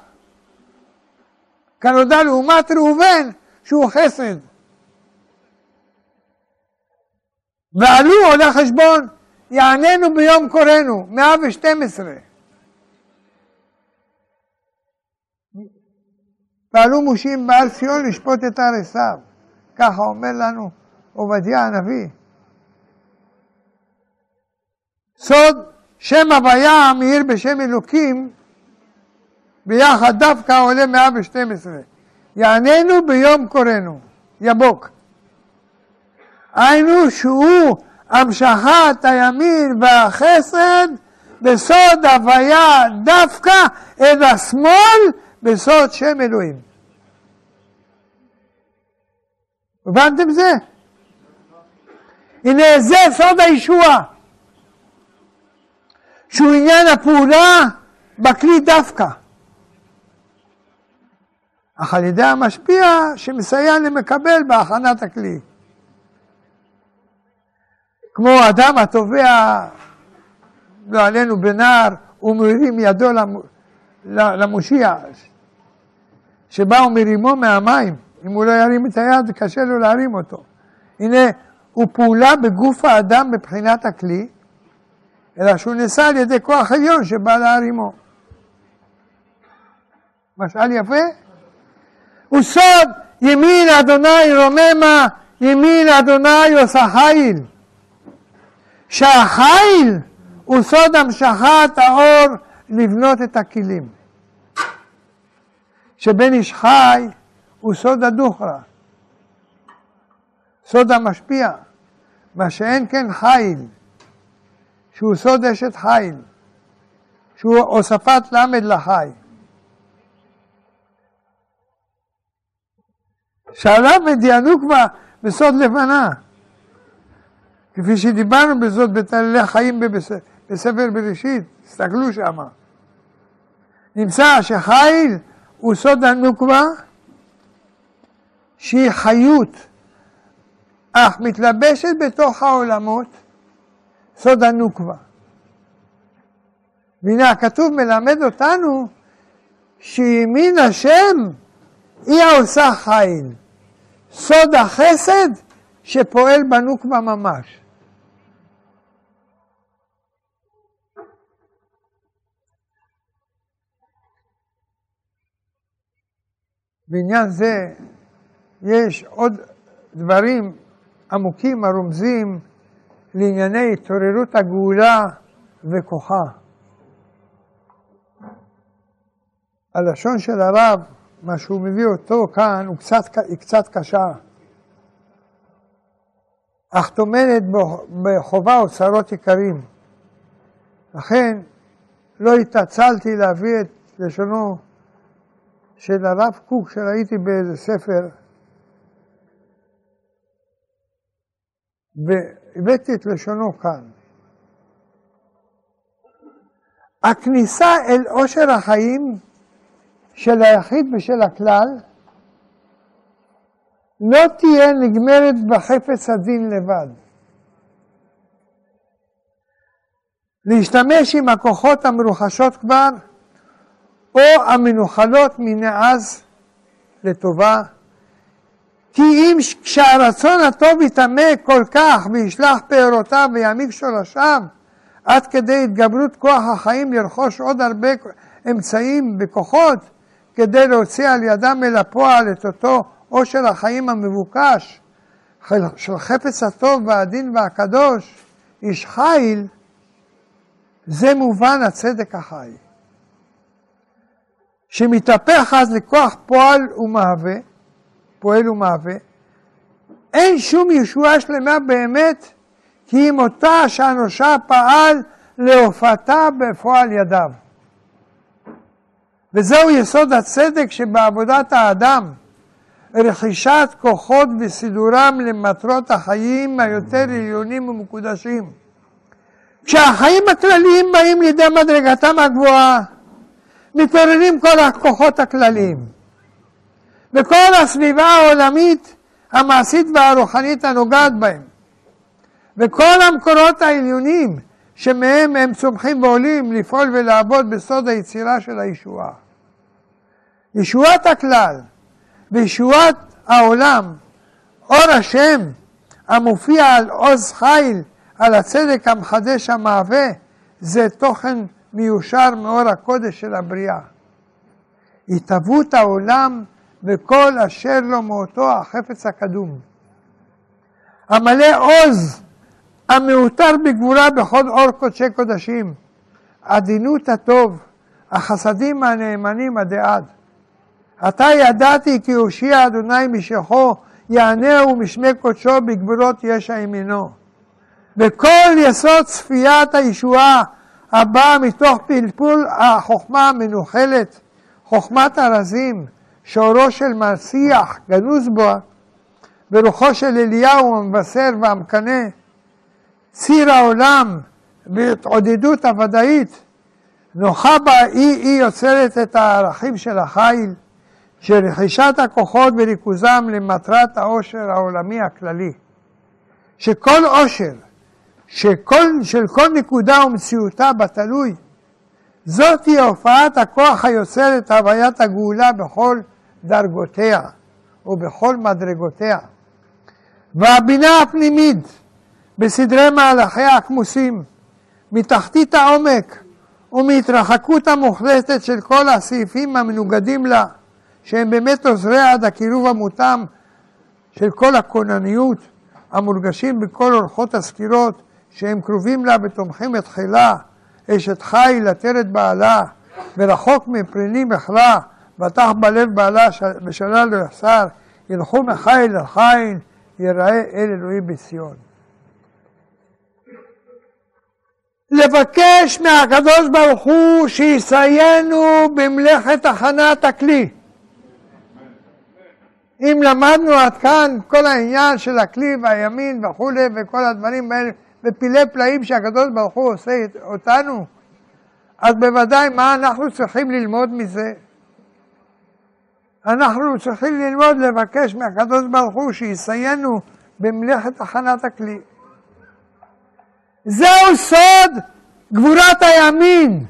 כנודע לעומת ראובן שהוא חסד. ועלו עולה חשבון, יעננו ביום קוראנו, 112. ועלו מושים בעל ציון לשפוט את הר עשיו. ככה אומר לנו עובדיה הנביא. סוד שם הוויה המאיר בשם אלוקים ביחד דווקא עולה 112. יעננו ביום קוראנו, יבוק. היינו שהוא המשכת הימין והחסד בסוד הוויה דווקא אל השמאל בסוד שם אלוהים. הבנתם זה? הנה זה סוד הישועה, שהוא עניין הפעולה בכלי דווקא. אך על ידי המשפיע שמסייע למקבל בהכנת הכלי. כמו אדם התובע, לא עלינו בנער, הוא מרים ידו למושיע, שבא ומרימו מהמים. אם הוא לא ירים את היד, קשה לו להרים אותו. הנה, הוא פעולה בגוף האדם מבחינת הכלי, אלא שהוא נעשה על ידי כוח עליון שבא להרימו. משל יפה? הוא סוד ימין אדוני רוממה, ימין אדוני עושה חיל. שהחיל הוא סוד המשכת האור לבנות את הכלים. שבן איש חי הוא סוד הדוכרא, סוד המשפיע, מה שאין כן חיל, שהוא סוד אשת חיל, שהוא הוספת למד לחי. שעליו מדיאנו כבר בסוד לבנה, כפי שדיברנו בזאת בתעללי חיים בספר בראשית, תסתכלו שמה. נמצא שחיל הוא סוד הנוקבה, שהיא חיות, אך מתלבשת בתוך העולמות, סוד הנוקבה. והנה הכתוב מלמד אותנו שימין השם היא העושה חיל. סוד החסד שפועל בנוקבה ממש. בעניין זה יש עוד דברים עמוקים הרומזים לענייני התעוררות הגאולה וכוחה. הלשון של הרב, מה שהוא מביא אותו כאן, הוא קצת, היא קצת קשה, אך טומנת בחובה אוצרות יקרים. לכן לא התעצלתי להביא את לשונו של הרב קוק שראיתי באיזה ספר, והבאתי את לשונו כאן. הכניסה אל עושר החיים של היחיד ושל הכלל לא תהיה נגמרת בחפץ הדין לבד. להשתמש עם הכוחות המרוחשות כבר או המנוחלות מנעז לטובה, כי אם כשהרצון הטוב יטמא כל כך וישלח פירותיו ויעמיק שורשיו, עד כדי התגברות כוח החיים לרכוש עוד הרבה אמצעים וכוחות כדי להוציא על ידם אל הפועל את אותו עושר החיים המבוקש של חפץ הטוב והדין והקדוש, איש חיל, זה מובן הצדק החי. שמתהפך אז לכוח פועל ומהווה, פועל ומהווה, אין שום ישועה שלמה באמת, כי אם אותה שאנושה פעל להופעתה בפועל ידיו. וזהו יסוד הצדק שבעבודת האדם, רכישת כוחות וסידורם למטרות החיים היותר עליונים ומקודשים. כשהחיים הכלליים באים לידי מדרגתם הגבוהה, מתעוררים כל הכוחות הכלליים. וכל הסביבה העולמית, המעשית והרוחנית הנוגעת בהם. וכל המקורות העליונים שמהם הם צומחים ועולים לפעול ולעבוד בסוד היצירה של הישועה. ישועת הכלל וישועת העולם, אור השם המופיע על עוז חיל, על הצדק המחדש המהווה, זה תוכן מיושר מאור הקודש של הבריאה. התהוות העולם וכל אשר לו מאותו החפץ הקדום. המלא עוז, המעוטר בגבורה בכל אור קודשי קודשים, עדינות הטוב, החסדים הנאמנים עדי עד. עתה ידעתי כי הושיע אדוני משכו, יענהו משמי קודשו בגבולות ישע ימינו. וכל יסוד צפיית הישועה הבאה מתוך פלפול החוכמה המנוחלת, חוכמת הרזים, שאורו של מסיח גנוז בו, ורוחו של אליהו המבשר והמקנא, ציר העולם והתעודדות הוודאית, נוחה בה היא-היא יוצרת את הערכים של החיל, של רכישת הכוחות וריכוזם למטרת העושר העולמי הכללי. שכל עושר, שכל, של כל נקודה ומציאותה בתלוי, זאת היא הופעת הכוח היוצר את הוויית הגאולה בכל דרגותיה ובכל מדרגותיה. והבינה הפנימית בסדרי מהלכיה הכמוסים, מתחתית העומק ומהתרחקות המוחלטת של כל הסעיפים המנוגדים לה, שהם באמת עוזרי עד הקירוב המותאם של כל הכונניות המורגשים בכל אורחות הסקירות שהם קרובים לה ותומכים את חילה, אשת חיל עטרת בעלה, ורחוק מפרינים בכלה, בטח בלב בעלה ושלל לא יחסר, ילכו מחיל לחיל, יראה אל אלוהים בציון. לבקש מהקדוש ברוך הוא שיסיינו במלאכת הכנת הכלי. אם למדנו עד כאן כל העניין של הכלי והימין וכולי וכל הדברים האלה ופילי פלאים שהקדוש ברוך הוא עושה אותנו, אז בוודאי מה אנחנו צריכים ללמוד מזה? אנחנו צריכים ללמוד לבקש מהקדוש ברוך הוא שיסיינו במלאכת הכנת הכלי. זהו סוד גבורת הימין,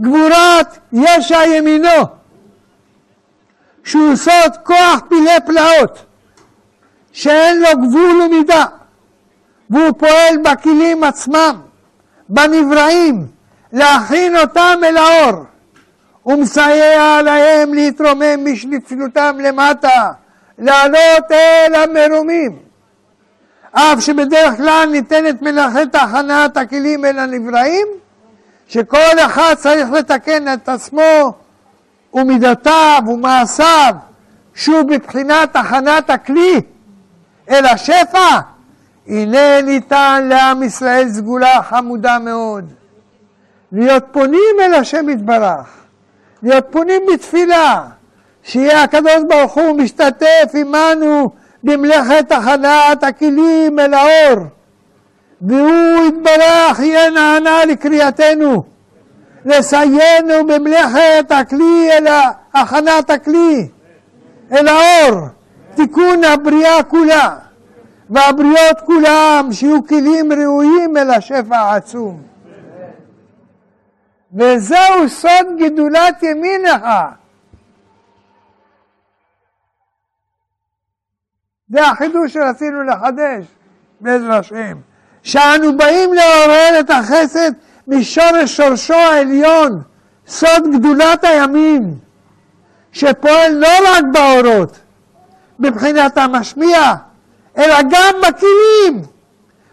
גבורת ישע ימינו, שהוא סוד כוח פילי פלאות, שאין לו גבול ומידה, והוא פועל בכלים עצמם, בנבראים, להכין אותם אל האור, ומסייע להם להתרומם משפלותם למטה, לעלות אל המרומים. אף שבדרך כלל ניתנת מלאכת הכנת הכלים אל הנבראים, שכל אחד צריך לתקן את עצמו ומידותיו ומעשיו, שהוא בבחינת הכנת הכלי אל השפע, הנה ניתן לעם ישראל סגולה חמודה מאוד. להיות פונים אל השם יתברך, להיות פונים בתפילה, שיהיה הקדוש ברוך הוא משתתף עמנו במלאכת הכנת הכלים אל האור, והוא יתברך יהיה נענה לקריאתנו, לסיינו במלאכת הכלי אל הכנת הכלי אל האור, תיקון הבריאה כולה, והבריות כולם שיהיו כלים ראויים אל השפע העצום. וזהו סוד גדולת ימינך. זה החידוש שרצינו לחדש, בעזר השם. שאנו באים לעורר את החסד משורש שורשו העליון, סוד גדולת הימין, שפועל לא רק באורות, מבחינת המשמיע, אלא גם בכלים,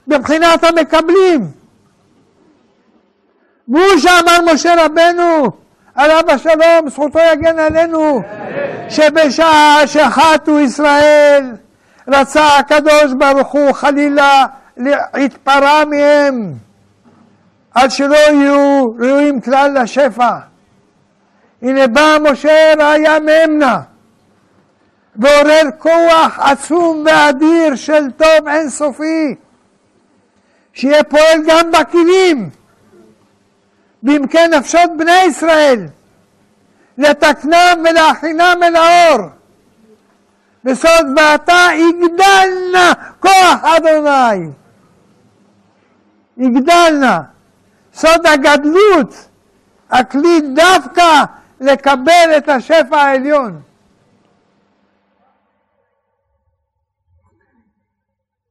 מבחינת המקבלים. והוא שאמר משה רבנו, עליו השלום, זכותו יגן עלינו, שבשעה שחטו ישראל, רצה הקדוש ברוך הוא חלילה להתפרע מהם, עד שלא יהיו ראויים כלל לשפע. הנה בא משה ראיה מאמנה, ועורר כוח עצום ואדיר של טוב אינסופי, שיהיה פועל גם בכלים, בעמקי נפשות בני ישראל, לתקנם ולהכינם אל האור. בסוד ועתה יגדלנה כוח אדוני. יגדלנה. סוד הגדלות, הכלי דווקא לקבל את השפע העליון.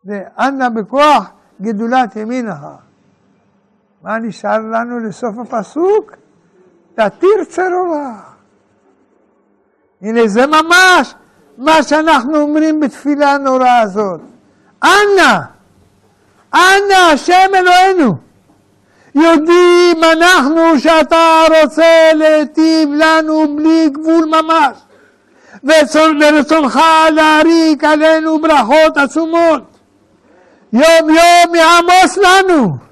ואנה בכוח גדולת ימינך. מה נשאר לנו לסוף הפסוק? תתיר צרורה. הנה זה ממש מה שאנחנו אומרים בתפילה הנוראה הזאת. אנא, אנא השם אלוהינו, יודעים אנחנו שאתה רוצה להיטיב לנו בלי גבול ממש, ורצונך להריק עלינו ברכות עצומות. יום יום יעמוס לנו,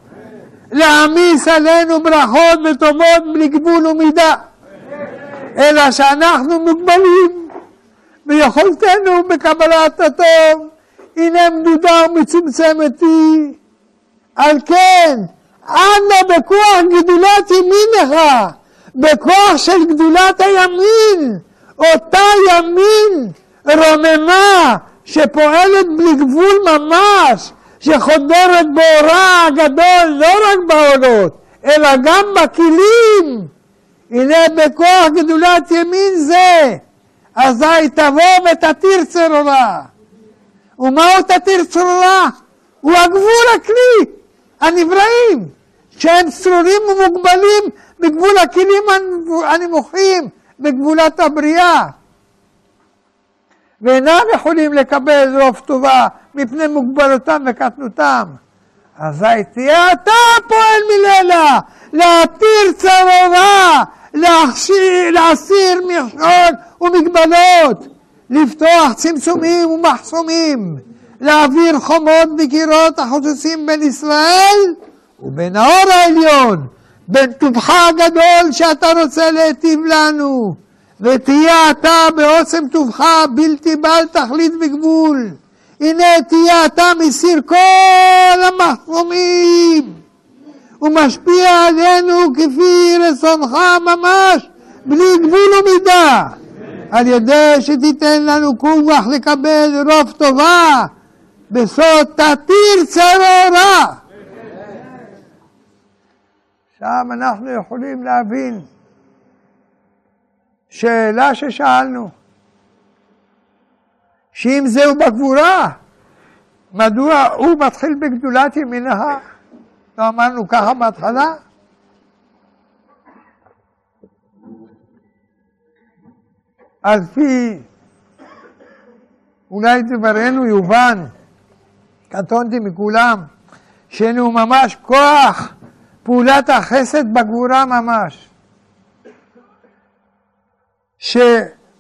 להעמיס עלינו ברכות וטובות בלי גבול ומידה, אלא שאנחנו מוגבלים ביכולתנו בקבלת הטוב, הנה מדודה ומצומצמת היא. על כן, אנא בכוח גדולת ימינך, בכוח של גדולת הימין, אותה ימין רוממה שפועלת בלי גבול ממש, שחודרת באורה הגדול לא רק בעולות, אלא גם בכלים. הנה בכוח גדולת ימין זה, אזי תבוא ותתיר צרורה. ומהו תתיר צרורה? הוא הגבול הכלי, הנבראים, שהם צרורים ומוגבלים בגבול הכלים הנמוכים, בגבולת הבריאה. ואינם יכולים לקבל רוב טובה מפני מוגבלותם וקטנותם. אזי תהיה אתה פועל מלילה, להתיר צרורה, להסיר מכשול ומגבלות, לפתוח צמצומים ומחסומים, להעביר חומות וקירות החוצצים בין ישראל ובין האור העליון, בין טובך הגדול שאתה רוצה להיטיב לנו, ותהיה אתה בעוצם טובך בלתי בעל תכלית וגבול. הנה תהיה אתה מסיר כל המחסומים ומשפיע עלינו כפי רצונך ממש, בלי גבול ומידה, על ידי שתיתן לנו כוח לקבל רוב טובה, בסוד תתיר צרורה. עכשיו אנחנו יכולים להבין שאלה ששאלנו, שאם זהו בגבורה, מדוע הוא מתחיל בגדולת ימינך? לא אמרנו ככה בהתחלה? על פי אולי דברנו יובן, קטונתי מכולם, שאין ממש כוח פעולת החסד בגבורה ממש.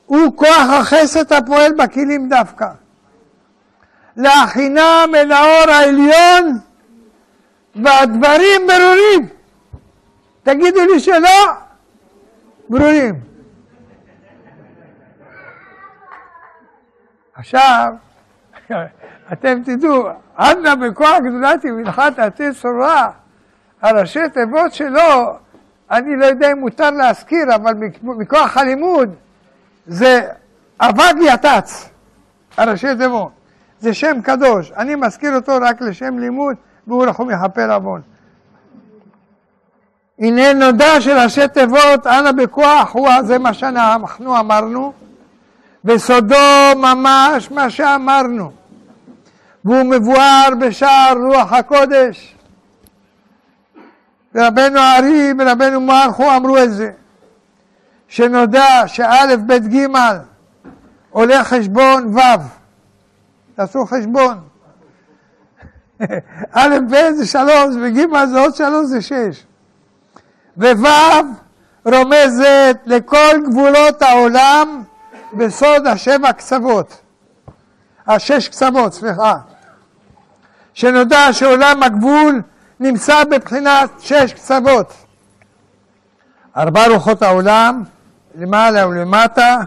שהוא כוח החסד הפועל בכלים דווקא. להכינם אל האור העליון והדברים ברורים. תגידו לי שלא, ברורים. עכשיו, [laughs] אתם תדעו, אנא בכוח גדולת ימינך תעשה צורה, הראשי תיבות שלו, אני לא יודע אם מותר להזכיר, אבל מכוח הלימוד, זה אבד יתץ, הראשי תיבות. זה שם קדוש, אני מזכיר אותו רק לשם לימוד, והוא רחום יכפר עוון. הנה נודע שראשי תיבות, אנא בכוח, הוא זה מה שאנחנו אמרנו, וסודו ממש מה שאמרנו, והוא מבואר בשער רוח הקודש. ורבנו הארי ורבנו מרחו אמרו את זה, שנודע שא' ב' ג' עולה חשבון ו', תעשו חשבון, [laughs] א' ב' זה שלוש וג' זה עוד שלוש זה שש, וו' רומזת לכל גבולות העולם בסוד השבע קצוות, השש קצוות, סליחה, שנודע שעולם הגבול נמצא בבחינת שש קצוות. ארבע רוחות העולם, למעלה ולמטה,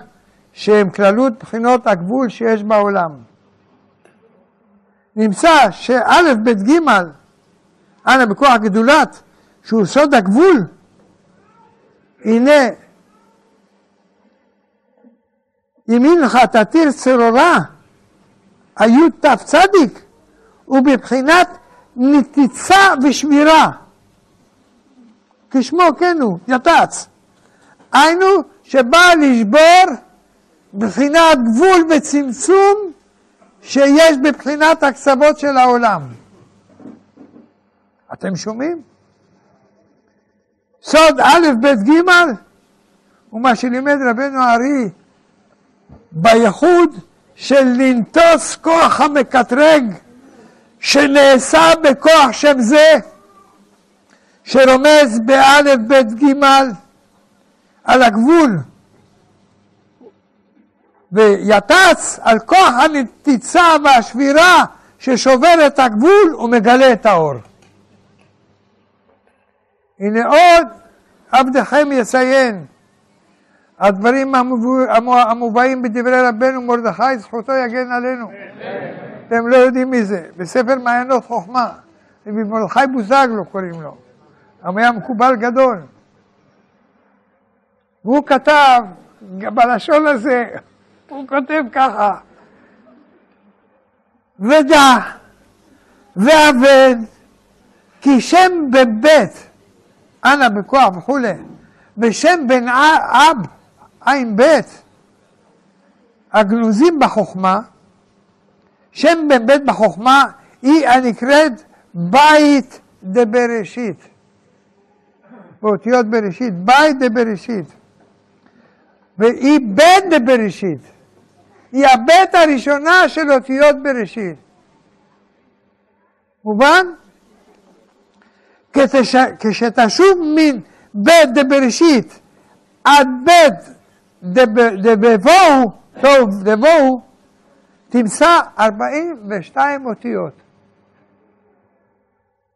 שהם כללות בחינות הגבול שיש בעולם. נמצא שא' ב' ג', אנא בכוח גדולת, שהוא סוד הגבול, הנה ימין לך תתיר צרורה, היו תו צדיק, ובבחינת נתיצה ושבירה. כשמו כן הוא, יתץ. היינו שבא לשבור בחינת גבול וצמצום שיש בבחינת הקצוות של העולם. אתם שומעים? סוד א', ב', ג', הוא מה שלימד רבנו הארי בייחוד של לנטוס כוח המקטרג שנעשה בכוח שם זה, שרומז באלף בית גימל על הגבול, ויטץ על כוח הנתיצה והשבירה ששובר את הגבול ומגלה את האור. הנה עוד עבדכם יציין הדברים המובאים בדברי רבנו מרדכי, זכותו יגן עלינו. אתם לא יודעים מי זה. בספר מעיינות חוכמה, מרדכי בוזגלו קוראים לו. היה מקובל גדול. והוא כתב, בלשון הזה, הוא כותב ככה, ודע ועבד כי שם בבית, אנא בכוח וכולי, ושם בן אב עין בית, הגנוזים בחוכמה, שם בן בית בחוכמה היא הנקראת בית דבראשית. באותיות בראשית, בית דבראשית. והיא בית דבראשית. היא הבית הראשונה של אותיות בראשית. מובן? כשתשוב מן בית דבראשית עד בית דבבואו, טוב, דבואו, תמצא 42 אותיות.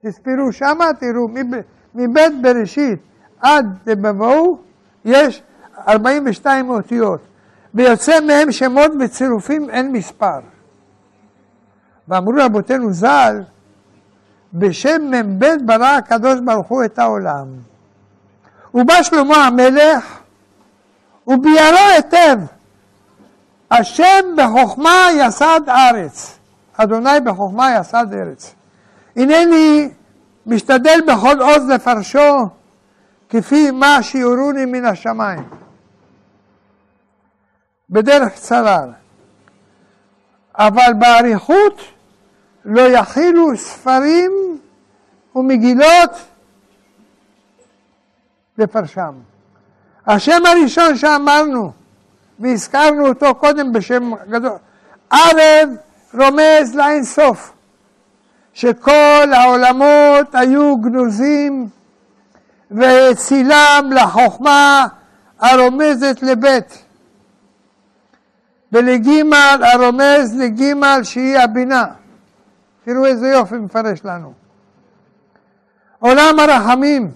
תספרו שמה, תראו, מבית בראשית עד דבבואו יש 42 אותיות, ויוצא מהם שמות וצירופים אין מספר. ואמרו רבותינו ז"ל, בשם מ"ב ברא הקדוש ברוך הוא את העולם. ובא שלמה המלך וביארו היטב, השם בחוכמה יסד ארץ, אדוני בחוכמה יסד ארץ. הנני משתדל בכל עוז לפרשו כפי מה שיורוני מן השמיים. בדרך קצרה. אבל באריכות לא יכילו ספרים ומגילות לפרשם. השם הראשון שאמרנו, והזכרנו אותו קודם בשם גדול, ערב רומז לאין סוף, שכל העולמות היו גנוזים והצילם לחוכמה הרומזת לבית, ולגימל הרומז לגימל שהיא הבינה. תראו איזה יופי מפרש לנו. עולם הרחמים,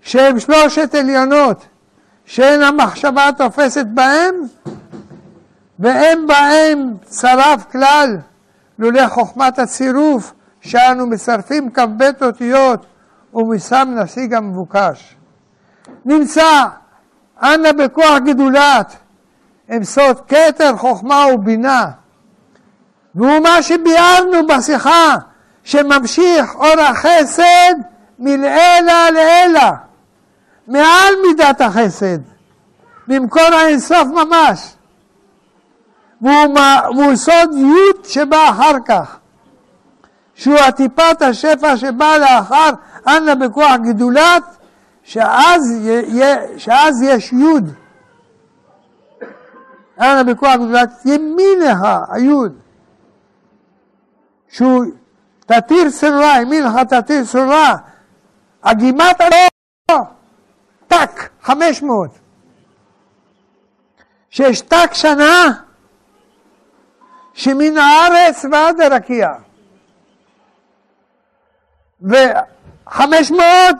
שהם שלושת עליונות, שאין המחשבה תופסת בהם, ואין בהם צרף כלל, לולא חוכמת הצירוף, שאנו מצרפים כ"ב אותיות, ומשם נשיג המבוקש. נמצא, אנא בכוח גדולת, הם סוד כתר חוכמה ובינה. והוא מה שביארנו בשיחה, שממשיך אור החסד מלעילה לעילה. מעל מידת החסד, במקור האינסוף ממש. והוא, והוא סוד י' שבא אחר כך, שהוא הטיפת השפע שבא לאחר אנא בכוח גידולת, שאז, שאז יש י'. אנא בכוח גידולת ימינך הי', שהוא תתיר סרורה, ימינך תתיר סרורה, הגימת לא טק, 500. שיש טק שנה שמן הארץ ועד הרקיע. וחמש מאות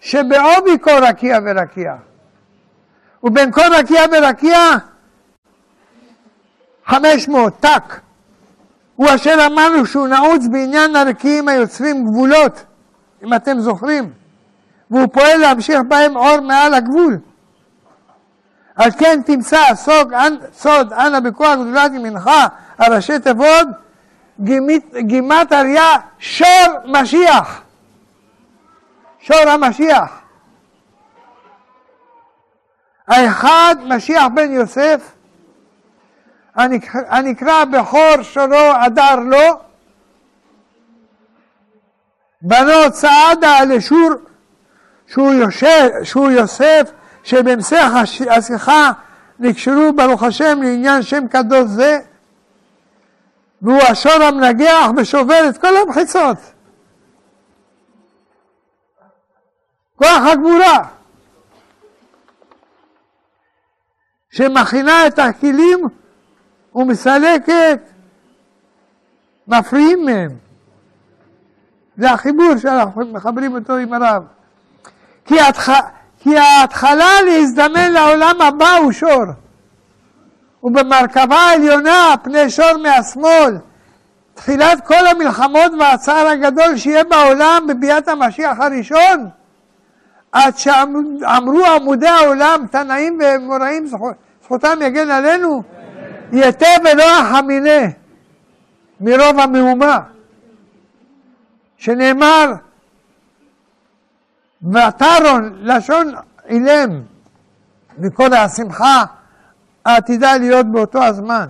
שבעובי כל רקיע ורקיע. ובין כל רקיע ורקיע חמש מאות, טק. הוא אשר אמרנו שהוא נעוץ בעניין הרקיעים היוצרים גבולות, אם אתם זוכרים. והוא פועל להמשיך בהם אור מעל הגבול. על כן תמצא סוד, סוד אנא בכוח גדולת ימינך על ראשי תיבות גימת אריה שור משיח. שור המשיח. האחד משיח בן יוסף, הנקרא בכור שורו הדר לו, בנות סעדה לשור שהוא, יושב, שהוא יוסף, שבהמשך השיחה נקשרו ברוך השם לעניין שם קדוש זה, והוא השור המנגח ושובר את כל המחיצות. כוח הגבורה. שמכינה את הכלים ומסלקת מפריעים מהם. זה החיבור שאנחנו מחברים אותו עם הרב. כי, התח... כי ההתחלה להזדמן לעולם הבא הוא שור. ובמרכבה העליונה פני שור מהשמאל. תחילת כל המלחמות והצער הגדול שיהיה בעולם בביאת המשיח הראשון, עד שאמרו עמודי העולם, תנאים ומוראים, זכותם יגן עלינו, יתה ולא החמינה מרוב המהומה, שנאמר ותרון לשון אילם מכל השמחה העתידה להיות באותו הזמן.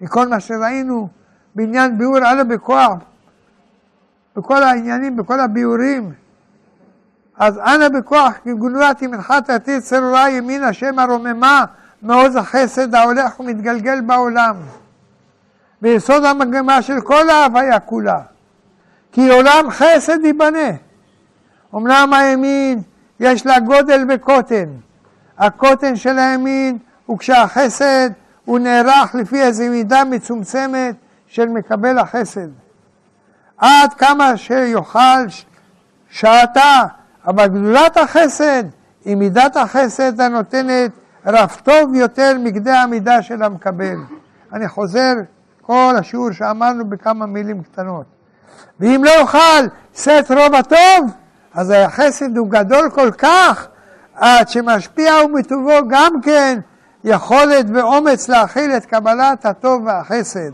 מכל מה שראינו בעניין ביאור א' בכוח, בכל העניינים, בכל הביאורים. אז אנא בכוח כגלולת ימנחת עתיד צרורה ימין השם הרוממה מעוז החסד ההולך ומתגלגל בעולם. ביסוד המגמה של כל ההוויה כולה. כי עולם חסד ייבנה. אמנם הימין יש לה גודל וקוטן. הקוטן של הימין הוא כשהחסד הוא נערך לפי איזו מידה מצומצמת של מקבל החסד. עד כמה שיוכל שעתה, אבל גדולת החסד היא מידת החסד הנותנת רף טוב יותר מכדי המידה של המקבל. אני חוזר כל השיעור שאמרנו בכמה מילים קטנות. ואם לא יוכל שאת רוב הטוב, אז החסד הוא גדול כל כך, עד שמשפיע ומטובו גם כן יכולת ואומץ להכיל את קבלת הטוב והחסד.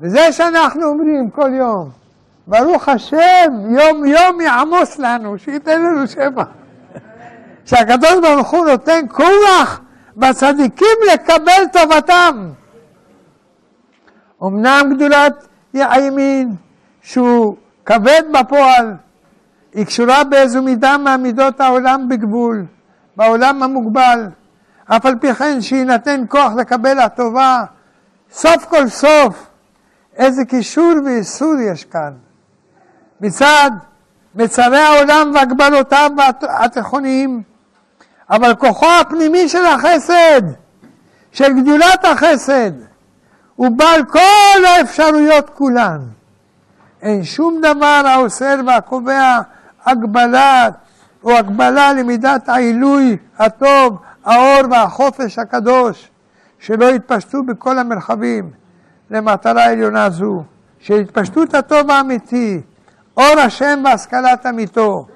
וזה שאנחנו אומרים כל יום, ברוך השם, יום יום יעמוס לנו, שייתן לנו שבע. שהקדוש ברוך הוא נותן כוח בצדיקים לקבל טובתם. אמנם גדולת הימין, שהוא כבד בפועל, היא קשורה באיזו מידה מהמידות העולם בגבול, בעולם המוגבל. אף על פי כן שיינתן כוח לקבל הטובה, סוף כל סוף, איזה קישור ואיסור יש כאן. מצד מצרי העולם והגבלותיו התיכוניים, אבל כוחו הפנימי של החסד, של גדולת החסד, הוא בעל כל האפשרויות כולן. אין שום דבר האוסר והקובע הגבלה או הגבלה למידת העילוי הטוב, האור והחופש הקדוש, שלא יתפשטו בכל המרחבים למטרה עליונה זו, של התפשטות הטוב האמיתי, אור השם והשכלת אמיתו,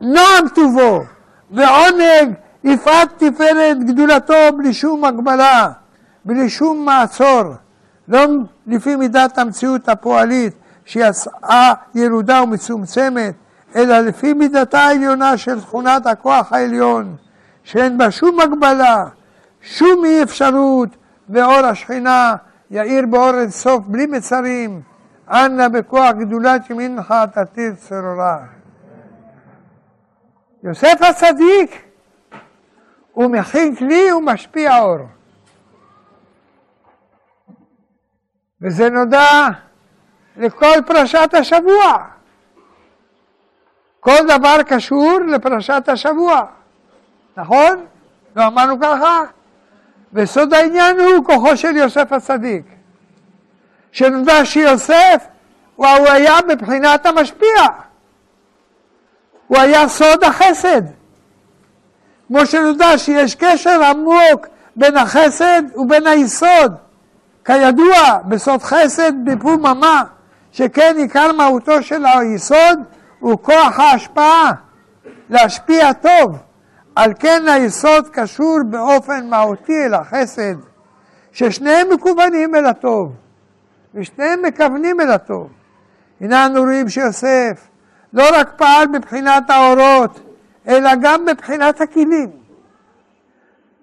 נועם טובו ועונג יפעת תפארת גדולתו בלי שום הגבלה, בלי שום מעצור, לא לפי מידת המציאות הפועלית שיצאה ילודה ומצומצמת, אלא לפי מידתה העליונה של תכונת הכוח העליון, שאין בה שום הגבלה, שום אי אפשרות, ואור השכינה יאיר באור אינסוף בלי מצרים, אנא בכוח גדולת ימינך תתיר צרורה. יוסף הצדיק הוא מכין כלי ומשפיע אור. וזה נודע לכל פרשת השבוע. כל דבר קשור לפרשת השבוע, נכון? לא אמרנו ככה? וסוד העניין הוא כוחו של יוסף הצדיק. שנודע שיוסף הוא היה מבחינת המשפיע. הוא היה סוד החסד. כמו שנודע שיש קשר עמוק בין החסד ובין היסוד. כידוע, בסוד חסד בפוממה, שכן עיקר מהותו של היסוד הוא כוח ההשפעה, להשפיע טוב, על כן היסוד קשור באופן מהותי אל החסד, ששניהם מקוונים אל הטוב, ושניהם מכוונים אל הטוב. הנה אנו רואים שיוסף לא רק פעל מבחינת האורות, אלא גם מבחינת הכלים.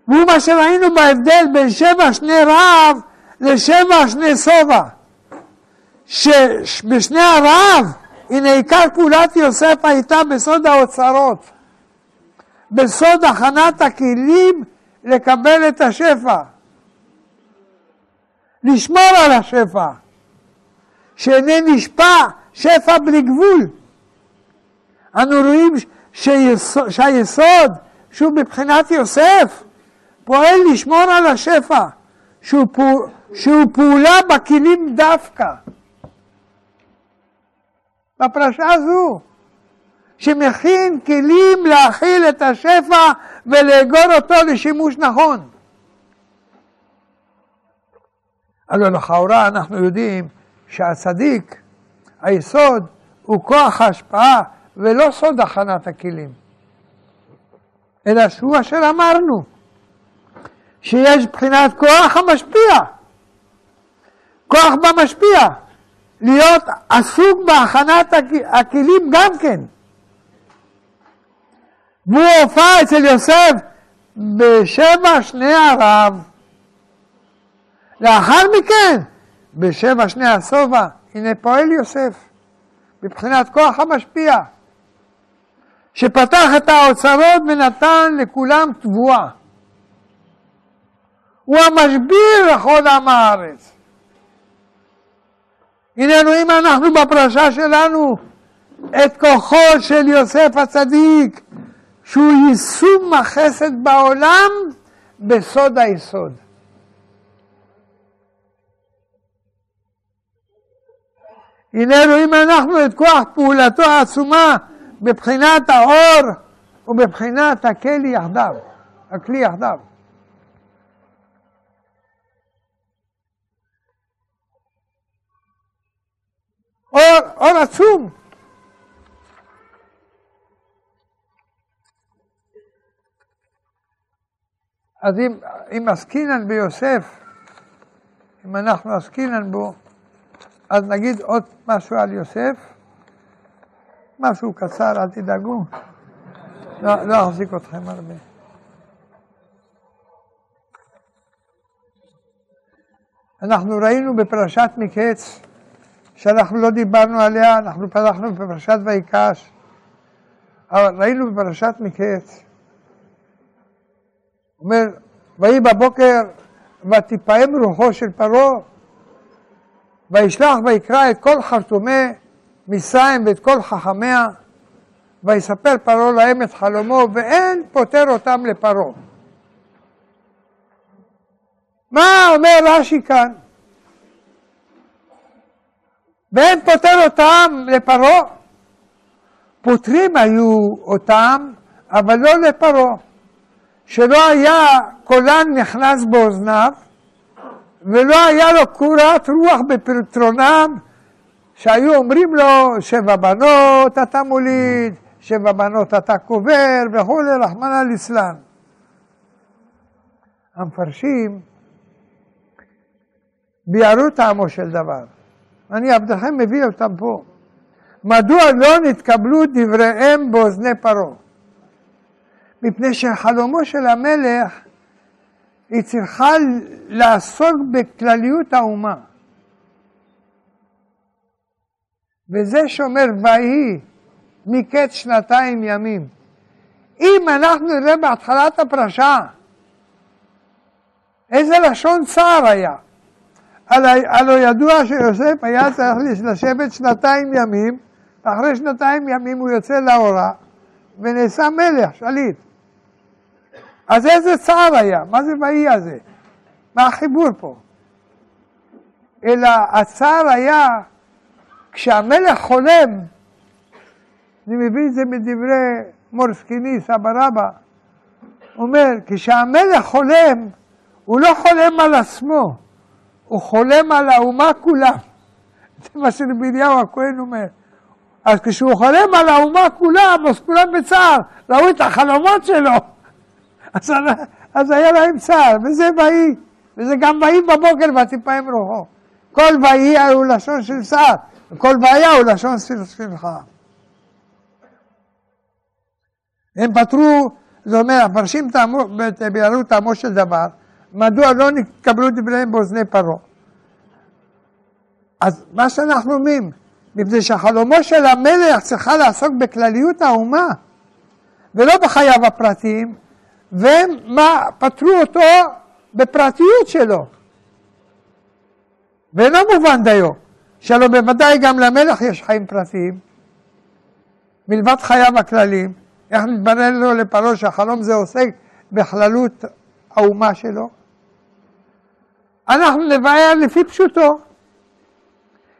והוא מה שראינו בהבדל בין שבע שני רב לשבע שני שובע. שבשני הרב, הנה עיקר פעולת יוסף הייתה בסוד האוצרות, בסוד הכנת הכלים לקבל את השפע, לשמור על השפע, שהנה נשפע שפע בלי גבול. אנו רואים שיסוד, שהיסוד שהוא מבחינת יוסף פועל לשמור על השפע, שהוא, פוע, שהוא פעולה בכלים דווקא. בפרשה הזו, שמכין כלים להכיל את השפע ולאגור אותו לשימוש נכון. הלוא לכאורה אנחנו יודעים שהצדיק, היסוד, הוא כוח ההשפעה ולא סוד הכנת הכלים, אלא שהוא אשר אמרנו, שיש בחינת כוח המשפיע, כוח במשפיע, להיות עסוק בהכנת הכלים גם כן. והוא הופע אצל יוסף בשבע שני הרב. לאחר מכן, בשבע שני השובע, הנה פועל יוסף, מבחינת כוח המשפיע. שפתח את האוצרות ונתן לכולם תבואה. הוא המשביר לכל עם הארץ. הננו אם אנחנו בפרשה שלנו את כוחו של יוסף הצדיק, שהוא יישום החסד בעולם בסוד היסוד. הננו אם אנחנו את כוח פעולתו העצומה מבחינת האור ומבחינת הכלי יחדיו, הכלי יחדיו. אור, אור עצום. אז אם, אם עסקינן ביוסף, אם אנחנו עסקינן בו, אז נגיד עוד משהו על יוסף. משהו קצר, אל תדאגו. לא, לא אחזיק אתכם הרבה. אנחנו ראינו בפרשת מקץ, שאנחנו לא דיברנו עליה, אנחנו פתחנו בפרשת ויקש, אבל ראינו בפרשת מקץ, אומר, ויהי בבוקר ותפעם רוחו של פרעה, וישלח ויקרא את כל חרטומי מצרים ואת כל חכמיה, ויספר פרעה להם את חלומו, ואין פוטר אותם לפרעה. מה אומר רש"י כאן? ואין פוטר אותם לפרעה. פוטרים היו אותם, אבל לא לפרעה. שלא היה קולן נכנס באוזניו, ולא היה לו קורת רוח בפתרונם, שהיו אומרים לו, שבע בנות אתה מוליד, שבע בנות אתה קובר וכולי, רחמנא ליצלן. המפרשים ביארו טעמו של דבר. אני עבדכם מביא אותם פה. מדוע לא נתקבלו דבריהם באוזני פרעה? מפני שחלומו של המלך היא צריכה לעסוק בכלליות האומה. וזה שאומר ויהי מקץ שנתיים ימים. אם אנחנו נראה בהתחלת הפרשה, איזה לשון צער היה. הלא ידוע שיוסף היה צריך לשבת שנתיים ימים, ואחרי שנתיים ימים הוא יוצא להוראה, ונעשה מלך, שליט. אז איזה צער היה? מה זה ויהי הזה? מה החיבור פה? אלא הצער היה כשהמלך חולם, אני מביא את זה מדברי מורסקיני, סבא רבא, אומר, כשהמלך חולם, הוא לא חולם על עצמו, הוא חולם על האומה כולה. [laughs] זה מה שרבי אליהו הכהן אומר. אז כשהוא חולם על האומה כולה, אז כולם בצער, ראו את החלומות שלו, [laughs] אז, אז היה להם צער, וזה ויהי, וזה גם ויהי בבוקר ותפעם רוחו. כל ויהי הוא לשון של צער, וכל והיה הוא לשון שמחה. הם פתרו, זאת אומרת, הפרשים ביארו טעמו של דבר, מדוע לא נתקבלו דבריהם באוזני פרעה. אז מה שאנחנו אומרים, מפני שהחלומו של המלך צריכה לעסוק בכלליות האומה, ולא בחייו הפרטיים, והם מה, פטרו אותו בפרטיות שלו. ואינו מובן דיו, שהלוא בוודאי גם למלך יש חיים פרטיים, מלבד חייו הכלליים. איך מתברר לו לפרעה שהחלום זה עוסק בכללות האומה שלו? אנחנו נבהר לפי פשוטו,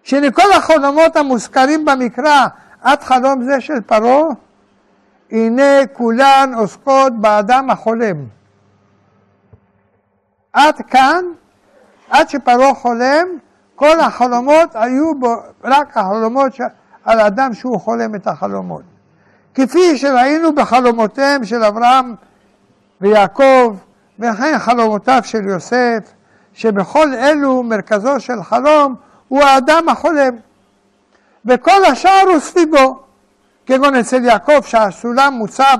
שלכל החלומות המוזכרים במקרא עד חלום זה של פרעה, הנה כולן עוסקות באדם החולם. עד כאן, עד שפרעה חולם, כל החלומות היו בו, רק החלומות על אדם שהוא חולם את החלומות. כפי שראינו בחלומותיהם של אברהם ויעקב, וכן חלומותיו של יוסף, שבכל אלו מרכזו של חלום הוא האדם החולם, וכל השאר הוא סביבו, כגון אצל יעקב שהסולם מוצב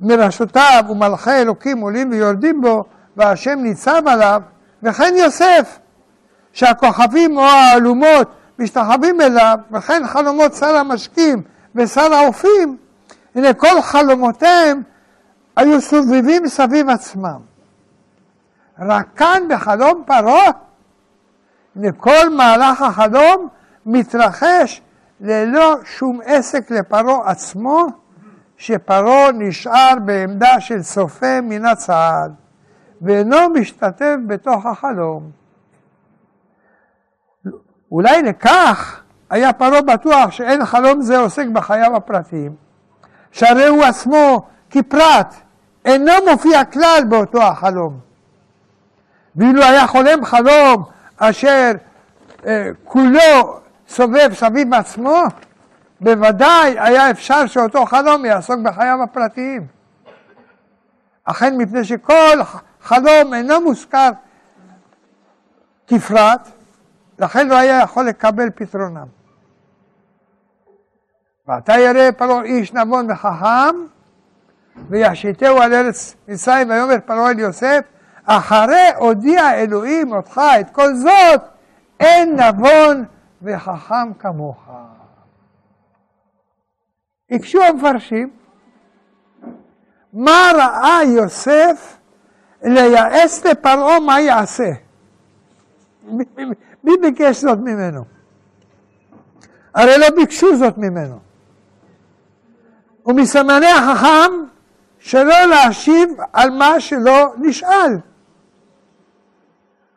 מראשותיו ומלכי אלוקים עולים ויורדים בו והשם ניצב עליו, וכן יוסף, שהכוכבים או האלומות משתחווים אליו, וכן חלומות שר המשקים ושר האופים, הנה כל חלומותיהם היו סובבים סביב עצמם. רק כאן בחלום פרעה, הנה כל מהלך החלום מתרחש ללא שום עסק לפרעה עצמו, שפרעה נשאר בעמדה של צופה מן הצד, ואינו משתתף בתוך החלום. אולי לכך היה פרעה בטוח שאין חלום זה עוסק בחייו הפרטיים, שהרי הוא עצמו כפרט אינו מופיע כלל באותו החלום. ואילו היה חולם חלום אשר אה, כולו סובב סביב עצמו, בוודאי היה אפשר שאותו חלום יעסוק בחייו הפרטיים. אכן מפני שכל חלום אינו מוזכר כפרט, לכן לא היה יכול לקבל פתרונם. ועתה ירא פרעה איש נבון וחכם, וישיתהו על ארץ מצרים, ויאמר פרעה אל יוסף, אחרי הודיע אלוהים אותך את כל זאת, אין נבון וחכם כמוך. הקשו המפרשים, מה ראה יוסף לייעץ לפרעה מה יעשה? מי ביקש זאת ממנו? הרי לא ביקשו זאת ממנו. ומסמני החכם שלא להשיב על מה שלא נשאל.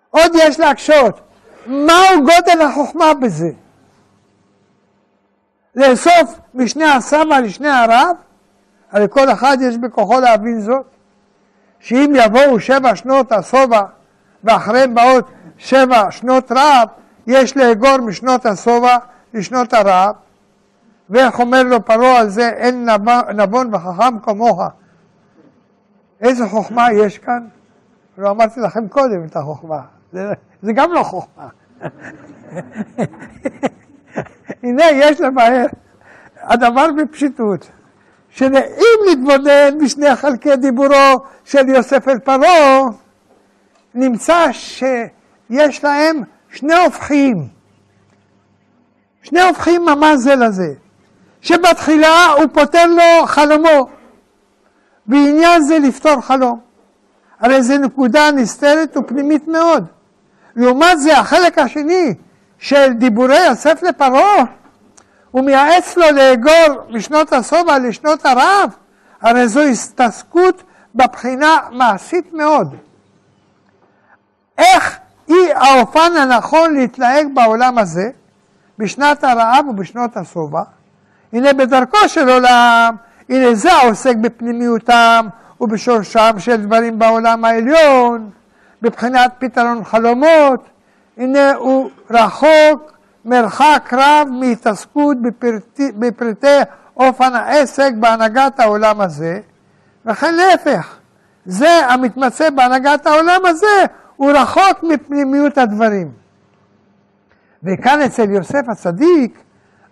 עוד יש להקשות, מהו גודל החוכמה בזה? לאסוף משני הסבא לשני הרב? הרי כל אחד יש בכוחו להבין זאת, שאם יבואו שבע שנות השובע ואחריהם באות שבע שנות רב, יש לאגור משנות השובע לשנות הרב, ואיך אומר לו פרעה על זה, אין נבון וחכם כמוך. איזה חוכמה יש כאן? לא אמרתי לכם קודם את החוכמה, זה, זה גם לא חוכמה. [laughs] הנה, יש לבאר הדבר בפשיטות, שנעים להתבונן בשני חלקי דיבורו של יוסף אל פרעה, נמצא שיש להם שני הופכים, שני הופכים ממש זה לזה, שבתחילה הוא פותר לו חלומו, בעניין זה לפתור חלום. הרי זו נקודה נסתרת ופנימית מאוד. לעומת זה החלק השני של דיבורי יוסף לפרעה, הוא מייעץ לו לאגור משנות השובע לשנות הרב, הרי זו הסתעסקות בבחינה מעשית מאוד. איך היא האופן הנכון להתנהג בעולם הזה, בשנת הרעב ובשנות השובע? הנה בדרכו של עולם, הנה זה העוסק בפנימיותם ובשורשם של דברים בעולם העליון, מבחינת פתרון חלומות, הנה הוא רחוק מרחק רב מהתעסקות בפרטי, בפרטי אופן העסק בהנהגת העולם הזה, וכן להפך, זה המתמצא בהנהגת העולם הזה, הוא רחוק מפנימיות הדברים. וכאן אצל יוסף הצדיק,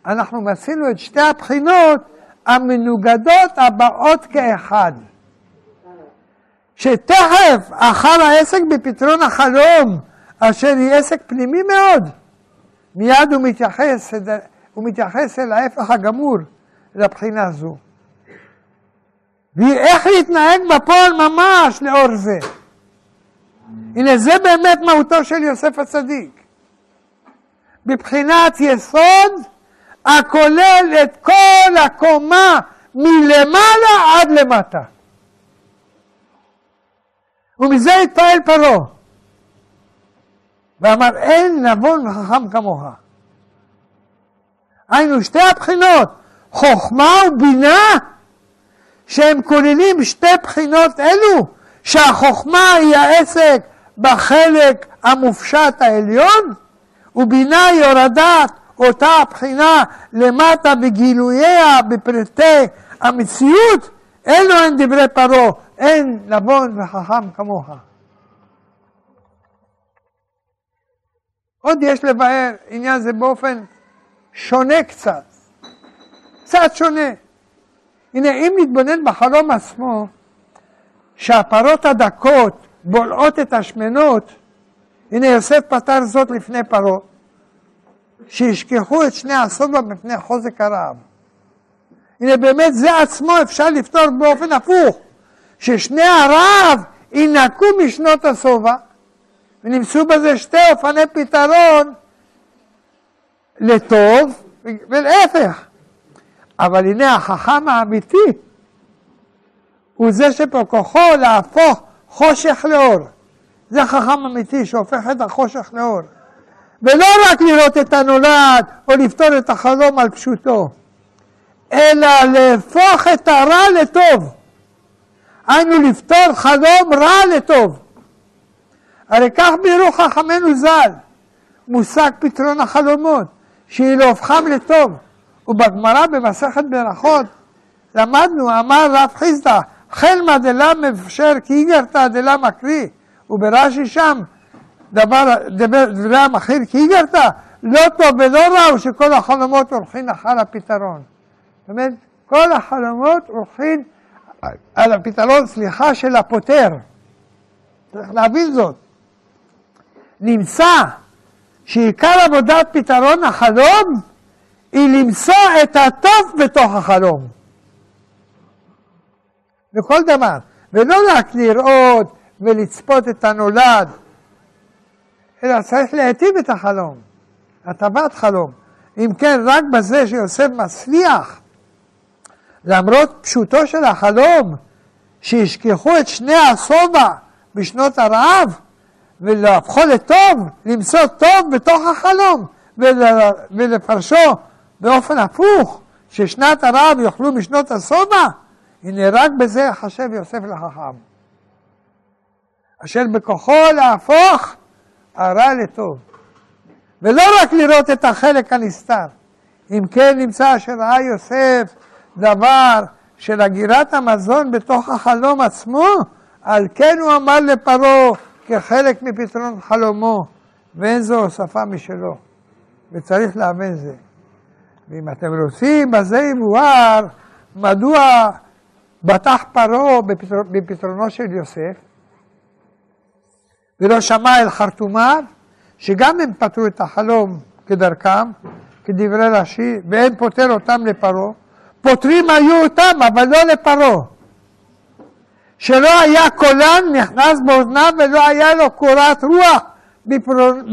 אנחנו מצינו את שתי הבחינות המנוגדות הבאות כאחד. שתכף אחר העסק בפתרון החלום, אשר היא עסק פנימי מאוד, מיד הוא מתייחס, הוא מתייחס אל ההפך הגמור לבחינה זו. ואיך להתנהג בפועל ממש לאור זה. הנה זה באמת מהותו של יוסף הצדיק. בבחינת יסוד הכולל את כל הקומה מלמעלה עד למטה. ומזה התפעל פרעה. ואמר אין נבון וחכם כמוך. היינו שתי הבחינות, חוכמה ובינה, שהם כוללים שתי בחינות אלו, שהחוכמה היא העסק בחלק המופשט העליון, ובינה היא הורדת אותה הבחינה למטה בגילוייה, בפרטי המציאות, אלו הן דברי פרעה, אין נבון וחכם כמוך. עוד יש לבאר עניין זה באופן שונה קצת, קצת שונה. הנה, אם נתבונן בחלום עצמו, שהפרות הדקות בולעות את השמנות, הנה יוסף פתר זאת לפני פרות, שישכחו את שני הסובה מפני חוזק הרעב. הנה באמת זה עצמו אפשר לפתור באופן הפוך, ששני הרעב ינקו משנות השובע, ונמצאו בזה שתי אופני פתרון לטוב ולהפך. אבל הנה החכם האמיתי הוא זה שבכוחו להפוך חושך לאור. זה חכם אמיתי שהופך את החושך לאור. ולא רק לראות את הנולד או לפתור את החלום על פשוטו, אלא להפוך את הרע לטוב. היינו לפתור חלום רע לטוב. הרי כך בירו חכמינו ז"ל, מושג פתרון החלומות, שהיא להופכם לטוב. ובגמרא במסכת ברכות למדנו, אמר רב חיסדא, חלמא דלה מפשר כי איגרתא דלה מקריא, וברש"י שם דבר, דברי המחיר כי איגרתא, לא טוב ולא רע שכל החלומות הולכים אחר הפתרון. זאת אומרת, כל החלומות הולכים על הפתרון, סליחה, של הפותר. צריך להבין זאת. נמצא שעיקר עבודת פתרון החלום היא למצוא את הטוב בתוך החלום. בכל דבר. ולא רק לראות ולצפות את הנולד, אלא צריך להיטיב את החלום, הטבת חלום. אם כן, רק בזה שיוסף מצליח, למרות פשוטו של החלום, שישכחו את שני השובע בשנות הרעב, ולהפכו לטוב, למצוא טוב בתוך החלום, ולפרשו באופן הפוך, ששנת הרב יאכלו משנות השובע, הנה רק בזה יחשב יוסף לחכם. אשר בכוחו להפוך הרע לטוב. ולא רק לראות את החלק הנסתר. אם כן נמצא שראה יוסף דבר של הגירת המזון בתוך החלום עצמו, על כן הוא אמר לפרעה כחלק מפתרון חלומו, ואין זו הוספה משלו. וצריך להבין זה. ואם אתם רוצים, בזה יבואר מדוע בטח פרעה בפתר... בפתרונו של יוסף, ולא שמע אל חרטומיו, שגם הם פתרו את החלום כדרכם, כדברי רש"י, ואין פותר אותם לפרעה. פותרים היו אותם, אבל לא לפרעה. שלא היה קולן נכנס באוזניו ולא היה לו קורת רוח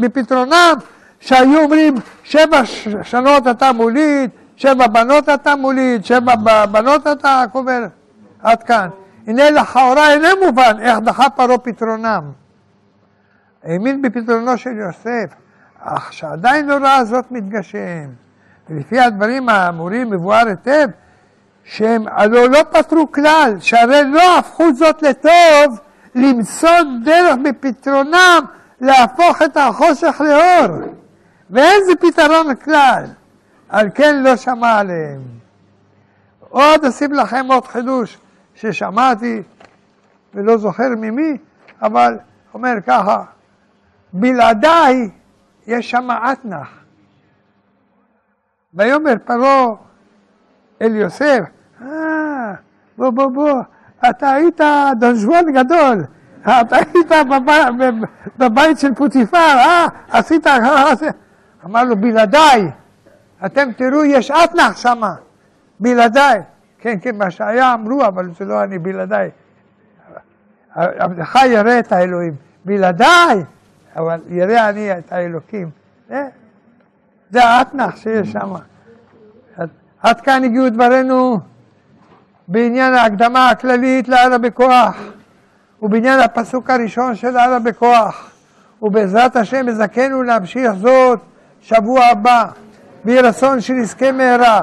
בפתרונם, שהיו אומרים שבע שנות אתה מוליד, שבע בנות אתה מוליד, שבע בנות אתה קובר, עד כאן. הנה לכאורה אינו מובן איך דחה פרעה פתרונם. האמין בפתרונו של יוסף, אך שעדיין לא ראה זאת מתגשם. ולפי הדברים האמורים מבואר היטב, שהם הלוא לא פתרו כלל, שהרי לא הפכו זאת לטוב, למצוא דרך בפתרונם להפוך את החושך לאור. ואין זה פתרון כלל, על כן לא שמע עליהם. עוד אשים לכם עוד חידוש ששמעתי ולא זוכר ממי, אבל אומר ככה, בלעדיי יש שם אתנח. ויאמר פרעה אל יוסף, אה, בוא בוא בוא, אתה היית דונז'וון גדול, אתה היית בבית, של פוטיפר, אה, עשית, אמר לו בלעדיי, אתם תראו יש אתנח שם, בלעדיי, כן כן מה שהיה אמרו אבל זה לא אני בלעדיי, עבדך ירא את האלוהים, בלעדיי, אבל ירא אני את האלוקים, זה האתנח שיש שם. עד כאן הגיעו דברינו בעניין ההקדמה הכללית לעלה בכוח ובעניין הפסוק הראשון של עלה בכוח ובעזרת השם יזכנו להמשיך זאת שבוע הבא ויהי רצון שנזכה מהרה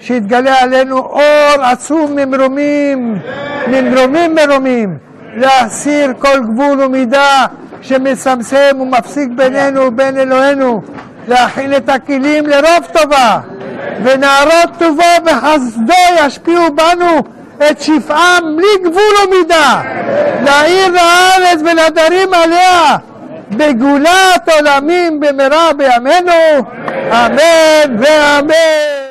שיתגלה עלינו אור עצום ממרומים ממרומים מרומים להסיר כל גבול ומידה שמצמצם ומפסיק בינינו ובין אלוהינו להכין את הכלים לרוב טובה ונערות טובו וחסדו ישפיעו בנו את שפעם בלי גבול ומידה לעיר לארץ ולדרים עליה בגאולת עולמים במהרה בימינו אמן ואמן